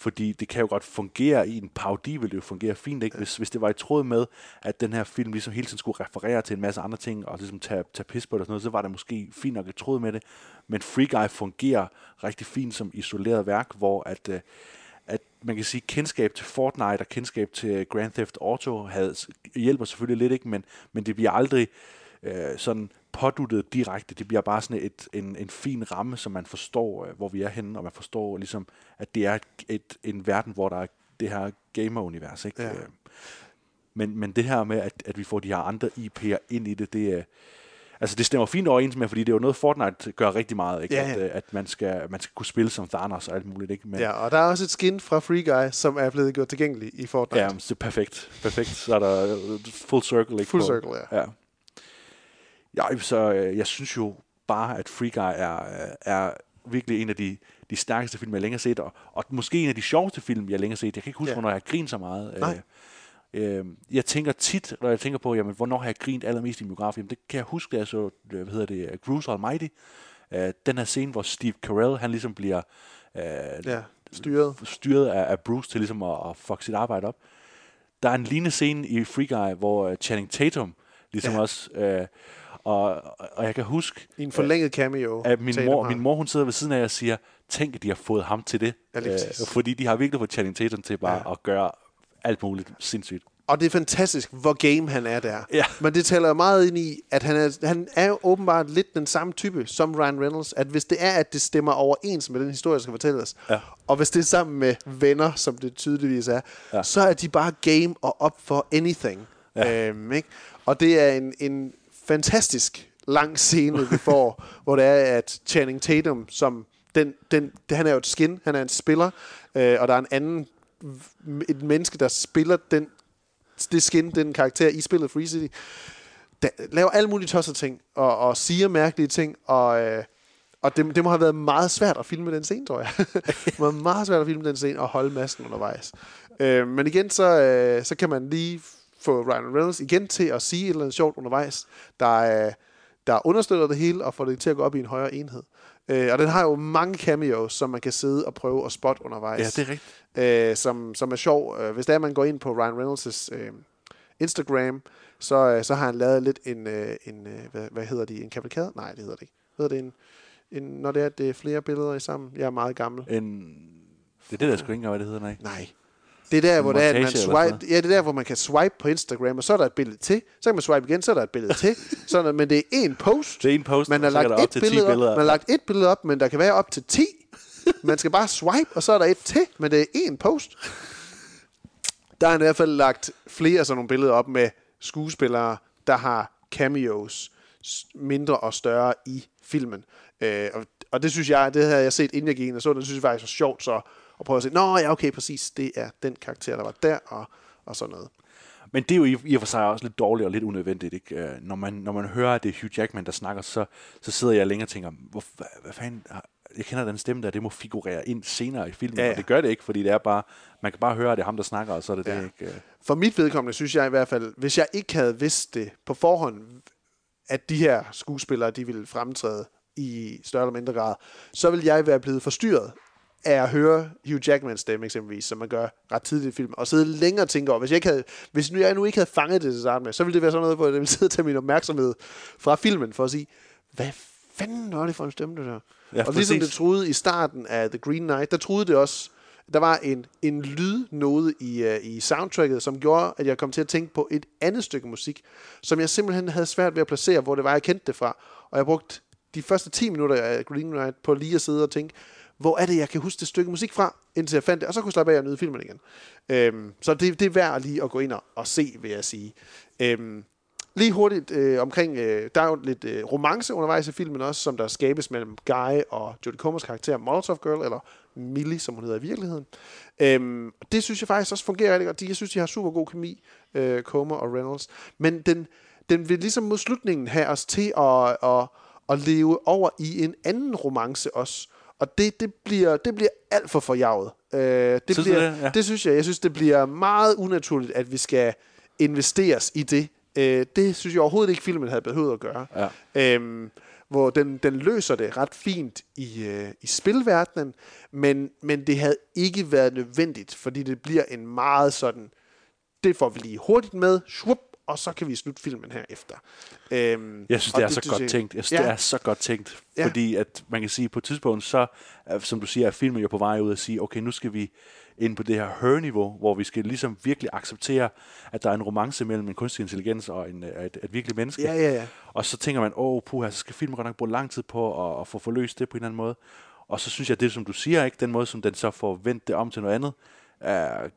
Fordi det kan jo godt fungere i en parodi, vil det jo fungere fint, ikke? Hvis, hvis det var i tråd med, at den her film ligesom hele tiden skulle referere til en masse andre ting, og ligesom tage, tage pis på det og sådan noget, så var det måske fint nok i tråd med det. Men Free Guy fungerer rigtig fint som isoleret værk, hvor at, øh, at man kan sige, kendskab til Fortnite og kendskab til Grand Theft Auto havde, hjælper selvfølgelig lidt, ikke? Men, men det bliver aldrig øh, sådan påduttet direkte. Det bliver bare sådan et, en, en fin ramme, som man forstår, øh, hvor vi er henne, og man forstår ligesom, at det er et, en verden, hvor der er det her gamer-univers. Ikke? Ja. Øh, Men, men det her med, at, at vi får de her andre IP'er ind i det, det er... Altså, det stemmer fint overens med, fordi det er jo noget, Fortnite gør rigtig meget, ikke? Ja, At, ja. øh, at man, skal, man skal kunne spille som Thanos og alt muligt, ikke? Men, Ja, og der er også et skin fra Free Guy, som er blevet gjort tilgængelig i Fortnite. Ja, det er perfekt. Perfekt. Så er der øh, full circle, ikke? Full circle, ja. ja. Ja, så øh, jeg synes jo bare, at Free Guy er, øh, er virkelig en af de, de stærkeste film, jeg længere har set, og, og måske en af de sjoveste film, jeg længere har set. Jeg kan ikke huske, Ja. hvornår jeg har grint så meget. Nej. Øh, øh, jeg tænker tit, når jeg tænker på, jamen, hvornår har jeg grint allermest i biograf, jamen, det kan jeg huske, da jeg så, hvad hedder det, Bruce Almighty. Øh, den her scene, hvor Steve Carell, han ligesom bliver øh, Ja, styret. styret af, af Bruce til ligesom at, at fuck sit arbejde op. Der er en lignende scene i Free Guy, hvor Channing Tatum ligesom ja. også... Øh, og, og jeg kan huske... I en forlænget cameo. At min mor, min mor, hun sidder ved siden af og siger, tænk, at de har fået ham til det. Ja, præcis. fordi de har virkelig fået Channing Tatum til bare ja. at gøre alt muligt sindssygt. Og det er fantastisk, hvor game han er der. Ja. Men det taler jo meget ind i, at han er, han er jo åbenbart lidt den samme type som Ryan Reynolds. At hvis det er, at det stemmer overens med den historie, der skal fortælles, Ja. og hvis det er sammen med venner, som det tydeligvis er, Ja. så er de bare game og up for anything. Ja. Øhm, ikke? Og det er en, en fantastisk lang scene, vi får, hvor det er, at Channing Tatum, som den, den, det, han er jo et skin, han er en spiller, øh, og der er en anden, et menneske, der spiller den, det skin, den karakter i spillet Free City, der laver alle mulige tosser ting, og, og siger mærkelige ting, og, øh, og det, det må have været meget svært at filme den scene, tror jeg. det være meget svært at filme den scene og holde masken undervejs. Øh, men igen, så, øh, så kan man lige få Ryan Reynolds igen til at sige et eller andet sjovt undervejs, der, øh, der understøtter det hele og får det til at gå op i en højere enhed. Øh, og den har jo mange cameos, som man kan sidde og prøve at spotte undervejs. Ja, det er rigtigt. Øh, som, som er sjov. Øh, Hvis det er, man går ind på Ryan Reynolds' øh, Instagram, så, øh, så har han lavet lidt en, en hvad, hvad hedder de, en kavalkade? Nej, det hedder det ikke. Hedder det en, en, når det er, det er flere billeder i sammen? Jeg er meget gammel. En, det er det, der sgu ikke engang, hvad det hedder, nej. Nej. Det er der, hvor, det er, at man swipe, ja, det er der, hvor man kan swipe på Instagram, og så er der et billede til. Så kan man swipe igen, så er der et billede til. Sådan, men det er én post. Det er en post, Man har lagt et til 10 billede op, billeder. man har lagt et billede op, men der kan være op til 10. Man skal bare swipe, og så er der et til, men det er én post. Der er i hvert fald lagt flere sådan nogle billeder op med skuespillere, der har cameos mindre og større i filmen. Øh, og, og det synes jeg, det havde jeg set inden jeg gik ind og så, det synes jeg faktisk var sjovt så at prøve at se, nå ja, okay, præcis, det er den karakter, der var der, og, og sådan noget. Men det er jo i, i og for sig også lidt dårligt og lidt unødvendigt. Ikke? Øh, Når, man, når man hører, at det er Hugh Jackman, der snakker, så, så sidder jeg længere og tænker, hvor, hvad, hvad fanden, jeg kender den stemme der, det må figurere ind senere i filmen, Ja, ja, ja. og det gør det ikke, fordi det er bare, man kan bare høre, at det er ham, der snakker, og så er det ja. det ikke. øh. For mit vedkommende synes jeg i hvert fald, hvis jeg ikke havde vidst det på forhånd, at de her skuespillere, de ville fremtræde i større eller mindre grad, så ville jeg være blevet forstyrret af at høre Hugh Jackmans stemme eksempelvis, som man gør ret tidligt i filmen, og sidde længere og tænke over, hvis jeg, ikke havde, hvis nu jeg nu ikke havde fanget det til at starte med, så ville det være sådan noget, hvor jeg ville sidde og tage min opmærksomhed fra filmen for at sige, hvad fanden var det for en stemme, det der? Ja, og ligesom præcis. det troede i starten af The Green Knight, der troede det også, der var en, en lydnode i, uh, i soundtracket, som gjorde, at jeg kom til at tænke på et andet stykke musik, som jeg simpelthen havde svært ved at placere, hvor det var, jeg kendte det fra. Og jeg brugte de første 10 minutter af Green Knight på lige at sidde og tænke, hvor er det, jeg kan huske det stykke musik fra, indtil jeg fandt det, og så kunne jeg slappe af og nyde filmen igen. Øhm, så det, det er værd lige at gå ind og, og se, vil jeg sige. Øhm, Lige hurtigt øh, omkring, øh, der er jo lidt øh, romance undervejs i filmen også, som der skabes mellem Guy og Jodie Comers karakter Molotov Girl, eller Millie, som hun hedder i virkeligheden. Øhm, det synes jeg faktisk også fungerer rigtig godt. Jeg synes, de har super god kemi, øh, Comer og Reynolds. Men den, den vil ligesom mod slutningen have os til at, at, at leve over i en anden romance også. Og det, det, bliver, det bliver alt for forjavet. Øh, det, Synes bliver, det? Ja. det synes jeg. Jeg synes, det bliver meget unaturligt, at vi skal investeres i det. Øh, det synes jeg overhovedet ikke, filmen havde behøvet at gøre. Ja. Øhm, hvor den, den løser det ret fint i, øh, i spilverdenen, men, men det havde ikke været nødvendigt, fordi det bliver en meget sådan, det får vi lige hurtigt med, shup, og så kan vi slutte filmen her efter. Øhm, Jeg synes, det er så godt tænkt. Jeg synes, ja, det er så godt tænkt. Ja. Fordi at man kan sige, på et tidspunkt, så, som du siger, er filmen jo på vej ud og sige, okay, nu skal vi ind på det her her-niveau, hvor vi skal ligesom virkelig acceptere, at der er en romance mellem en kunstig intelligens og en, øh, et, et virkeligt menneske. Ja, ja, ja. Og så tænker man, åh, puha, så skal filmen godt nok bruge lang tid på at, at få forløst det på en eller anden måde. Og så synes jeg, det som du siger, ikke, den måde, som den så får vendt det om til noget andet, er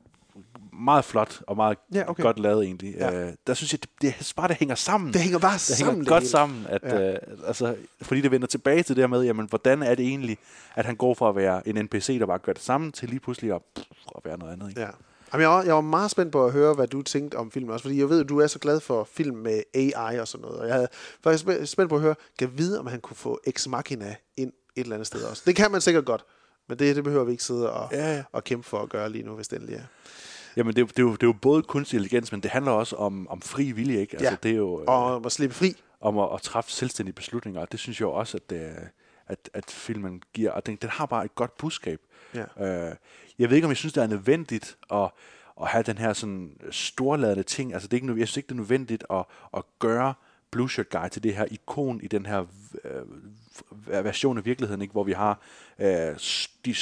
meget flot og meget Ja, okay. godt lavet egentlig. Ja. Øh, der synes jeg, det, det, bare det hænger sammen. Det hænger bare det sammen, Hænger det godt hele. sammen, at, Ja. øh, altså, fordi det vender tilbage til det her med, jamen, hvordan er det egentlig, at han går fra at være en NPC, der bare gør det samme, til lige pludselig at, pff, at være noget andet. Ikke? Ja. Jamen, jeg, var, jeg var meget spændt på at høre, hvad du tænkte om filmen også, fordi jeg ved, at du er så glad for film med AI og sådan noget, og jeg havde faktisk spæ- spændt på at høre, kan vide, om han kunne få Ex Machina ind et eller andet sted også. Det kan man sikkert godt, men det, det behøver vi ikke sidde og, Ja, ja. og kæmpe for at gøre lige nu, hvis det endelig er. Jamen, det, er jo- det, er jo, det er jo både kunstig intelligens, men det handler også om, om fri vilje, ikke? Altså, Ja. det er jo, øh, Og om at slippe fri. om at, at træffe selvstændige beslutninger, og det synes jeg jo også, at, det, at, at filmen giver, og den, den har bare et godt budskab. Ja. Øh, jeg ved ikke, om jeg synes, det er nødvendigt at, at have den her sådan storladende ting. Altså, det er ikke, jeg synes ikke, det er nødvendigt at, at gøre Blue Shirt Guy til det her ikon i den her øh, version af virkeligheden, ikke? hvor vi har øh, de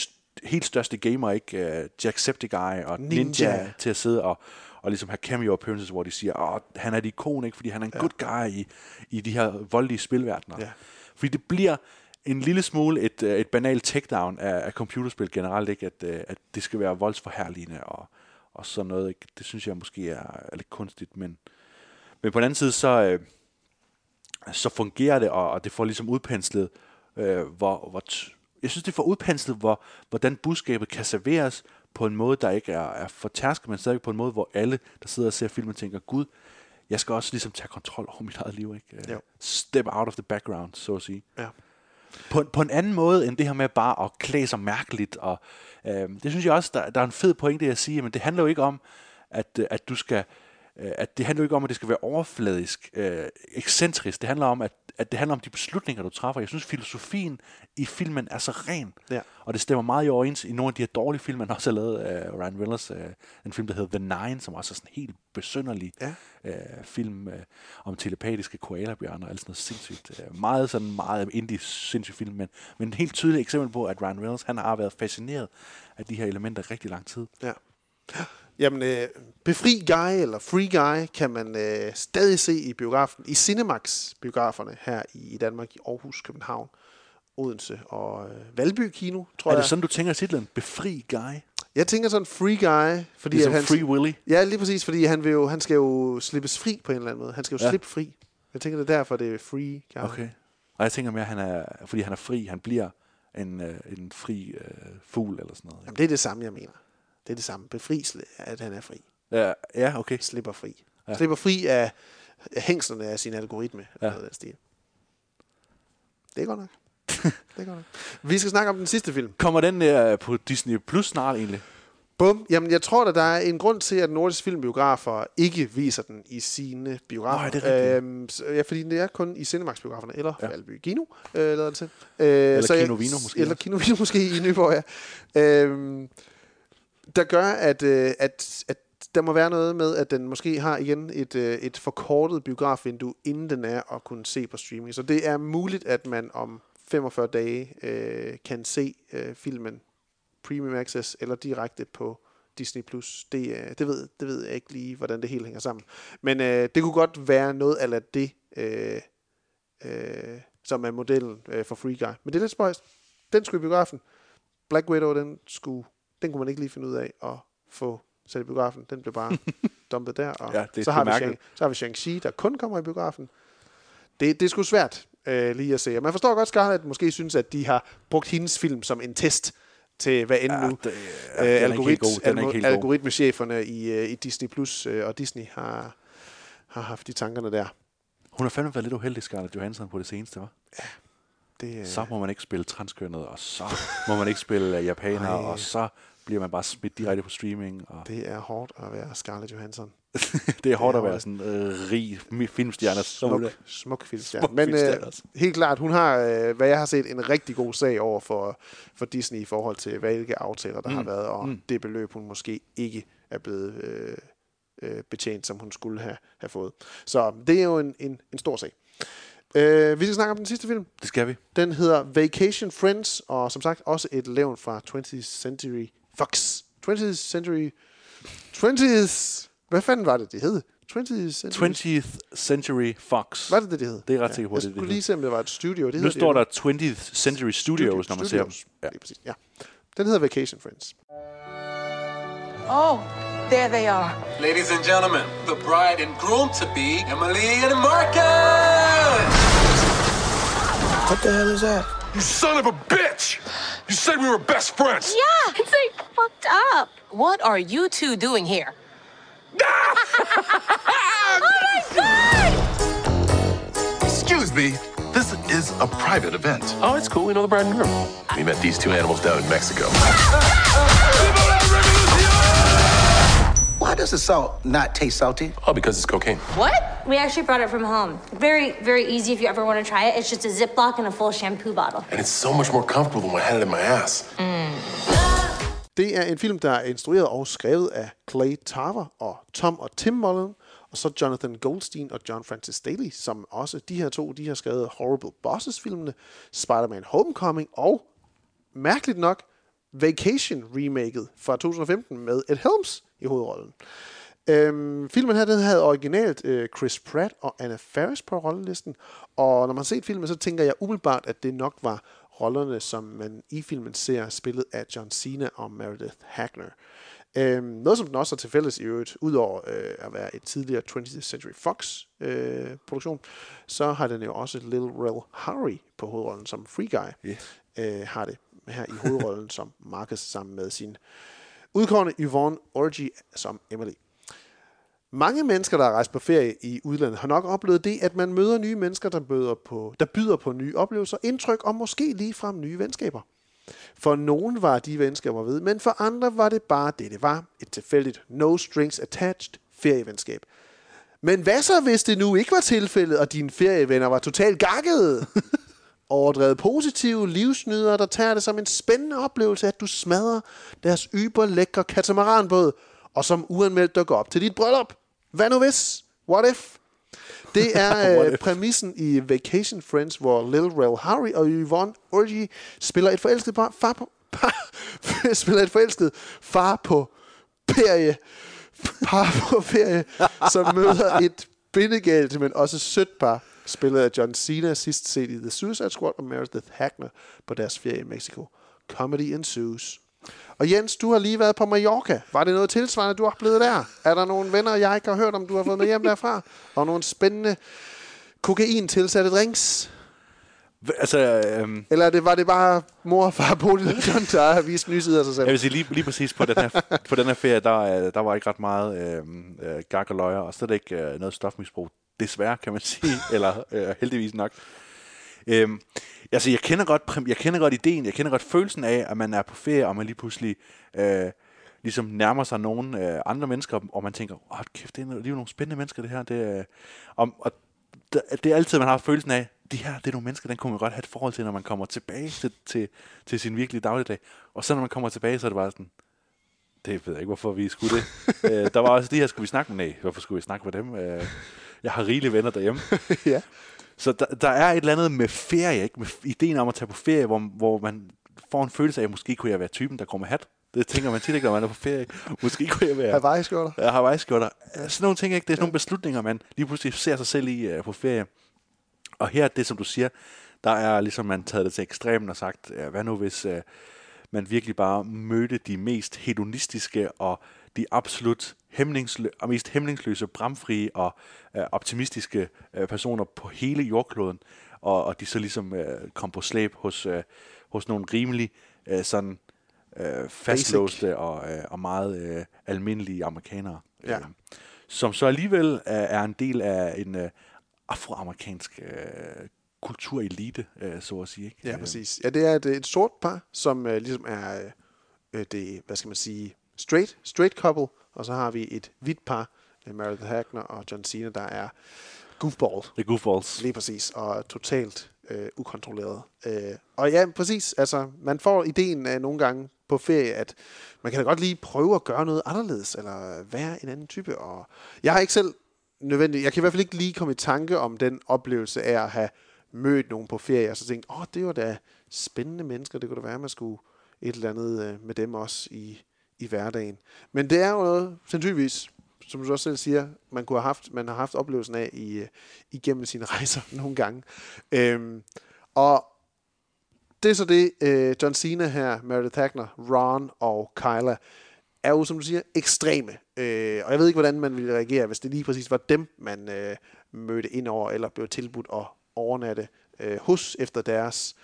helt største gamer, ikke? Øh, Jacksepticeye og Ninja. Ninja. Til at sidde og, og ligesom have cameo appearances, hvor de siger, at han er et ikon, ikke? fordi han er en ja. good guy i, i de her voldelige spilverdener. Ja. Fordi det bliver en lille smule et, øh, et banalt takedown af, af computerspil generelt, ikke? At, øh, at det skal være voldsforherligende og, og sådan noget. Ikke? Det synes jeg måske er, er lidt kunstigt, men, men på den anden side, så, så fungerer det, og, og det får ligesom udpenslet, øh, hvor, hvor jeg synes, det får udpenslet, hvor, hvordan budskabet kan serveres på en måde, der ikke er, er for tærsket, men stadig på en måde, hvor alle, der sidder og ser filmen, tænker, gud, jeg skal også ligesom tage kontrol over mit eget liv, ikke? Øh, Jo. Step out of the background, så at sige. Ja. På, på en anden måde, end det her med bare at klæde sig mærkeligt, og øh, det synes jeg også, der, der er en fed pointe at sige, men det handler jo ikke om, at, at du skal, øh, at det handler jo ikke om, at det skal være overfladisk, øh, ekscentrisk. Det handler om, at, at det handler om de beslutninger, du træffer. Jeg synes, filosofien i filmen er så ren, Ja. og det stemmer meget i overens i nogle af de her dårlige film, man også har lavet af uh, Ryan Reynolds. Uh, en film, der hedder The Nine, som også er sådan en helt besynderlig Ja. uh, film uh, om telepatiske koalabjørner og alt sådan noget sindssygt. Uh, meget sådan meget indie sindssygt film, men, men et helt tydeligt eksempel på, at Ryan Reynolds, han har været fascineret af de her elementer rigtig lang tid. Ja. Jamen, øh, Befri Guy eller Free Guy kan man øh, stadig se i biografen, i Cinemax-biograferne her i, i Danmark, i Aarhus, København, Odense og øh, Valby Kino, tror er jeg. det sådan, du tænker titlen? Befri guy? Jeg tænker sådan Free Guy, fordi Ligesom han, Free Willy? Ja, lige præcis, fordi han, vil jo, han skal jo slippes fri på en eller anden måde. Han skal jo Ja. slippe fri. Jeg tænker, det er derfor, det er free guy. Okay. Og jeg tænker mere, han er, fordi han er fri, han bliver en, øh, en fri øh, fugl eller sådan noget. Jamen, det er det samme, jeg mener. Det er det samme. Befris, at han er fri. Ja, ja okay. Slipper fri. Ja. Slipper fri af, hængslerne af sin algoritme. Ja. Noget af stil. Det er godt nok. det er godt nok. Vi skal snakke om den sidste film. Kommer den øh, på Disney Plus snart egentlig? Bum. Jamen, jeg tror, at der er en grund til, at nordiske filmbiografer ikke viser den i sine biografer. Nej, det er rigtigt. Øhm, så- ja, fordi det er kun i Cinemax-biograferne, eller Ja. Valby Kino, øh, lader det til. Øh, så jeg- Kino Vino måske Eller. Kino Vino måske i Nyborg, ja. Øhm, der gør, at, øh, at, at der må være noget med, at den måske har igen et, øh, et forkortet biografvindue, inden den er at kunne se på streaming. Så det er muligt, at man om 45 dage øh, kan se øh, filmen Premium Access eller direkte på Disney+. Plus. Det, øh, det, ved, det ved jeg ikke lige, hvordan det hele hænger sammen. Men øh, det kunne godt være noget af det, øh, øh, som er modellen øh, for Free Guy. Men det er lidt spøjst. Den skulle i biografen. Black Widow, den, skulle, den kunne man ikke lige finde ud af at få sat i biografen. Den blev bare dumpet der. Og Ja, det så, har vi. Shang, så har vi Shang-Chi, der kun kommer i biografen. Det, det er sgu svært øh, lige at se. Og man forstår godt, Scarlett måske synes, at de har brugt hendes film som en test til hvad end Ja, nu. det- øh, ja, algorit, god. algoritmecheferne i, øh, i Disney Plus øh, og Disney har, har haft de tankerne der. Hun har fandme været lidt uheldig, Scarlett Johansson, på det seneste, var. Det, øh, Så må man ikke spille transkønnet, og så må man ikke spille japaner, og så bliver man bare smidt direkte på streaming. Og det er hårdt at være Scarlett Johansson. det er hårdt at hårdt. være sådan en øh, rig filmstjerne. Smuk, smuk filmstjerne. Smuk Men øh, filmstjerne helt klart, hun har, øh, hvad jeg har set, en rigtig god sag over for, for Disney i forhold til, hvilke aftaler der mm. har været, og mm. det beløb, hun måske ikke er blevet øh, øh, betjent, som hun skulle have, have fået. Så det er jo en, en, en stor sag. Øh, vi skal snakke om den sidste film. Det skal vi. Den hedder Vacation Friends, og som sagt også et levn fra 20th Century Fox. 20th Century... 20th... Hvad fanden var det, det hed? 20th Century... 20th Century Fox. Var det det, det hed? Det er ret sikker på, jeg det det, skulle lige se, om det var et studio. Det Nu hedder det står der 20th Century Studios, når man ser dem. Studios. Ja. Lige præcis, ja. Den hedder Vacation Friends. Oh, there they are. Ladies and gentlemen, the bride and groom to be, Emily and Marcus! What the hell is that? You son of a bitch! You said we were best friends! Yeah, it's like fucked up. What are you two doing here? oh my god! Excuse me. This is a private event. Oh, it's cool. We know the bride and groom. We met these two animals down in Mexico. Why does the salt not taste salty? Oh, because it's cocaine. What? We actually brought it from home. Very, very easy if you ever want to try it. It's just a Ziploc and a full shampoo bottle. And it's so much more comfortable than when I had it in my ass. Det er en film, der er instrueret og skrevet af Clay Tarver og Tom og Tim Mullen, og så Jonathan Goldstein og John Francis Daly, som også de her to, de har skrevet Horrible Bosses-filmene, Spider-Man Homecoming og, mærkeligt nok, Vacation-remaket fra 2015 med Ed Helms i hovedrollen. Øhm, filmen her, den havde originalt øh, Chris Pratt og Anna Faris på rollelisten, og når man har set filmen, så tænker jeg umiddelbart, at det nok var rollerne, som man i filmen ser spillet af John Cena og Meredith Hagner. Øhm, noget, som den også har til fælles i øvrigt, udover øh, at være et tidligere 20th Century Fox øh, produktion, så har den jo også Little Rel Harry på hovedrollen som Free Guy. Yes. Øh, har det her i hovedrollen som Marcus sammen med sin udkårende Yvonne Orgy som Emily. Mange mennesker, der har rejst på ferie i udlandet, har nok oplevet det, at man møder nye mennesker, der byder på, der byder på nye oplevelser, indtryk og måske ligefrem nye venskaber. For nogen var de venskaber ved, men for andre var det bare det, det var. Et tilfældigt no strings attached ferievenskab. Men hvad så, hvis det nu ikke var tilfældet, og dine ferievenner var totalt gakkede? Overdrevet positive livsnyder, der tager det som en spændende oplevelse, at du smadrer deres yberlækre katamaranbåd, og som uanmeldt dukker op til dit bryllup. Hvad nu hvis? What if? Det er øh, præmissen i Vacation Friends, hvor Little Rel Harry og Yvonne Orgy spiller et forelsket par, far på, par, spiller et forelsket far på ferie, par på ferie, som møder et bindegalt, men også sødt par, spillet af John Cena, sidst set i The Suicide Squad, og Meredith Hagner på deres ferie i Mexico. Comedy ensues. Og Jens, du har lige været på Mallorca. Var det noget tilsvarende, du har oplevet der? Er der nogle venner, jeg ikke har hørt om, du har fået med hjem derfra? Og nogle spændende kokain tilsatte drinks? Altså, øhm, Eller er det, var det bare mor og far Bodil og John, der har vist nye sider af sig selv? Jeg vil sige, lige, lige præcis på den her, på den her ferie, der, øh, der var ikke ret meget øh, øh, gak og løjer, og slet ikke øh, noget stofmisbrug. Desværre, kan man sige, eller øh, heldigvis nok. Øhm, altså, jeg kender, godt, jeg kender godt ideen, jeg kender godt følelsen af, at man er på ferie, og man lige pludselig øh, ligesom nærmer sig nogle øh, andre mennesker, og man tænker, åh, kæft, det er lige nogle spændende mennesker, det her. Det, øh, og, og det, det er altid, man har følelsen af, de her, det er nogle mennesker, den kunne man godt have et forhold til, når man kommer tilbage til, til, til sin virkelige dagligdag. Og så når man kommer tilbage, så er det bare sådan, det ved jeg ikke, hvorfor vi skulle det. øh, der var også de her, skulle vi snakke med? Nej, hvorfor skulle vi snakke med dem? Øh, jeg har rigelige venner derhjemme. ja. Så der, der er et eller andet med ferie, ikke? med ideen om at tage på ferie, hvor, hvor man får en følelse af, at måske kunne jeg være typen, der med hat. Det tænker man tit ikke, når man er på ferie. Måske kunne jeg være... Hawaii-skjorter. Ja, Hawaii-skjorter. Sådan nogle ting, ikke? Det er sådan nogle beslutninger, man lige pludselig ser sig selv i uh, på ferie. Og her, det som du siger, der er ligesom man taget det til ekstremen og sagt, uh, hvad nu hvis uh, man virkelig bare mødte de mest hedonistiske og de absolut hæmningslø- og mest hæmningsløse, bramfrie og uh, optimistiske uh, personer på hele jordkloden, og, og de så ligesom uh, kom på slæb hos, uh, hos nogle rimelig uh, sådan uh, fastlåste og, uh, og meget uh, almindelige amerikanere. Ja. Uh, som så alligevel uh, er en del af en uh, afroamerikansk uh, kulturelite, uh, så at sige. Ikke? Ja, Øh, præcis. Ja, det er et, et sort par, som øh, ligesom er øh, det, hvad skal man sige, straight, straight couple, og så har vi et hvidt par, øh, Meredith Hagner og John Cena, der er goofball. Det er goofballs. Lige præcis, og totalt øh, ukontrolleret. Øh, og ja, præcis, altså, man får ideen af nogle gange på ferie, at man kan da godt lige prøve at gøre noget anderledes, eller være en anden type. Og jeg har ikke selv nødvendigt, jeg kan i hvert fald ikke lige komme i tanke om den oplevelse af at have mødt nogen på ferie, og så tænkt, åh, oh, det var da spændende mennesker, det kunne da være, at man skulle et eller andet øh, med dem også i, i hverdagen. Men det er jo noget, sandsynligvis, som du også selv siger, man kunne have haft, man har haft oplevelsen af i, øh, igennem sine rejser nogle gange. Øhm, og det er så det, øh, John Cena her, Meredith Hackner, Ron og Kyla, er jo, som du siger, ekstreme. Øh, og jeg ved ikke, hvordan man ville reagere, hvis det lige præcis var dem, man øh, mødte ind over, eller blev tilbudt at overnatte øh, hos, efter deres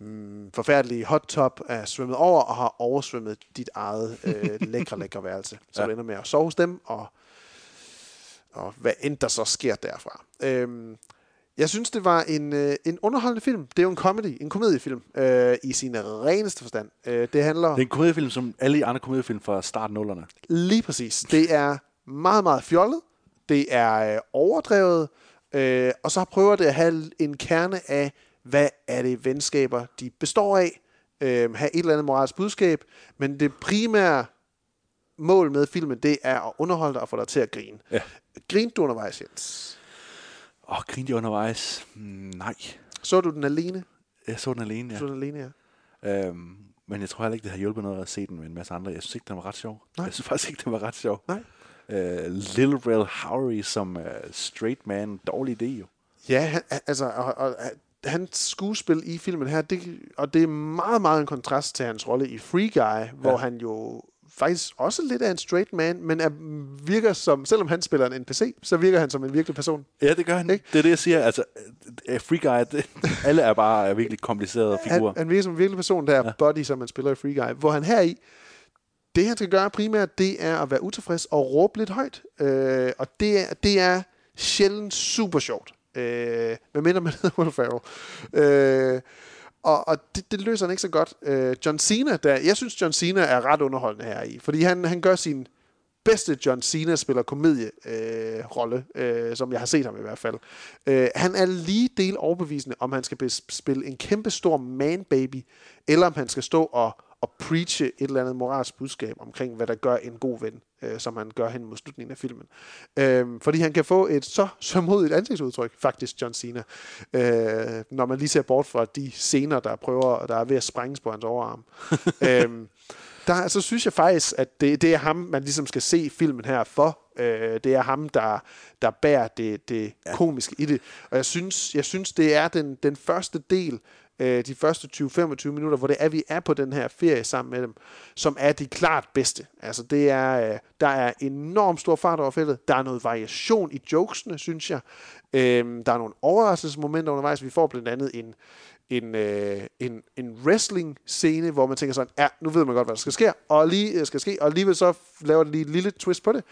mm, forfærdelige hot top er svømmet over, og har oversvømmet dit eget øh, lækre, lækre værelse. Så Ja. du ender med at sove hos dem, og, og hvad end der så sker derfra. Øhm, jeg synes, det var en, øh, en underholdende film. Det er jo en comedy, en komediefilm, øh, i sin reneste forstand. Øh, det handler... Det er en komediefilm, som alle andre komediefilm fra starten nullerne. Lige præcis. Det er meget, meget fjollet. Det er øh, overdrevet. Øh, og så prøver det at have en kerne af, hvad er det venskaber, de består af. Øh, have et eller andet moralsk budskab. Men det primære mål med filmen, det er at underholde dig og få dig til at grine. Ja. Grinte du undervejs, Jens? Åh, oh, grinte jeg undervejs? Mm, nej. Så du den alene? Jeg så den alene, ja. Så den alene, ja. Øhm, men jeg tror heller ikke, det har hjulpet noget at se den med en masse andre. Jeg synes ikke, den var ret sjov. Nej. Jeg synes faktisk ikke, den var ret sjov. Nej. Øh, Lil Rel Howery som uh, straight man, dårlig idé jo. Ja, han- altså, og, og, hans skuespil i filmen her, det, og det er meget, meget en kontrast til hans rolle i Free Guy, ja. hvor han jo faktisk også lidt er en straight man, men er, virker som, selvom han spiller en NPC, så virker han som en virkelig person. Ja, det gør han. Ikke? Det er det, jeg siger. Altså, uh, Free Guy, det, alle er bare er virkelig komplicerede figurer. Han, han virker som en virkelig person, der er ja. body, som man spiller i Free Guy, hvor han her i, det han skal gøre primært, det er at være utilfreds og råbe lidt højt. Øh, og det er, det er sjældent super sjovt. Øh, med mindre man hedder Will Ferrell. Øh, og, og det, det løser han ikke så godt. Øh, John Cena, der, jeg synes John Cena er ret underholdende her i, fordi han, han gør sin bedste John Cena spiller komedie øh, rolle, øh, som jeg har set ham i hvert fald. Øh, han er lige del overbevisende, om han skal spille en kæmpe stor man baby, eller om han skal stå og, og preache et eller andet moralsk budskab omkring, hvad der gør en god ven, øh, som han gør hen mod slutningen af filmen. Øh, fordi han kan få et så sørmodigt ansigtsudtryk, faktisk John Cena, øh, når man lige ser bort fra de scener, der prøver, der er ved at sprænges på hans overarm. øh, der, så synes jeg faktisk, at det, det er ham, man ligesom skal se filmen her for. Øh, det er ham, der, der bærer det, det ja. komiske i det. Og jeg synes, jeg synes det er den, den første del øh, de første 20-25 minutter, hvor det er, vi er på den her ferie sammen med dem, som er de klart bedste. Altså det er, øh, der er enormt stor fart over feltet. Der er noget variation i jokesene, synes jeg. Øh, der er nogle overraskelsesmomenter undervejs. Vi får blandt andet en, en, øh, en, en wrestling-scene, hvor man tænker sådan, ja, nu ved man godt, hvad der skal ske, og lige øh, skal ske, og alligevel så laver det lige et lille twist på det.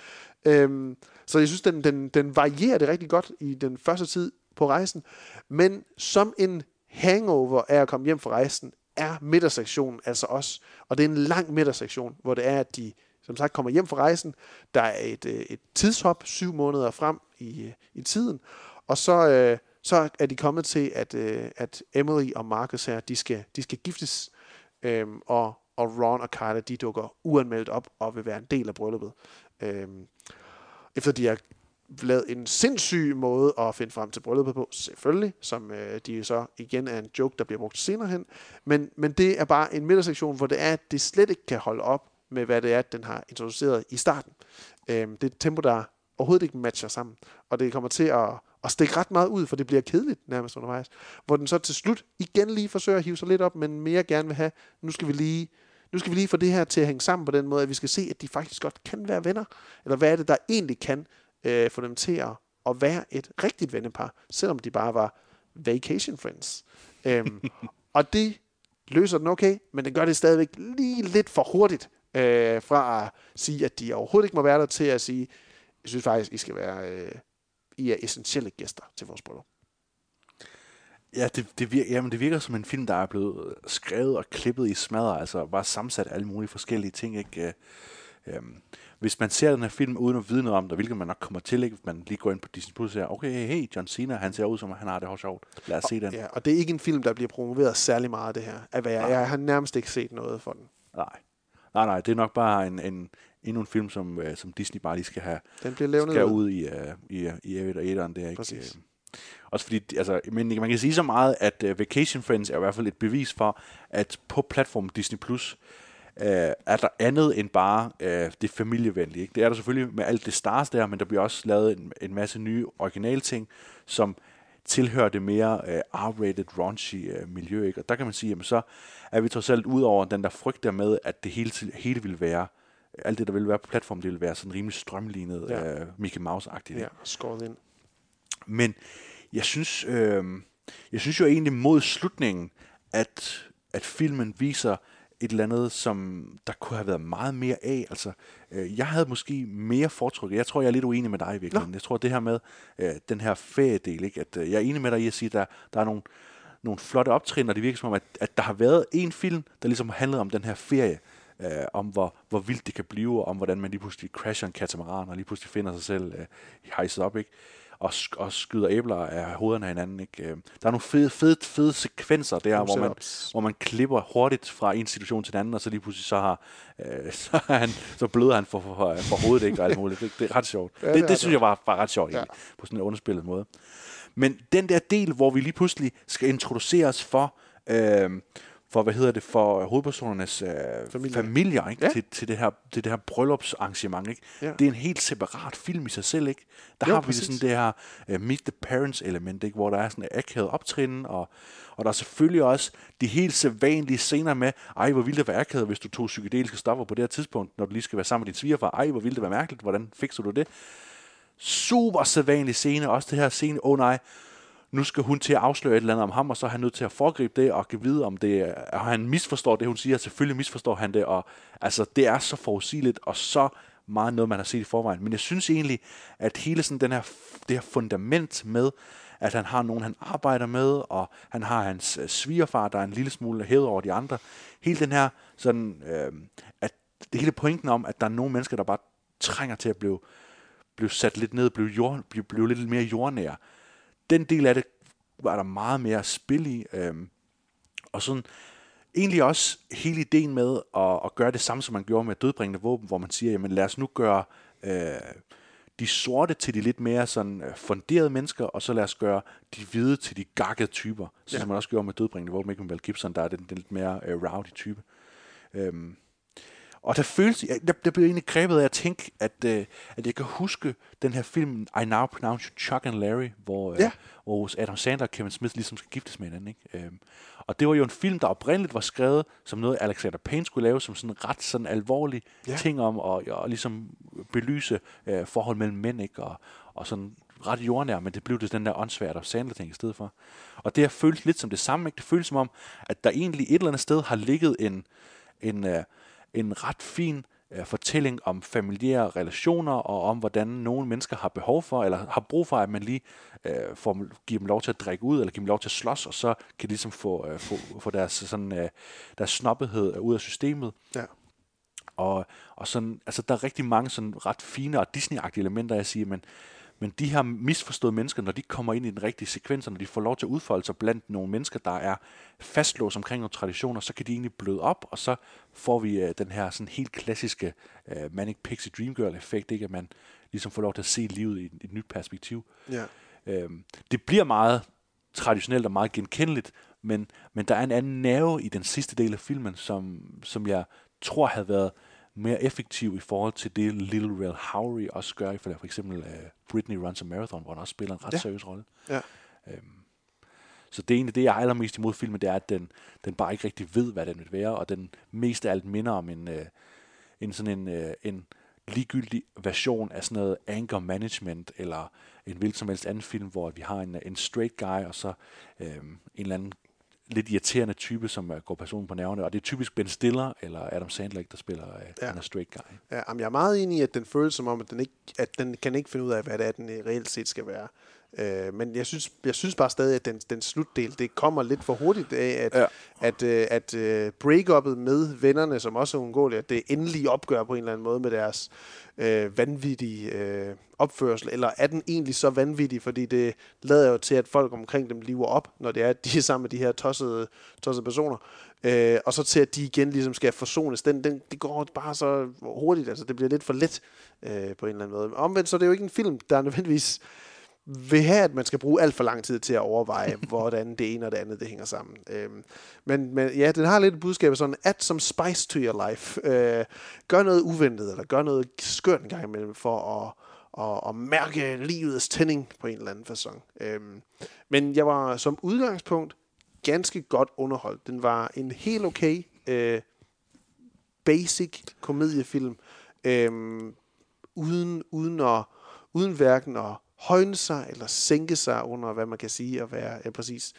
Øhm, så jeg synes, den, den, den varierer det rigtig godt i den første tid på rejsen. Men som en hangover af at komme hjem fra rejsen, er midtersektionen altså også. Og det er en lang midtersektion, hvor det er, at de som sagt kommer hjem fra rejsen. Der er et, øh, et tidshop syv måneder frem i, øh, i tiden. Og så, øh, så er de kommet til, at, øh, at Emily og Marcus her, de skal, de skal giftes. Øhm, og, og Ron og Carla, de dukker uanmeldt op og vil være en del af brylluppet. Øhm, efter de har lavet en sindssyg måde at finde frem til brylluppet på, selvfølgelig, som øh, de så igen er en joke, der bliver brugt senere hen. Men, men det er bare en midtersektion, hvor det er, at det slet ikke kan holde op med, hvad det er, den har introduceret i starten. Øhm, det er et tempo, der overhovedet ikke matcher sammen. Og det kommer til at, at stikke ret meget ud, for det bliver kedeligt nærmest undervejs. Hvor den så til slut igen lige forsøger at hive sig lidt op, men mere gerne vil have, nu skal vi lige nu skal vi lige få det her til at hænge sammen på den måde, at vi skal se, at de faktisk godt kan være venner. Eller hvad er det, der egentlig kan øh, få dem til at, at være et rigtigt vennepar, selvom de bare var vacation friends. øhm, og det løser den okay, men det gør det stadigvæk lige lidt for hurtigt øh, fra at sige, at de overhovedet ikke må være der, til at sige, jeg synes faktisk, I skal være, øh, I er essentielle gæster til vores bryllup. Ja, det, det, virker, jamen, det virker som en film, der er blevet skrevet og klippet i smadre, altså bare sammensat alle mulige forskellige ting, ikke? Øhm, hvis man ser den her film uden at vide noget om det, hvilket man nok kommer til, ikke? hvis man lige går ind på Disney Plus og siger, okay, hey, John Cena, han ser ud som, han har det også sjovt. Lad os se den. Ja, og det er ikke en film, der bliver promoveret særlig meget, det her. At jeg, jeg har nærmest ikke set noget for den. Nej. Nej, nej, det er nok bare en, en, endnu en film, som, uh, som Disney bare lige skal have den bliver skal ud, ud i, uh, i, i Avid og Ederen. Det er ikke, Præcis. Uh, også fordi, altså, men man kan sige så meget, at uh, Vacation Friends er i hvert fald et bevis for, at på platformen Disney Plus, uh, er der andet end bare uh, det familievenlige. Ikke? Det er der selvfølgelig med alt det stars der, men der bliver også lavet en, en masse nye originale ting, som tilhører det mere uh, R-rated, raunchy uh, miljø. Ikke? Og der kan man sige, jamen så er vi trods alt ud over den der frygt der med, at det hele, hele vil være alt det, der vil være på platformen, det vil være sådan rimelig strømlignet, ja. uh, Mickey Mouse-agtigt. Ja, skåret ind. Men jeg synes, øh, jeg synes jo egentlig mod slutningen, at, at filmen viser et eller andet, som der kunne have været meget mere af. Altså, øh, jeg havde måske mere foretrukket. Jeg tror, jeg er lidt uenig med dig i virkeligheden. Nå. Jeg tror, det her med øh, den her feriedel, ikke? at øh, jeg er enig med dig i at sige, at der, der er nogle, nogle flotte optrin, og det virker som om, at, at der har været en film, der ligesom handlede om den her ferie, øh, om hvor, hvor vildt det kan blive, og om hvordan man lige pludselig crasher en katamaran, og lige pludselig finder sig selv øh, hejset op, ikke? Og, og skyder æbler af hovederne af hinanden. Ikke? Øh, der er nogle fede, fede, fede sekvenser der, hvor man, hvor man klipper hurtigt fra en situation til den anden, og så lige pludselig så har øh, så, han, så bløder han for, for, for hovedet, ikke? Og alt muligt. Det, det er ret sjovt. Ja, det, det, det synes jeg var, var ret sjovt, ja. på sådan en underspillet måde. Men den der del, hvor vi lige pludselig skal introduceres for, øh, for hvad hedder det, for hovedpersonernes øh, familier, familier ikke? Ja. Til, til, det her, til det her bryllupsarrangement. Ikke? Ja. Det er en helt separat film i sig selv. Ikke? Der jo, har vi præcis. sådan det her uh, Meet the Parents element, ikke? hvor der er sådan et akavet optrin, og, og der er selvfølgelig også de helt sædvanlige scener med, ej hvor ville det være akavet, hvis du tog psykedeliske stoffer på det her tidspunkt, når du lige skal være sammen med din svigerfar. Ej hvor ville det være mærkeligt, hvordan fikser du det? Super sædvanlig scene, også det her scene, åh oh, nej, nu skal hun til at afsløre et eller andet om ham, og så er han nødt til at foregribe det og give vide, om det er, han misforstår det, hun siger. Selvfølgelig misforstår han det, og altså, det er så forudsigeligt og så meget noget, man har set i forvejen. Men jeg synes egentlig, at hele sådan den her, det her fundament med, at han har nogen, han arbejder med, og han har hans øh, svigerfar, der er en lille smule hævet over de andre. Hele den her, sådan, øh, at det hele pointen om, at der er nogle mennesker, der bare trænger til at blive, blive sat lidt ned, blive, jord, blive, blive lidt mere jordnære den del af det var der meget mere spil i. Øhm, og sådan egentlig også hele ideen med at, at gøre det samme, som man gjorde med dødbringende våben, hvor man siger, jamen lad os nu gøre øh, de sorte til de lidt mere sådan øh, funderede mennesker, og så lad os gøre de hvide til de gakkede typer, ja. som man også gjorde med dødbringende våben, ikke med Mel Gibson, der er den, den lidt mere øh, rowdy type. Øhm, og der føles, jeg, der, der blev egentlig grebet af at tænke, at, øh, at jeg kan huske den her film, I Now Pronounce You Chuck and Larry, hvor, øh, Ja. hvor Adam Sandler og Kevin Smith ligesom skal giftes med hinanden. Ikke? Øhm, og det var jo en film, der oprindeligt var skrevet som noget, Alexander Payne skulle lave, som sådan ret sådan alvorlig Ja. ting om at og ligesom belyse øh, forhold mellem mænd, ikke? Og, og sådan ret jordnær, men det blev det den der åndssvært og Sandler ting i stedet for. Og det har føltes lidt som det samme, ikke? Det føles som om, at der egentlig et eller andet sted har ligget en, en, øh, en ret fin øh, fortælling om familiære relationer og om, hvordan nogle mennesker har behov for, eller har brug for, at man lige øh, får, giver dem lov til at drikke ud, eller giver dem lov til at slås, og så kan de ligesom få, øh, få, få deres, sådan, øh, deres snobbethed ud af systemet. Ja. Og, og sådan, altså, der er rigtig mange sådan ret fine og Disney-agtige elementer, jeg siger, men, men de her misforståede mennesker, når de kommer ind i den rigtige sekvens, når de får lov til at udfolde sig blandt nogle mennesker, der er fastlåst omkring nogle traditioner, så kan de egentlig bløde op, og så får vi øh, den her sådan helt klassiske øh, Manic Pixie Dream Girl-effekt, ikke? at man ligesom får lov til at se livet i et, et nyt perspektiv. Ja. Øhm, det bliver meget traditionelt og meget genkendeligt, men, men der er en anden nerve i den sidste del af filmen, som, som jeg tror havde været mere effektiv i forhold til det Little Rel Howery også gør, for for eksempel uh, Britney Runs a Marathon, hvor han også spiller en ret Ja. seriøs rolle. Ja. Øhm, så det er egentlig det, jeg er allermest imod filmen, det er, at den, den bare ikke rigtig ved, hvad den vil være, og den mest af alt minder om en, øh, en sådan en, øh, en ligegyldig version af sådan noget anger management, eller en hvilken som helst anden film, hvor vi har en, en straight guy, og så øh, en eller anden lidt irriterende type, som øh, går personen på nerverne, og det er typisk Ben Stiller eller Adam Sandler, der spiller øh, Ja. ja. en straight guy. Ja, jamen, jeg er meget enig i, at den føles som om, at den, ikke, at den kan ikke finde ud af, hvad det er, den øh, reelt set skal være. Øh, men jeg synes, jeg synes bare stadig, at den, den slutdel, det kommer lidt for hurtigt af, at, ja. At, øh, at øh, break-uppet med vennerne, som også er ungåelige, at det endelige opgør på en eller anden måde med deres øh, vanvittige øh, opførsel, eller er den egentlig så vanvittig, fordi det lader jo til, at folk omkring dem lever op, når det er, at de er sammen med de her tossede, tossede personer, øh, og så til, at de igen ligesom skal forsones. Den, den, det går bare så hurtigt, altså det bliver lidt for let øh, på en eller anden måde. Omvendt så er det jo ikke en film, der nødvendigvis vil have, at man skal bruge alt for lang tid til at overveje, hvordan det ene og det andet det hænger sammen. Øhm, men, men ja, den har lidt et budskab sådan, add some spice to your life. Øh, gør noget uventet, eller gør noget skørt en gang imellem, for at, at, at mærke livets tænding på en eller anden façon. Øhm, men jeg var som udgangspunkt ganske godt underholdt. Den var en helt okay øh, basic komediefilm, øhm, uden, uden, at, uden hverken at højne sig eller sænke sig under, hvad man kan sige at være ja, præcis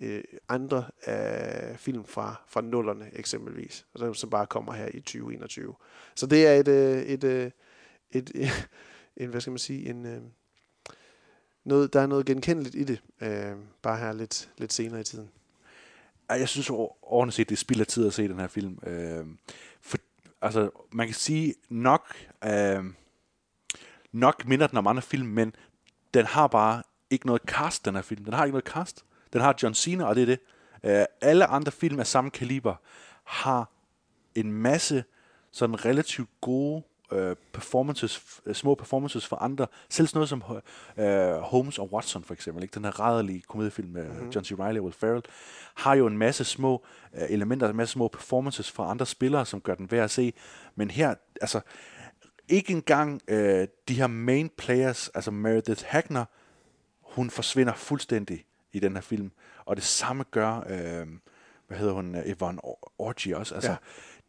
øh, andre øh, film fra, fra nullerne eksempelvis, og som så bare kommer her i 2021. Så det er et, øh, et, øh, et, et en, hvad skal man sige, en, øh, noget, der er noget genkendeligt i det, øh, bare her lidt, lidt senere i tiden. Jeg synes ordentligt overordnet set, det spilder tid at se den her film. Øh, for, altså, man kan sige nok, øh, nok minder den om andre film, men den har bare ikke noget cast, den her film. Den har ikke noget cast. Den har John Cena, og det er det. Øh, alle andre film af samme kaliber har en masse sådan relativt gode øh, performances, øh, små performances for andre. Selv sådan noget som øh, Holmes og Watson for eksempel, ikke? den her rædderlige komediefilm med mm-hmm. John C. Reilly og Will Ferrell, har jo en masse små øh, elementer, en masse små performances fra andre spillere, som gør den værd at se. Men her, altså, ikke engang øh, de her main players, altså Meredith Hagner, hun forsvinder fuldstændig i den her film. Og det samme gør, øh, hvad hedder hun, øh, Yvonne Or- Orji også. Altså, Ja.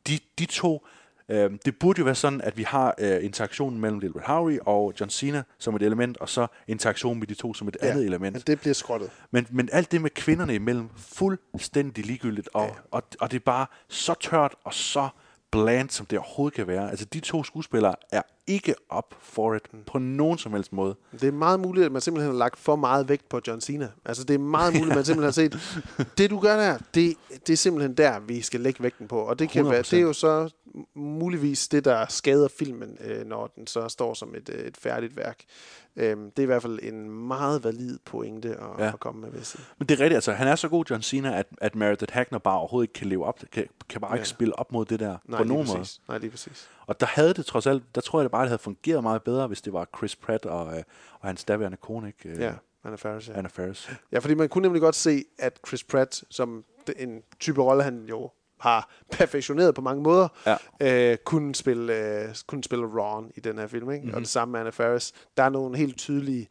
de, de to, øh, det burde jo være sådan, at vi har øh, interaktionen mellem Little Red Howery og John Cena som et element, og så interaktionen med de to som et Ja, andet element. Men det bliver skrottet. Men, men alt det med kvinderne imellem, fuldstændig ligegyldigt, og, ja. og, og det er bare så tørt og så bland, som det overhovedet kan være. Altså, de to skuespillere er ikke op for it på nogen som helst måde. Det er meget muligt, at man simpelthen har lagt for meget vægt på John Cena. Altså, det er meget muligt, at man simpelthen har set, det du gør der, det, det er simpelthen der, vi skal lægge vægten på. Og det, kan være, 100%. det er jo så muligvis det, der skader filmen, øh, når den så står som et, øh, et færdigt værk. Øhm, det er i hvert fald en meget valid pointe at, ja. At komme med, vil jeg. Men det er rigtigt, altså han er så god, John Cena, at, at Meredith Hagner bare overhovedet ikke kan leve op, kan, kan bare Ja. ikke spille op mod det der Nej, på nogen måde. Nej, lige præcis. Og der havde det trods alt, der tror jeg det bare, det havde fungeret meget bedre, hvis det var Chris Pratt og, øh, og hans daværende kone, ikke? Øh, Ja, Anna Faris, ja. Anna Faris. Ja, fordi man kunne nemlig godt se, at Chris Pratt, som en type rolle, han jo har perfektioneret på mange måder, ja. øh, kunne, spille, øh, kunne spille Ron i den her film. Ikke? Mm-hmm. Og Mhm. det samme med Anna Faris. Der er nogle helt tydelige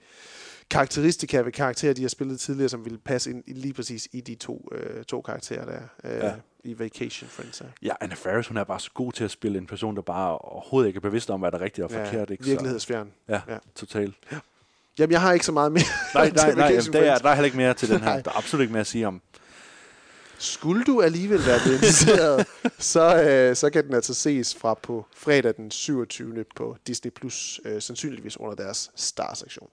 karakteristika ved karakterer, de har spillet tidligere, som ville passe ind lige præcis i de to, øh, to karakterer der øh, Ja. i Vacation Friends. her. Ja, Anna Faris, hun er bare så god til at spille en person, der bare overhovedet ikke er bevidst om, hvad der er rigtigt og Ja, forkert. Ikke? Virkelighedsfjern. Ja, Ja. ja. totalt. Ja. Jamen, jeg har ikke så meget mere Nej, nej, nej, Vacation der er, der er heller ikke mere til den her. Nej. Der er absolut ikke mere at sige om. Skulle du alligevel være blevet interesseret, så, øh, så kan den altså ses fra på fredag den 27. på Disney+, Plus, øh, sandsynligvis under deres Star-sektion.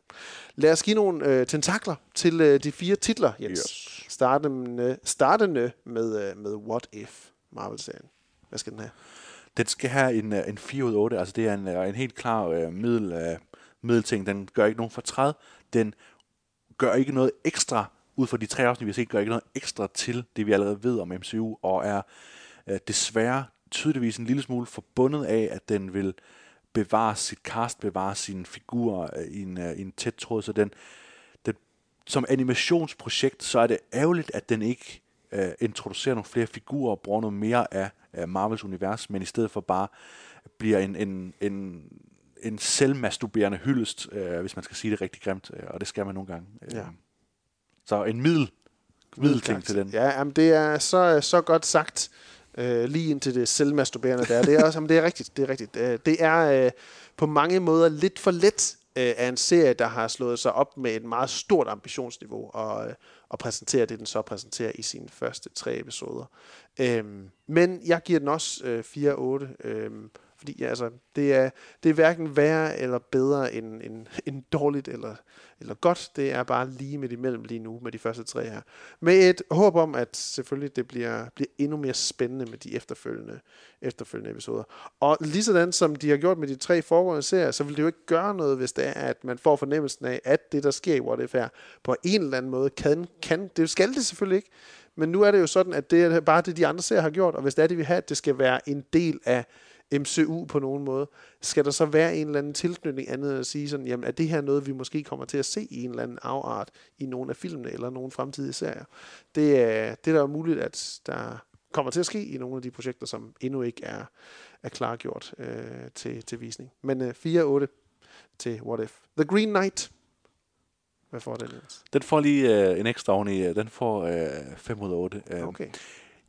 Lad os give nogle øh, tentakler til øh, de fire titler, Jens. Yes. Startende, startende med, øh, med What If, Marvel-serien. Hvad skal den have? Den skal have en, øh, en 4 ud af 8. Altså, det er en, øh, en helt klar øh, middel, øh, middelting. Den gør ikke nogen fortræd. Den gør ikke noget ekstra ud fra de tre afsnit, vi har set, gør ikke noget ekstra til det, vi allerede ved om MCU, og er øh, desværre tydeligvis en lille smule forbundet af, at den vil bevare sit cast, bevare sine figurer øh, i, en, øh, i en tæt tråd, så den, den, som animationsprojekt, så er det ærgerligt, at den ikke øh, introducerer nogle flere figurer og bruger noget mere af, af Marvels univers, men i stedet for bare bliver en, en, en, en selvmasturberende hyldest, øh, hvis man skal sige det rigtig grimt, øh, og det skal man nogle gange. Øh, Ja. Så en middel, middelting til den. Ja, jamen, det er så, så godt sagt, øh, lige indtil det selvmasturberende der. Det er, også, jamen, det er rigtigt. Det er, rigtigt. Øh, det er øh, på mange måder lidt for let øh, af en serie, der har slået sig op med et meget stort ambitionsniveau og, øh, og præsenterer det, den så præsenterer i sine første tre episoder. Øhm, men jeg giver den også øh, 4-8, øhm, fordi ja, altså, det, er, det er hverken værre eller bedre end, end, end dårligt eller, eller godt. Det er bare lige midt imellem lige nu med de første tre her. Med et håb om, at selvfølgelig det bliver, bliver endnu mere spændende med de efterfølgende, efterfølgende episoder. Og lige sådan som de har gjort med de tre foregående serier, så vil det jo ikke gøre noget, hvis det er, at man får fornemmelsen af, at det, der sker i What If her, på en eller anden måde kan, kan det skal det selvfølgelig ikke, men nu er det jo sådan, at det er bare det, de andre serier har gjort, og hvis det er det, vi har, at det skal være en del af MCU på nogen måde, skal der så være en eller anden tilknytning andet end at sige sådan, jamen er det her noget, vi måske kommer til at se i en eller anden afart i nogle af filmene eller nogle fremtidige serier? Det er, det er der jo muligt, at der kommer til at ske i nogle af de projekter, som endnu ikke er, er klargjort øh, til, til visning. Men øh, 4-8 til What If. The Green Knight. Hvad får den, Jens? Den får lige øh, en ekstra oveni. øh, Den får øh, 5 ud af 8. Øh, Okay.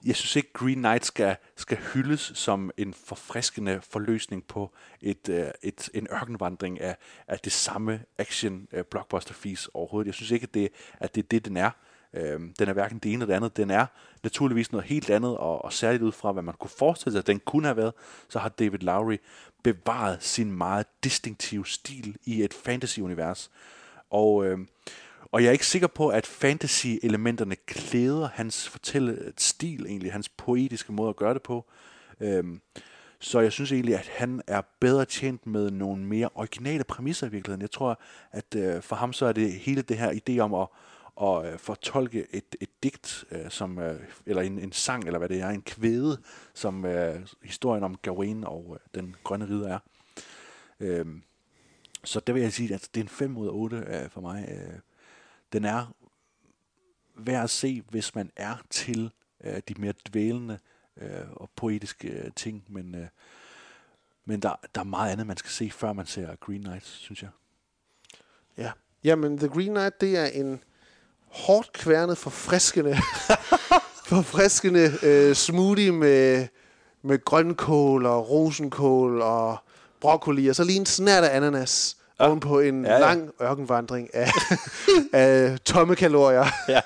Jeg synes ikke, Green Knight skal, skal hyldes som en forfriskende forløsning på et, øh, et, en ørkenvandring af, af det samme action øh, blockbuster fis overhovedet. Jeg synes ikke, at det, at det er det, den er. Øh, den er hverken det ene eller det andet. Den er naturligvis noget helt andet, og, og særligt ud fra, hvad man kunne forestille sig, at den kunne have været, så har David Lowry bevaret sin meget distinktive stil i et fantasy-univers. Og, øh, og jeg er ikke sikker på, at fantasy-elementerne klæder hans fortællestil, egentlig, hans poetiske måde at gøre det på. Øhm, så jeg synes egentlig, at han er bedre tjent med nogle mere originale præmisser i virkeligheden. Jeg tror, at øh, for ham så er det hele det her idé om at, at øh, fortolke et, et digt, øh, som, øh, eller en, en sang, eller hvad det er, en kvæde, som øh, historien om Gawain og øh, den grønne ridder er. Øh, så der vil jeg sige, at det er en 5 ud af 8 øh, for mig. Øh, den er værd at se, hvis man er til øh, de mere dvælende øh, og poetiske øh, ting, men, øh, men der, der er meget andet, man skal se, før man ser Green Knight, synes jeg. Ja. Jamen, The Green Knight, det er en hårdt kværnet, forfriskende, forfriskende øh, smoothie med, med grønkål og rosenkål og broccoli, og så lige en snært af ananas ja. ovenpå en Ja, ja, lang ørkenvandring af, af tomme kalorier. Ja,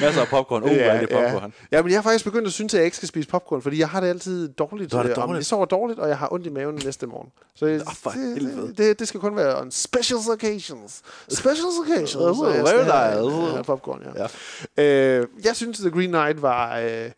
masser af popcorn. Uh, ja, det popcorn. Ja. ja, men jeg har faktisk begyndt at synes, at jeg ikke skal spise popcorn, fordi jeg har det altid dårligt. Har det øh, dårligt? Jeg sover dårligt, og jeg har ondt i maven næste morgen. Så jeg, for det, det, det, skal kun være on special occasions. Special occasions. Oh, very nice. popcorn, ja. ja. Øh, jeg synes, The Green Knight var øh,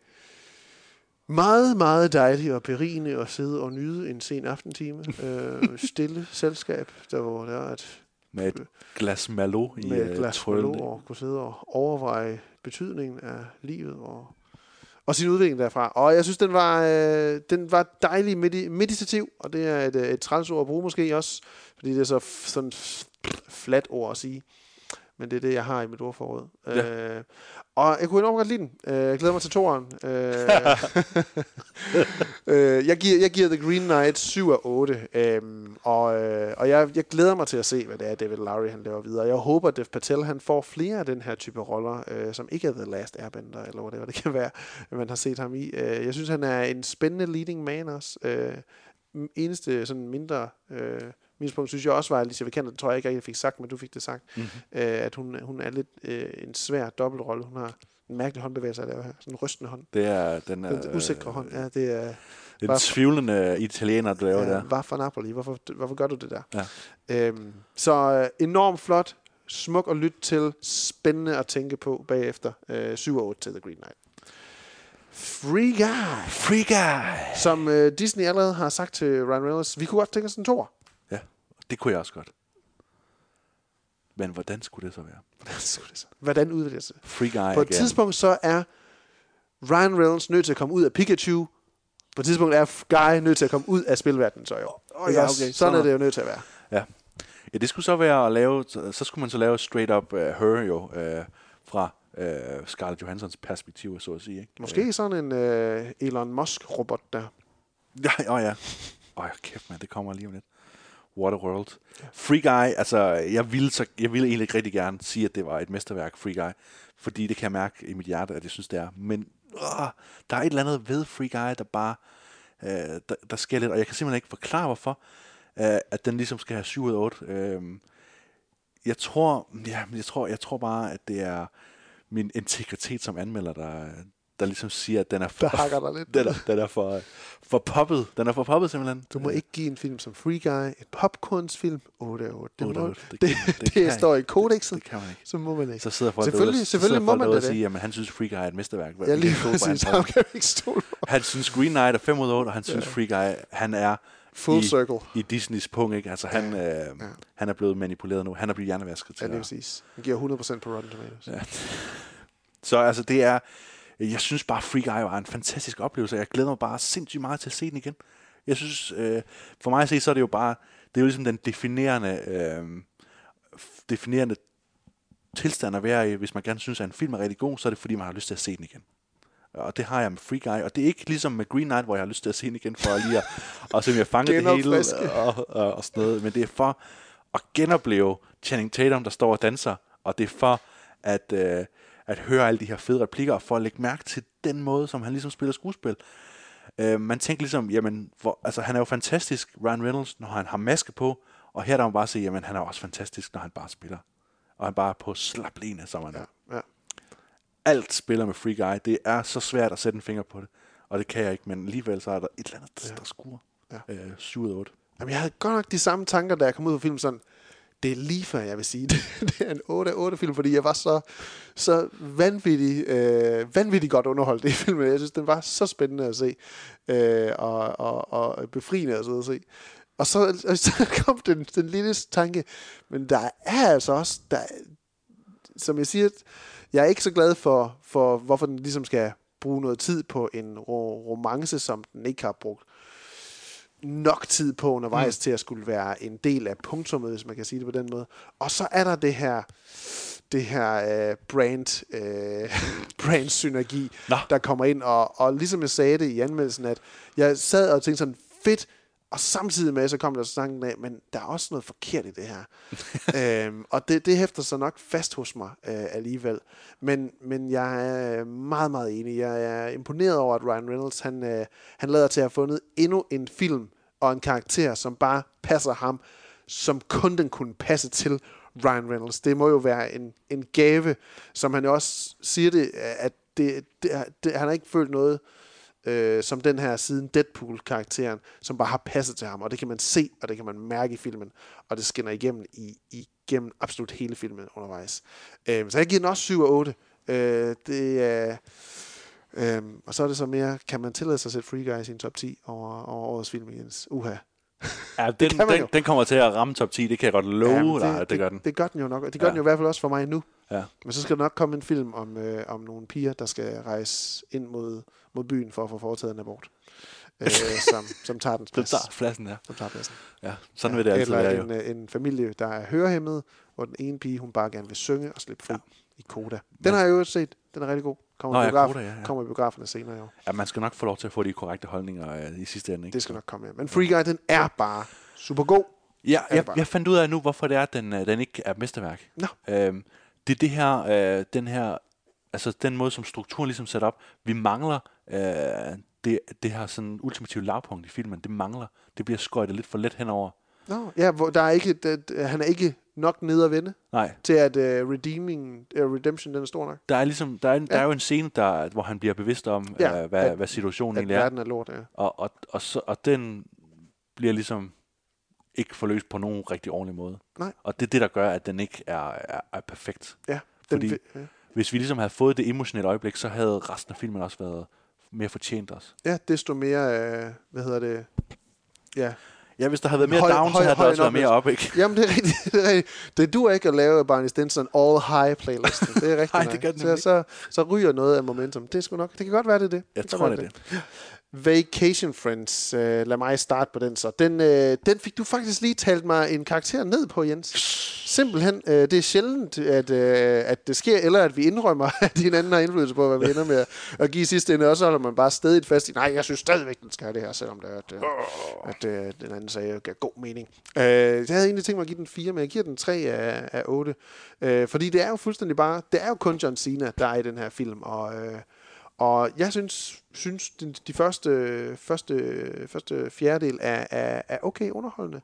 meget, meget dejligt og berigende at sidde og nyde en sen aftentime. øh, stille selskab, der hvor der er et Med et glas Malo i med et øh, glas. Merlot og kunne sidde og overveje betydningen af livet og, og sin udvikling derfra. Og jeg synes, den var, øh, den var dejlig medi- meditativ, og det er et, øh, et træls ord at bruge måske også, fordi det er så f- sådan flat ord at sige. Men det er det, jeg har i mit ordforråd. Ja. Øh, og jeg kunne enormt godt lide den. Øh, jeg glæder mig til toeren. Øh, øh, jeg, giver, jeg giver The Green Knight 7 af 8. Øhm, og øh, og jeg, jeg glæder mig til at se, hvad det er, David Lowry han laver videre. Jeg håber, at Dev Patel han får flere af den her type roller, øh, som ikke er The Last Airbender, eller hvad det kan være, man har set ham i. Øh, jeg synes, han er en spændende leading man også. Øh, eneste sådan mindre... Øh, minuspunkt synes jeg også var, Alicia Vikander, det tror jeg ikke, jeg fik sagt, men du fik det sagt, Mhm. mm-hmm. øh, at hun, hun er lidt øh, en svær dobbeltrolle. Hun har en mærkelig håndbevægelse at lave her. Sådan en rystende hånd. Det er den, Den øh, usikre hånd. Ja, det er... En Bare- tvivlende italiener, der laver ja, der. Var for Napoli? Hvorfor, hvorfor gør du det der? Ja. Øhm, så øh, enormt flot, smuk at lytte til, spændende at tænke på bagefter. Øh, 7 og 8 til The Green Knight. Free Guy. Free Guy. Som øh, Disney allerede har sagt til Ryan Reynolds, vi kunne godt tænke os en tor. Det kunne jeg også godt. Men hvordan skulle det så være? Hvordan skulle det så? Hvordan udvikler det sig? Free Guy På et again. tidspunkt så er Ryan Reynolds nødt til at komme ud af Pikachu. På et tidspunkt er Guy nødt til at komme ud af spilverdenen, så jo. Ikke ja, okay. Sådan er Sådan. det jo nødt til at være. Ja. ja, det skulle så være at lave, så skulle man så lave straight up uh, her jo, uh, fra uh, Scarlett Johanssons perspektiv, så at sige. Ikke? Måske sådan en øh, Elon Musk-robot der. Ja, åh ja. Åh, kæft mand, det kommer lige om lidt. Waterworld. Free Guy, altså, jeg ville, så, jeg ville egentlig rigtig gerne sige, at det var et mesterværk, Free Guy. Fordi det kan jeg mærke i mit hjerte, at jeg synes, det er. Men åh, der er et eller andet ved Free Guy, der bare, øh, der, der sker lidt, og jeg kan simpelthen ikke forklare, hvorfor, øh, at den ligesom skal have 7 ud af 8. Øh, jeg tror, ja, men jeg tror, jeg tror bare, at det er min integritet som anmelder, der, der ligesom siger, at den er for, Der hakker dig lidt. den er, den er for, for poppet. Den er for poppet simpelthen. Du må ikke give en film som Free Guy et popcornsfilm 8 af 8. Det, 8 af må, 8. det, Det det, det det, det står i ikke. kodexet. Det kan man ikke. Så må man ikke. Så sidder folk selvfølgelig, derude, selvfølgelig må sidder folk man derude det. sige, at han synes Free Guy er et mesterværk. Ja, lige præcis. ord. kan ikke stole på. Han synes Green Knight er 5 ud af 8, og han synes Ja. Free Guy, han er Full i, circle. i Disneys punkt. Ikke? Altså, han, øh, han er blevet manipuleret nu. Han er blevet hjernevasket til Ja, lige at- præcis. Han giver 100% på Rotten Tomatoes. Ja. Så altså, det er... Jeg synes bare, Free Guy var en fantastisk oplevelse. Jeg glæder mig bare sindssygt meget til at se den igen. Jeg synes, øh, for mig at se, så er det jo bare... Det er jo ligesom den definerende... Øh, definerende tilstand at være i. Hvis man gerne synes, at en film er rigtig god, så er det fordi, man har lyst til at se den igen. Og det har jeg med Free Guy. Og det er ikke ligesom med Green Knight, hvor jeg har lyst til at se den igen, for lige at, og om jeg fanger det hele og, og, og sådan noget. Men det er for at genopleve Channing Tatum, der står og danser. Og det er for at, øh, at høre alle de her fede replikker, og for at lægge mærke til den måde, som han ligesom spiller skuespil. Øh, man tænker ligesom, jamen, hvor, altså, han er jo fantastisk, Ryan Reynolds, når han har maske på, og her der man bare sige, jamen, han er også fantastisk, når han bare spiller. Og han bare er på slapline, som han er. Ja. Alt spiller med Free Guy. Det er så svært at sætte en finger på det. Og det kan jeg ikke, men alligevel så er der et eller andet, der skuer. Ja. Øh, 7 ud af 8. Jamen, jeg havde godt nok de samme tanker, da jeg kom ud fra filmen sådan, det er lige før, jeg vil sige, det, det er en 8 af 8 film, fordi jeg var så, så vanvittig, øh, vanvittig godt underholdt i filmen. Jeg synes, den var så spændende at se, øh, og, og, og befriende at sidde og se. Og så, og så kom den, den lille tanke, men der er altså også, der, som jeg siger, jeg er ikke så glad for, for hvorfor den ligesom skal bruge noget tid på en romance, som den ikke har brugt nok tid på undervejs mm. til at skulle være en del af punktummet, hvis man kan sige det på den måde. Og så er der det her det her øh, brand øh, brand synergi, Nå. der kommer ind og, og ligesom jeg sagde det i anmeldelsen, at jeg sad og tænkte sådan fedt, og samtidig med så kom der sådan af, men der er også noget forkert i det her. øhm, og det, det hæfter sig nok fast hos mig øh, alligevel. Men, men jeg er meget, meget enig. Jeg er imponeret over, at Ryan Reynolds han, øh, han lader til at have fundet endnu en film og en karakter, som bare passer ham, som kun den kunne passe til Ryan Reynolds. Det må jo være en, en gave, som han også siger det, at det, det, det, han har ikke følt noget øh, som den her siden Deadpool-karakteren, som bare har passet til ham, og det kan man se, og det kan man mærke i filmen, og det skinner igennem i, igennem absolut hele filmen undervejs. Øh, så jeg giver den også 7 og 8. Øh, det er... Øhm, og så er det så mere, kan man tillade sig at sætte Free Guy i sin top 10 over, over årets film, Jens? Uha. Ja, den, man jo. den, den kommer til at ramme top 10, det kan jeg godt love Jamen, dig, at det gør den. Det gør den jo nok, og det gør Ja. den jo i hvert fald også for mig nu. Ja. Men så skal der nok komme en film om, øh, om nogle piger, der skal rejse ind mod, mod byen for at få foretaget en abort. øh, som, som tager den Den plads. tager pladsen, ja. Som tager pladsen. Ja, sådan vil det altid være, jo. en, øh, en familie, der er hørehæmmet, hvor den ene pige, hun bare gerne vil synge og slippe fri ja. i Koda. Den har jeg jo set. Den er rigtig god. Kommer, Nå, i, ja, biograf, Coda, ja, ja. kommer i biograferne senere i år. Ja, man skal nok få lov til at få de korrekte holdninger øh, i sidste ende. Ikke? Det skal nok komme, ja. Men Free Guy, den er bare super god. Ja, jeg, jeg fandt ud af nu, hvorfor det er, at den, øh, den ikke er mesterværk. Nå. Øhm, det er det her, øh, den her, altså den måde, som strukturen ligesom sat op. Vi mangler øh, det, det her sådan ultimative lavpunkt i filmen. Det mangler. Det bliver skøjtet lidt for let henover. Nå, ja, hvor der er ikke, det, han er ikke nok nede at vende Nej. til, at uh, redeeming, uh, redemption den er stor nok. Der er ligesom, der er, en, der Ja. er jo en scene, der, hvor han bliver bevidst om, Ja, øh, hvad, at- hvad situationen at egentlig er. verden er lort, ja. Og, og, og, så, og den bliver ligesom ikke forløst på nogen rigtig ordentlig måde. Nej. Og det er det, der gør, at den ikke er, er, er perfekt. Ja, den Fordi vi- ja. hvis vi ligesom havde fået det emotionelle øjeblik, så havde resten af filmen også været mere fortjent os. Ja, desto mere, uh, hvad hedder det, ja. Ja, hvis der havde været mere down, så havde der også været mere op, ikke? Jamen, det er rigtigt. Det, er rigtigt. det duer ikke at lave Barney Stinson all high playlisten. Det er rigtigt. Nej, det gør så, så, så ryger noget af momentum. Det er sgu nok. Det kan godt være, det er det. Jeg det tror, det er være Vacation Friends. Uh, lad mig starte på den så. Den, uh, den fik du faktisk lige talt mig en karakter ned på, Jens. Simpelthen. Uh, det er sjældent, at, at det sker, eller at vi indrømmer, at hinanden har indflydelse på, hvad vi ender med at, give sidste ende. Og så holder man bare stedigt fast i, nej, jeg synes stadigvæk, den skal have det her, selvom det er, at, uh, at den anden sagde, gav god mening. Uh, jeg havde egentlig tænkt mig at give den 4, men jeg giver den 3 af, af 8. Uh, fordi det er jo fuldstændig bare, det er jo kun John Cena, der er i den her film, og... Og jeg synes, synes de, de første, første, første fjerdedel er, er, er okay underholdende.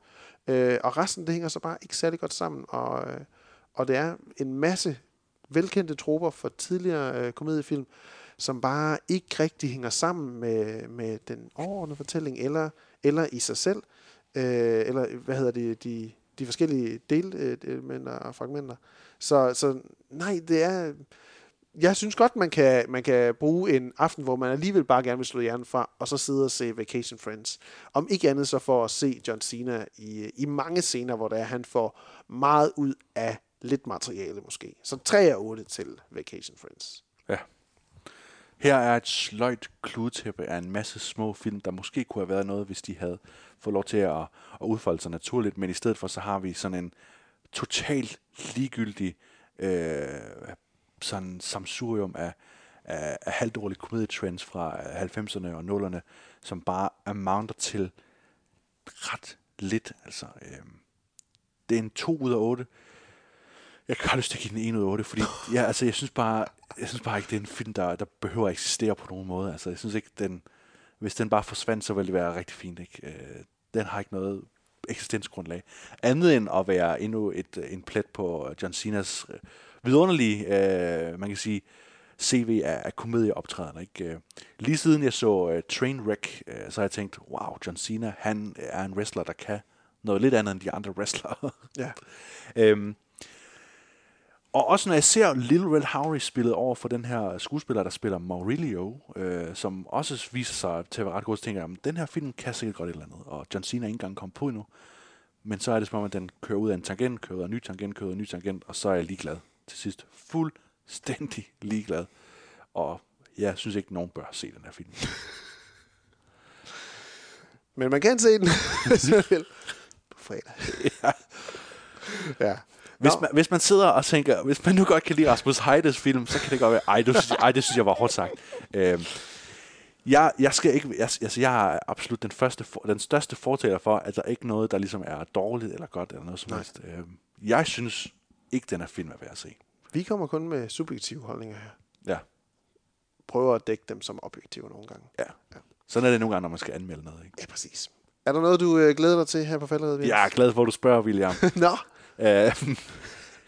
Øh, og resten, det hænger så bare ikke særlig godt sammen. Og, øh, og det er en masse velkendte troper fra tidligere øh, komediefilm, som bare ikke rigtig hænger sammen med, med den overordnede fortælling, eller, eller i sig selv. Øh, eller, hvad hedder det, de, de forskellige delelementer øh, og fragmenter. Så, så nej, det er jeg synes godt, man kan, man kan bruge en aften, hvor man alligevel bare gerne vil slå hjernen fra, og så sidde og se Vacation Friends. Om ikke andet så for at se John Cena i, i mange scener, hvor der er, han får meget ud af lidt materiale måske. Så 3 og 8 til Vacation Friends. Ja. Her er et sløjt kludetæppe af en masse små film, der måske kunne have været noget, hvis de havde fået lov til at, at udfolde sig naturligt, men i stedet for, så har vi sådan en totalt ligegyldig øh, sådan samsurium af, af, af halvdårlige komedietrends fra 90'erne og 0'erne, som bare amounter til ret lidt. Altså, øh, det er en 2 ud af 8. Jeg har lyst til at give den 1 ud af 8, fordi ja, altså, jeg synes bare, jeg synes bare ikke, det er en film, der, der behøver at eksistere på nogen måde. Altså, jeg synes ikke, den, hvis den bare forsvandt, så ville det være rigtig fint. Ikke? Øh, den har ikke noget eksistensgrundlag. Andet end at være endnu et, en plet på John Cenas øh, vidunderlige, øh, man kan sige, CV af, af komedieoptrædener. Ikke? Øh, Lige siden jeg så uh, Trainwreck, uh, så har jeg tænkt, wow, John Cena, han er en wrestler, der kan noget lidt andet end de andre wrestlere. Ja. øhm, og også når jeg ser Little Red Howery spillet over for den her skuespiller, der spiller Maurilio, øh, som også viser sig til at være ret god, så tænker jeg, den her film kan sikkert godt et eller andet. Og John Cena er ikke engang kommet på endnu. Men så er det som om, at den kører ud af en tangent, kører ud af en ny tangent, kører ud af en ny tangent, og så er jeg ligeglad til sidst. Fuldstændig ligeglad. Og jeg synes ikke, nogen bør se den her film. Men man kan se den, hvis man vil. På fredag. ja. ja. Hvis man, hvis man sidder og tænker, hvis man nu godt kan lide Rasmus Heides film, så kan det godt være, ej, det, synes, ej, det synes jeg var hårdt sagt. Øhm, jeg, jeg skal ikke, jeg, altså jeg er absolut den, første, for, den største fortaler for, at der ikke er noget, der ligesom er dårligt eller godt eller noget som helst. Øhm, jeg synes ikke, den er film er værd at se. Vi kommer kun med subjektive holdninger her. Ja. Prøver at dække dem som objektive nogle gange. Ja. ja. Sådan er det nogle gange, når man skal anmelde noget. Ikke? Ja, præcis. Er der noget, du øh, glæder dig til her på faldet? Jeg er glad for, at du spørger, William. Nå. Øh,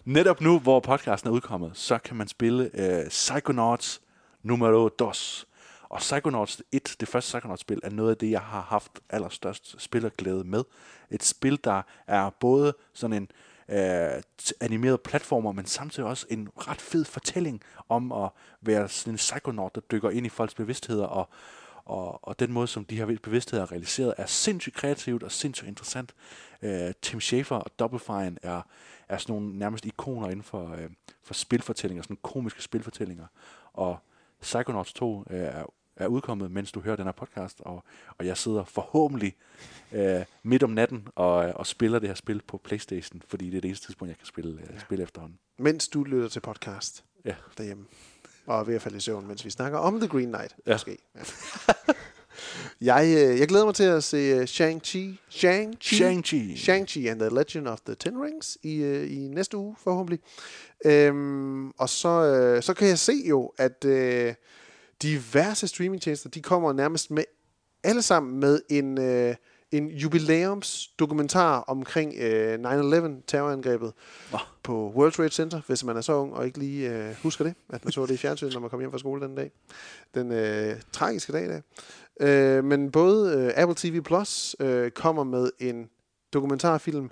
netop nu, hvor podcasten er udkommet, så kan man spille øh, Psychonauts numero dos. Og Psychonauts 1, det første Psychonauts-spil, er noget af det, jeg har haft allerstørst spillerglæde med. Et spil, der er både sådan en øh, animerede platformer, men samtidig også en ret fed fortælling om at være sådan en psychonaut, der dykker ind i folks bevidstheder, og, og, og den måde, som de her bevidstheder er realiseret, er sindssygt kreativt og sindssygt interessant. Øh, Tim Schafer og Double Fine er, er sådan nogle nærmest ikoner inden for, øh, for spilfortællinger, sådan komiske spilfortællinger. Og Psychonauts 2 øh, er er udkommet, mens du hører den her podcast, og, og jeg sidder forhåbentlig øh, midt om natten og, og spiller det her spil på Playstation, fordi det er det eneste tidspunkt, jeg kan spille, øh, spille efterhånden. Mens du lytter til podcast Ja. derhjemme. Og er ved at falde i søvn, mens vi snakker om The Green Knight. Ja. Måske. Ja. jeg, øh, jeg glæder mig til at se øh, Shang-Chi. Shang-Chi. Shang-Chi. Shang-Chi and the Legend of the Ten Rings i, øh, i næste uge, forhåbentlig. Øhm, og så, øh, så kan jeg se jo, at øh, diverse streamingtjenester, de kommer nærmest med alle sammen med en, øh, en jubilæumsdokumentar omkring øh, 9-11 terrorangrebet oh. på World Trade Center, hvis man er så ung og ikke lige øh, husker det, at man så det i fjernsynet, når man kom hjem fra skole den dag. Den øh, tragiske dag der. Øh, men både øh, Apple TV Plus øh, kommer med en dokumentarfilm,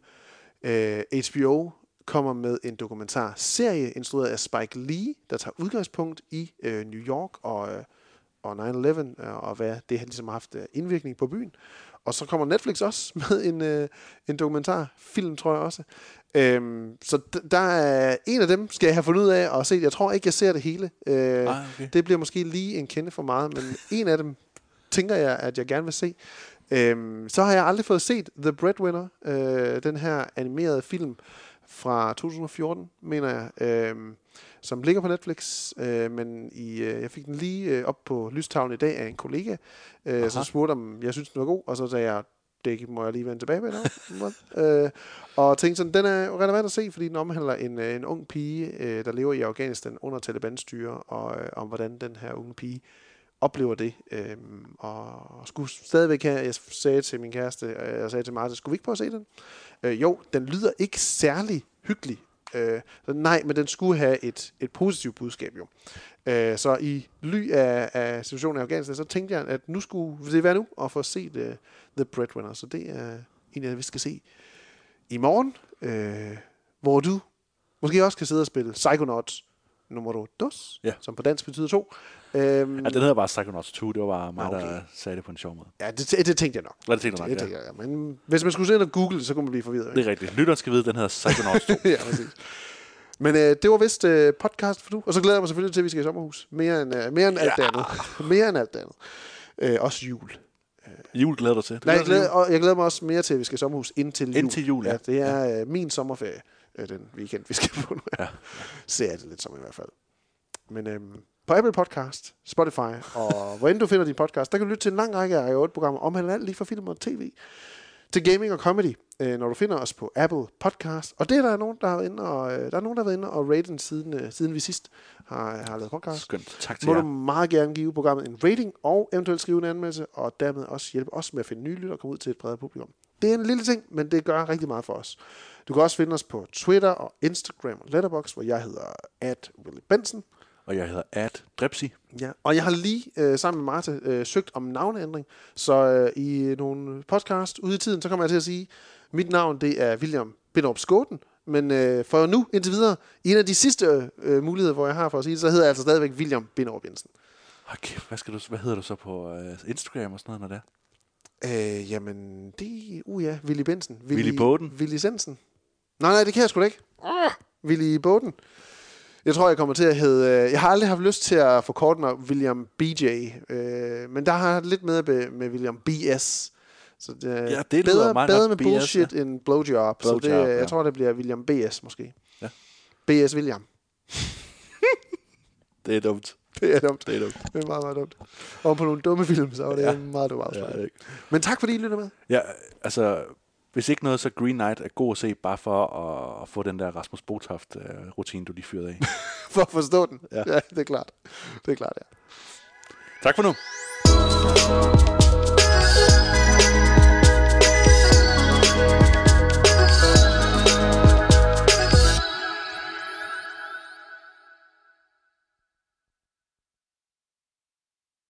øh, HBO kommer med en dokumentarserie instrueret af Spike Lee, der tager udgangspunkt i øh, New York og, øh, og 9-11, øh, og hvad det har ligesom haft øh, indvirkning på byen. Og så kommer Netflix også med en, øh, en dokumentarfilm, tror jeg også. Øhm, så d- der er en af dem, skal jeg have fundet ud af og se. Jeg tror ikke, jeg ser det hele. Øh, Ah, okay. Det bliver måske lige en kende for meget, men en af dem tænker jeg, at jeg gerne vil se. Øhm, så har jeg aldrig fået set The Breadwinner, øh, den her animerede film fra 2014, mener jeg, øh, som ligger på Netflix, øh, men i, øh, jeg fik den lige øh, op på lystavlen i dag af en kollega, øh, som spurgte, om jeg synes, den var god, og så sagde jeg, det må jeg lige vende tilbage med nu. øh, og tænkte sådan, den er relevant at se, fordi den omhandler en, øh, en ung pige, øh, der lever i Afghanistan under Taliban-styre, og øh, om hvordan den her unge pige oplever det, øh, og skulle stadigvæk have, jeg sagde til min kæreste, jeg sagde til Martin, skulle vi ikke prøve at se den? Øh, jo, den lyder ikke særlig hyggelig, øh, så nej, men den skulle have et, et positivt budskab jo. Øh, så i ly af, af situationen i Afghanistan, så tænkte jeg, at nu skulle det være nu? At få set uh, The Breadwinner, så det er en af vi skal se i morgen, øh, hvor du måske også kan sidde og spille Psychonauts nummer 2, Ja. som på dansk betyder to. Øhm, Ja, den hedder bare Psychonauts 2. Det var bare mig, okay. der sagde det på en sjov måde. Ja, det, det tænkte jeg nok. Hvad det tænkte du nok, det, ja. jeg, ja. Men hvis man skulle sidde og google så kunne man blive forvirret. Det er rigtigt. Lytteren skal vide, at den hedder Psychonauts 2. ja, præcis. Men øh, det var vist øh, podcast for du. Og så glæder jeg mig selvfølgelig til, at vi skal i sommerhus. Mere end, øh, mere end alt det andet. mere end alt det andet. Øh, også jul. Jul glæder du til? Du Nej, jeg glæder dig glæder, og jeg glæder mig også mere til, at vi skal i sommerhus indtil jul. Indtil jul, ja. ja. det er øh, min sommerferie, øh, den weekend, vi skal på nu. Ja. Ser jeg det lidt som i hvert fald. Men øhm, på Apple Podcast, Spotify og hvor end du finder din podcast, der kan du lytte til en lang række af 8-programmer omhandler alt lige fra film og tv til gaming og comedy, øh, når du finder os på Apple Podcast. Og det er der nogen, der har været inde og, øh, der er nogen, der har været inde og rate den siden, øh, siden vi sidst har, har lavet podcast. Skønt. Tak til Må jer. du meget gerne give programmet en rating og eventuelt skrive en anmeldelse, og dermed også hjælpe os med at finde nye lytter og komme ud til et bredere publikum. Det er en lille ting, men det gør rigtig meget for os. Du kan også finde os på Twitter og Instagram og Letterboxd, hvor jeg hedder at Willy Benson. Og jeg hedder Ad Drepsi. Ja, og jeg har lige øh, sammen med Marta øh, søgt om navneændring, så øh, i nogle podcast ude i tiden, så kommer jeg til at sige, mit navn det er William Binderup Skåten, men øh, for nu indtil videre, en af de sidste øh, muligheder, hvor jeg har for at sige det, så hedder jeg altså stadigvæk William Binderup Jensen. Okay, hvad, skal du, hvad hedder du så på uh, Instagram og sådan noget, når det er? Øh, jamen, det uh ja, Willy Bensen. Willy Båden? Willy Sensen. Nej, nej, det kan jeg sgu da ikke. Willy Båden. Jeg tror, jeg kommer til at hedde... øh, Jeg har aldrig haft lyst til at forkorte mig William BJ, øh, men der har jeg lidt med med William BS. Så det, Ja, det lyder bedre, meget bedre med BS, bullshit end blowjob. så Blowjob, det, ja. jeg tror, det bliver William BS måske. Ja. BS William. Det er dumt. Det er dumt. Det er dumt. Det er meget, meget dumt. Og på nogle dumme film, så var det Ja. ja. meget dumt Ja, afsløring. det er ikke- Men tak fordi I lytter med. Ja, altså, hvis ikke noget, så Green Knight er god at se, bare for at, at få den der Rasmus Botoft-rutine, du lige fyrede af. For at forstå den. Ja. Ja, det er klart. Det er klart, ja. tak for nu.